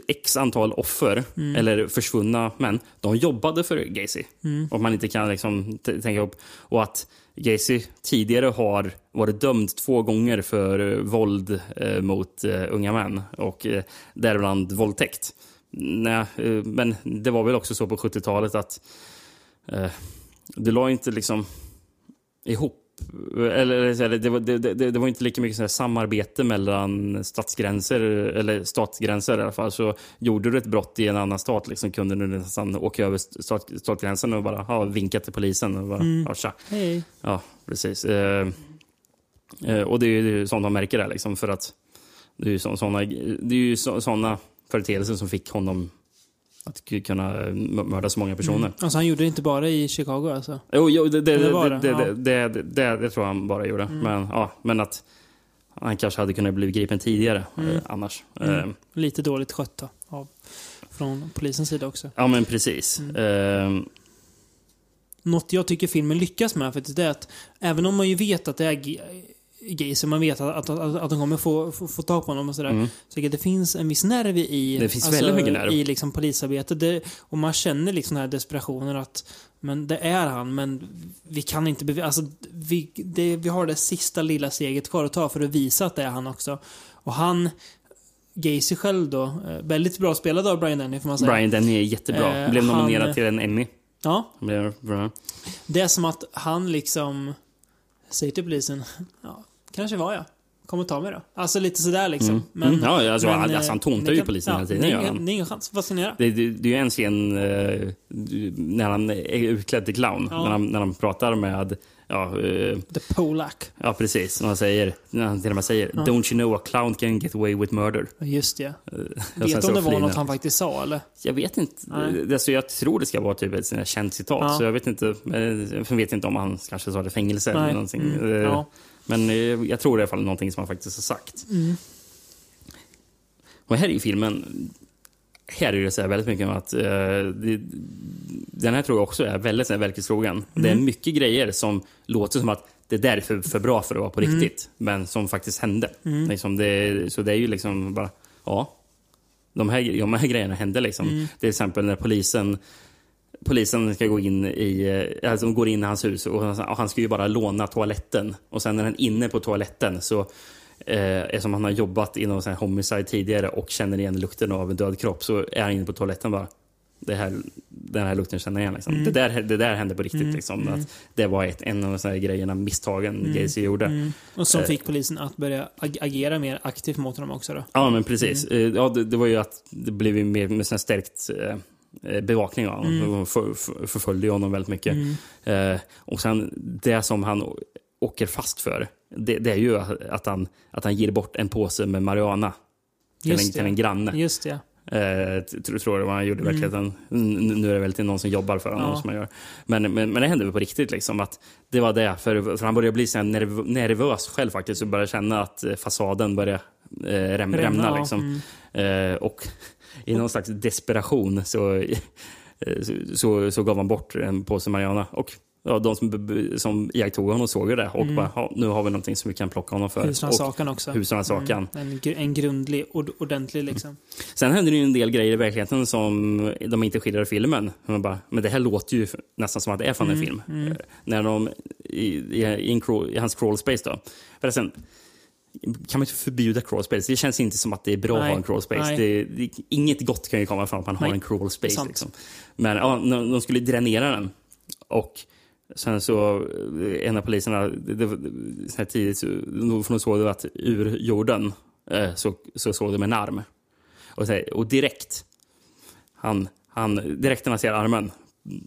x antal offer, Mm. eller försvunna män, de jobbade för Gacy. Mm. Och man inte kan liksom tänka upp. Och att Gacy tidigare har varit dömd två gånger för eh, våld eh, mot eh, unga män och eh, däribland våldtäkt. Nej, eh, men det var väl också så på 70-talet att eh, det la inte liksom ihop eller, eller det, var, det, det, det var inte lika mycket så här samarbete mellan statsgränser, eller statsgränser i alla fall. Så gjorde du ett brott i en annan stat liksom, kunde du nästan åka över stat, statsgränsen och bara ha, vinka till polisen. Och bara, Mm. ja. Hej. Ja, precis. Eh, eh, och det är ju sånt man märker där, liksom, för att det är ju så, såna, det är ju så, såna företeelser som fick honom att kunna eh, mörda så många personer. Mm. Alltså han gjorde det inte bara i Chicago alltså? Jo, jo det, det, det, det, det? tror jag han bara gjorde. Mm. Men, ja, men att han kanske hade kunnat bli gripen tidigare Mm. eh, annars. Mm. Eh, Lite dåligt skött då, av, från polisens sida också. ja, men precis. Mm. Eh, Något jag tycker filmen lyckas med faktiskt det är att även om man ju vet att det är G- Gacy, man vet att, att, att, att de kommer få, få, få tag på honom och sådär. Mm. Så det finns en viss nerv i, Det finns väldigt mycket nerv. i liksom polisarbetet. Det, och man känner liksom den här desperationen att men det är han, men vi kan inte bevisa... Alltså, vi, det, vi har det sista lilla steget kvar att ta för att visa att det är han också. Och han, Gacy själv då, eh, väldigt bra spelad av Brian Denny får man säga. Brian Denny är jättebra. Eh, Blev nominerad han- till en Emmy. Ja, Blev bra. det är som att han liksom säger till polisen, [LAUGHS] ja, kanske var jag. Kom och ta mig då. Alltså lite sådär liksom. Mm. Men, Mm, ja, alltså, han- eh, alltså, han tåntar ni ju kan- polisen ja, hela tiden, Det han. det är ingen chans. Vad göra? Det, det, det är ju en scen eh, när han är utklädd till clown. Ja. När, han, när han pratar med ja, eh, The Polak. Ja, precis. När han, säger, när han till och med säger Ja. “Don't you know a clown can get away with murder?” Just det. [LAUGHS] Sen Vet du om det var något han faktiskt sa eller? Jag vet inte. Nej. Alltså, jag tror det ska vara typ ett sånt känt citat. Ja. Så jag vet inte, eh, jag vet inte om han kanske sa det i fängelse eller Nej. någonting. Mm. Eh, Ja. Men eh, jag tror det är i alla fall någonting som han faktiskt har sagt. Mm. Och här i filmen, här är det så väldigt mycket om att eh, det, den här tror jag också är väldigt verklighetstrogen. Det är Mm. mycket grejer som låter som att det där är för, för bra för att vara på Mm. riktigt, men som faktiskt hände. Mm. Liksom det, så det är ju liksom bara, ja, de här, de här grejerna hände liksom. Mm. Till exempel när polisen Polisen ska gå in i, eh, alltså går in i hans hus och han, ska ju bara låna toaletten. Och sen när han är inne på toaletten så eh, eftersom han har jobbat inom sån här homicide tidigare och känner igen lukten av en död kropp så är han inne på toaletten bara. Det här, den här lukten känner jag igen. Liksom. Mm. Det, där, det där hände på riktigt. Mm. Liksom, Mm. att det var ett, en av de här grejerna, misstagen Mm. Gacy gjorde. Mm. Och som Eh, fick polisen att börja ag- agera mer aktivt mot honom också då. Ja, men precis. Eh, Ja, det, det var ju att det blev mer med stärkt eh, bevakning av honom. Mm. För, för, förföljde honom väldigt mycket. Mm. Eh, och sen det som han åker fast för, det, det är ju att han, att han ger bort en påse med marijuana till, en, till en granne. Just det. Eh, tror, tror det var han gjorde Mm. verkligen. N- Nu är det väl till någon som jobbar för honom Ja. som han gör. Men, men, men det hände väl på riktigt liksom att det var det. För, för han började bli så nerv, nervös själv faktiskt och började känna att eh, fasaden började eh, räm, Rämna, rämna. Liksom. Eh, och i någon slags desperation så, så, så, så gav han bort en påse marijuana. Och ja, de som, som iakttog honom såg ju det och Mm. bara, ja, nu har vi någonting som vi kan plocka honom för. Husrannsakan också. Husrannsakan. Mm. En, gr- en grundlig, ord, ordentlig liksom. Sen händer det ju en del grejer i verkligheten som de inte skildrar i filmen. Man bara, men det här låter ju nästan som att det är från en Mm, film. mm. När de, i, i, i, i hans crawl space då. Förresten, kan man inte förbjuda crawl space? Det känns inte som att det är bra att Nej, ha en crawl space. nej. Det, det, inget gott kan ju komma från att man har Nej, en crawl det är space. sant. Liksom. Men ja, de, skulle dränera den. Och sen så, eh, en av poliserna, det, det, tidigt, så, för de såg att ur jorden eh, så, så såg de en arm. Och, så och direkt, han, han, direkt när han ser armen,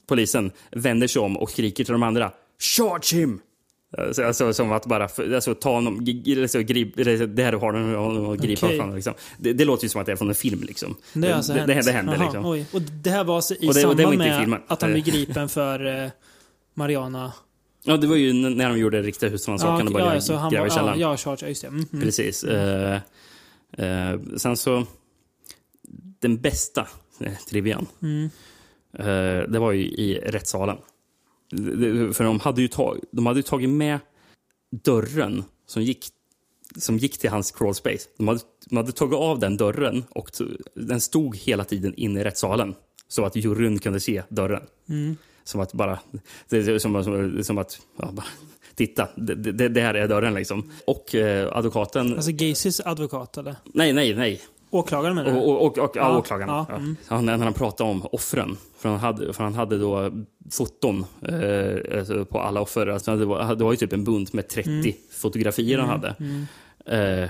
polisen vänder sig om och skriker till de andra Charge him! Alltså, alltså, som att bara alltså, ta honom, alltså, grip, där har du honom och gripa Okej. honom. Liksom. Det, det låter ju som att det är från en film. Liksom. Det, alltså det, det, det händer Jaha, liksom. Oj. Och det här var alltså i Och det- och det samband i med att han blev Eh. gripen för eh, Mariana. Ja, det var ju när de gjorde riktiga husrannsakan och ja, började ja, så han gräva i källaren. ja, ja, just det. Mm, mm. Precis. Eh, eh, sen så, den bästa eh, trivian, Mm. eh, det var ju i rättssalen. För de hade, ju tag, de hade tagit med dörren som gick som gick till hans crawl space. De hade, de hade tagit av den dörren och den stod hela tiden inne i rättssalen. Så att juryn kunde se dörren. Mm. Som att bara... Som, som, som att... Ja, bara, titta, det, det, det här är dörren liksom. Och eh, advokaten... Alltså Gacys advokat eller? nej, nej, nej. Åklagaren menar du? Och, och, och, och, ja, åklagaren. ja, Ja. mm. När, när han pratade om offren. För han hade, för han hade då foton eh, alltså på alla offer. Alltså det, var, det var ju typ en bunt med 30 Mm. fotografier han Mm, hade. mm. Eh,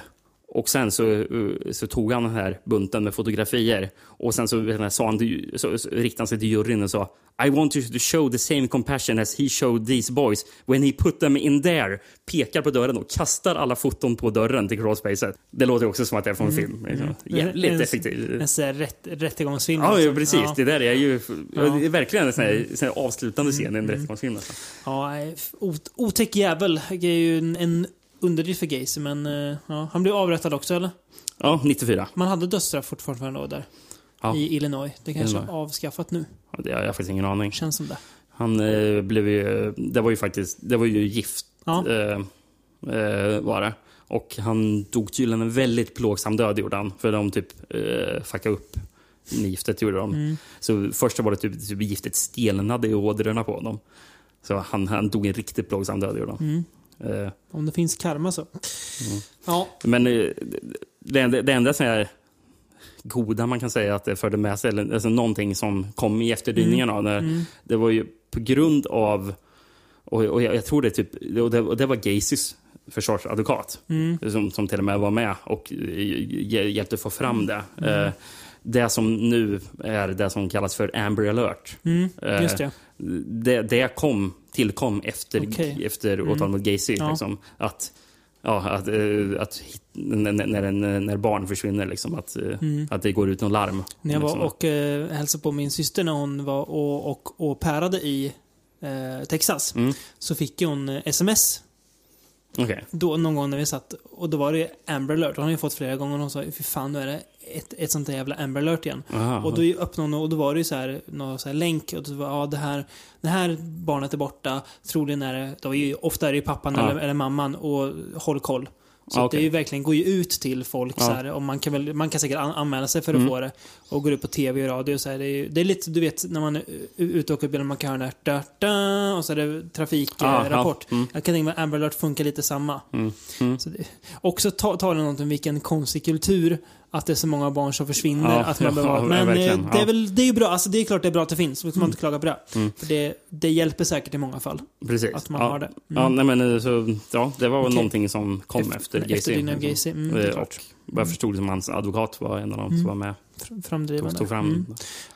och sen så, eh, så tog han den här bunten med fotografier och sen så, sa han, så, så riktade han sig till juryn och sa I want you to show the same compassion as he showed these boys when he put them in there. Pekar på dörren och kastar alla foton på dörren till crawlspacet. Det låter också som att det är från Mm, film. Liksom. mm. Jävligt En- effektivt. En sån här rätt, rättegångsfilm. Ja, alltså. ja, precis. Ja. Det där är ju Ja. Mm. det är verkligen en sån här, sån här avslutande scen i en rättegångsfilm. nästan. Ja, ot- otäck jävel. Det är ju en, en underdrift för Gacy, men eh, ja, han blev avrättad också, eller? Ja, 94. Man hade dödsstraff fortfarande då där. Ja. I Illinois. Det kanske är Illinois. avskaffat nu. Ja, det har jag faktiskt ingen aning. Känns som det. Han eh, blev ju, det var ju faktiskt, det var ju gift Ja. eh, eh, var det. Och han dog tydligen en väldigt plågsam död gjorde han. För de typ eh, fuckade upp giftet gjorde de. Mm. Så först var det typ, typ giftet stelnade i ådrorna på honom. Så han, han dog en riktigt plågsam död gjorde han. Mm. Eh, Om det finns karma så. Mm. Ja. Men eh, det enda, det enda så här goda man kan säga att det förde med sig, eller alltså någonting som kom i efterdyningarna av det, Mm. det var ju på grund av, och, och jag, jag tror det typ, och det, och det var Gacys försvarsadvokat Mm. som, som till och med var med och hj- hjälpte få fram det. Mm. Eh, det som nu är det som kallas för Amber alert. Mm, Eh, just det. Det, det kom, tillkom efter, Okej. efter Mm. åtal mot Gacy. Ja. Liksom, att, ja, att, eh, att när, när, när, barn försvinner, liksom, att, eh, Mm. att det går ut någon larm. När jag var liksom. och eh, hälsade på min syster när hon var och, och, och pärade i eh, Texas. Mm. Så fick hon eh, sms. Okej. Då, någon gång när vi satt. Och då var det Amber alert. Hon har ju fått flera gånger. Och hon sa fy fan nu är det ett, ett sånt där jävla Amber alert igen. Aha. Och då öppnade hon och då var det ju så här, någon så här länk. Och då var ja, det här, det här barnet är borta. Troligen är det, då är ju, ofta är det ju pappan Ja. eller, eller mamman. Och håll koll. Så Ja, att det är ju verkligen, går ju ut till folk Ja. så här, och man kan, väl, man kan säkert an, anmäla sig för att Mm. få det. Och går ut på tv och radio så här, det, är, det är lite, du vet, när man är ute och åker bil, man kan höra den där, da, da, och så är det trafikrapport. ja. Mm. Jag kan tänka mig att Amber alert funkar lite samma. Mm. Mm. Så det, också ta- talar något om vilken konstig kultur att det är så många barn som försvinner. Ja, att man ja, behöver, ja, men verkligen, eh, det är ja. väl det är bra. Alltså, det är klart det är bra att det finns. Så ska man inte klaga på det. Mm. För det, det hjälper säkert i många fall. Precis. Att man ja. har det. Mm. Ja, nej, men, eh, så, ja, det var Okej. någonting som kom Efter- efter Gacy. Gacy, mm, Eh, och jag förstod som hans advokat var en av dem Mm. som var med. Fr- Framdrivande. Tog, tog fram. Mm.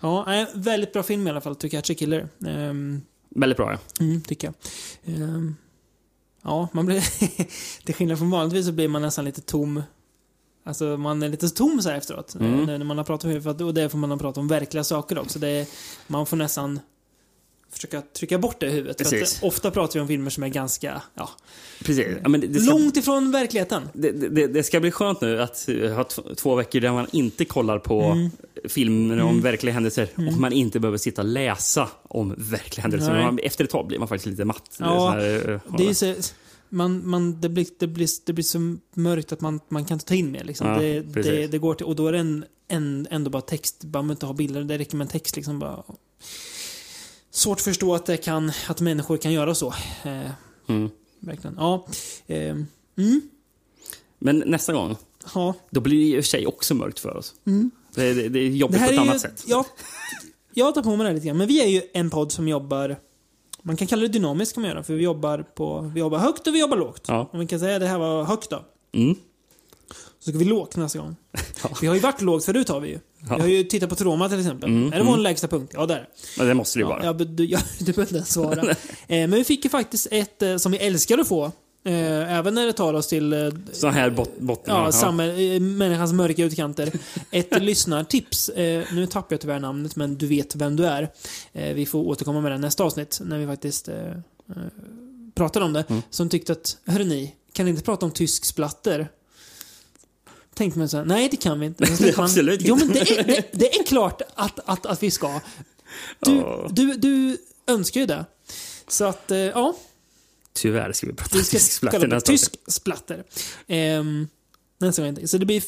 Ja, väldigt bra film i alla fall. To Catch a Killer. Ehm, Väldigt bra, ja. Mm, tycker jag. Ehm, ja, man blir... [LAUGHS] till skillnad från vanligtvis så blir man nästan lite tom. Alltså man är lite tom så här efteråt. Mm. eh, När man har pratat om för att, Och det är för man har pratat om verkliga saker också. Det är, man får nästan försöka trycka bort det i huvudet. För att, ofta pratar vi om filmer som är ganska, ja, Precis. Ja, men det, ska, långt ifrån verkligheten. det, det, det ska bli skönt nu att eh, ha två veckor där man inte kollar på Mm. filmer om Mm. verkliga händelser Mm. och man inte behöver sitta och läsa om verkliga händelser. Man, efter ett tag blir man faktiskt lite matt. Ja, så här, eh, det är ju så, man, man, det, blir, det, blir, det blir så mörkt att man, man kan inte ta in mer. Liksom. Ja, det, det, det går till, och då är det en, en, ändå bara text. Man behöver inte ha bilder, det räcker med en text. Liksom bara. Svårt att förstå att, det kan, att människor kan göra så. Eh, Mm. verkligen. Ja. Eh, mm. Men nästa gång, ja. då blir det i och för sig också mörkt för oss. Mm. Det, det, är jobbigt på ett är ju, annat sätt. Ja, jag tar på mig det här lite grann. Men vi är ju en podd som jobbar man kan kalla det dynamiskt kan man göra, för vi jobbar, på, vi jobbar högt och vi jobbar lågt. Ja. Om vi kan säga att det här var högt då. Mm. Så ska vi lågt nästa gång. [LAUGHS] Vi har ju varit lågt förut har vi ju. Ja. Vi har ju tittat på Troma till exempel. Mm, är det vår mm. lägsta punkt? Ja, där. Men det måste det ju Ja, vara. ja, du, ja, [LAUGHS] du behöver inte svara. [LAUGHS] eh, men vi fick ju faktiskt ett eh, som vi älskar att få. Eh, även när det tar oss till eh, Så här bot, botten. Ja, samhäll, eh, människans mörka utkanter. Ett [LAUGHS] lyssnartips. Eh, nu tappar jag tyvärr namnet, men du vet vem du är. Eh, vi får återkomma med det nästa avsnitt, när vi faktiskt eh, eh, pratar om det. Mm. Som tyckte att, hörru ni, kan ni inte prata om tysk splatter? Tänkte man så här, nej det kan vi inte. [LAUGHS] Tänkte man, Absolut Jo men det är, det, det är [LAUGHS] klart att, att, att vi ska. Du, Ja. du, du önskar ju det. Så att, ja. Tyvärr ska vi prata Vi ska tysk splatter nästa tysk splatter. Ehm, nästa gång. Så det blir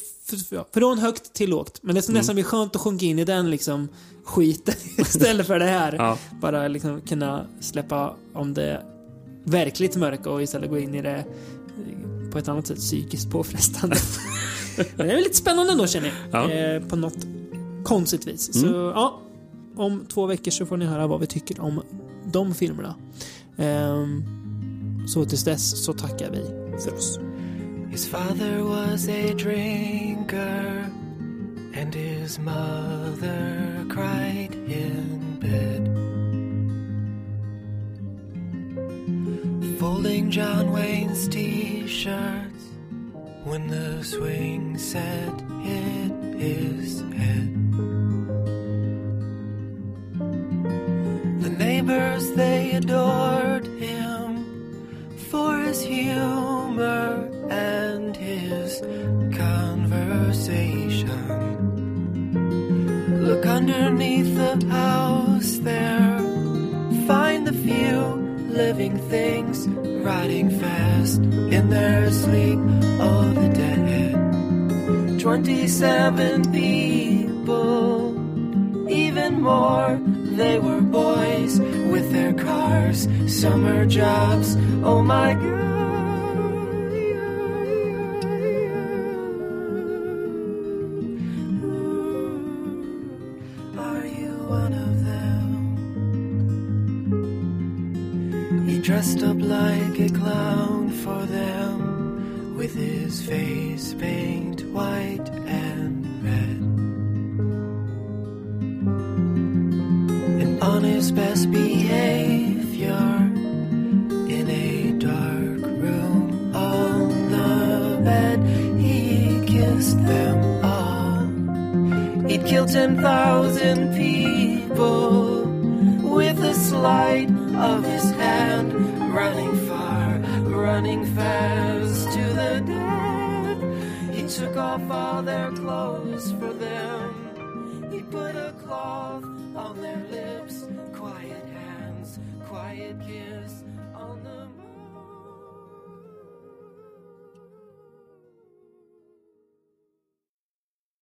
från högt till lågt. Men det ska Mm. nästan bli skönt att sjunka in i den liksom skiten [LAUGHS] istället för det här. Ja. Bara liksom kunna släppa om det verkligt mörka och istället gå in i det eh, på ett annat sätt psykiskt påfrestande. [LAUGHS] Men det är lite spännande ändå känner jag. Ja. Eh, på något konstigt vis. Mm. Så ja, om två veckor så får ni höra vad vi tycker om de filmerna. Ehm, så tills dess så tackar vi för oss. His father was a drinker, and his mother cried in bed. Folding John Wayne's t shirts when the swing set hit his head. The neighbors, they adored him for his humor and his conversation. Look underneath the house there, find the few living things riding fast in their sleep. Oh, the dead. 27 people, even more. They were boys with their cars, summer jobs. Oh my god. Are you one of them? He dressed up like a clown for them with his face paint white and red. His best behavior in a dark room on the bed, he kissed them all. He'd kill 10,000 people with a sleight of his hand, running far, running fast to the dead. He took off all their clothes for them. He put a cloth on their lips, quiet kiss.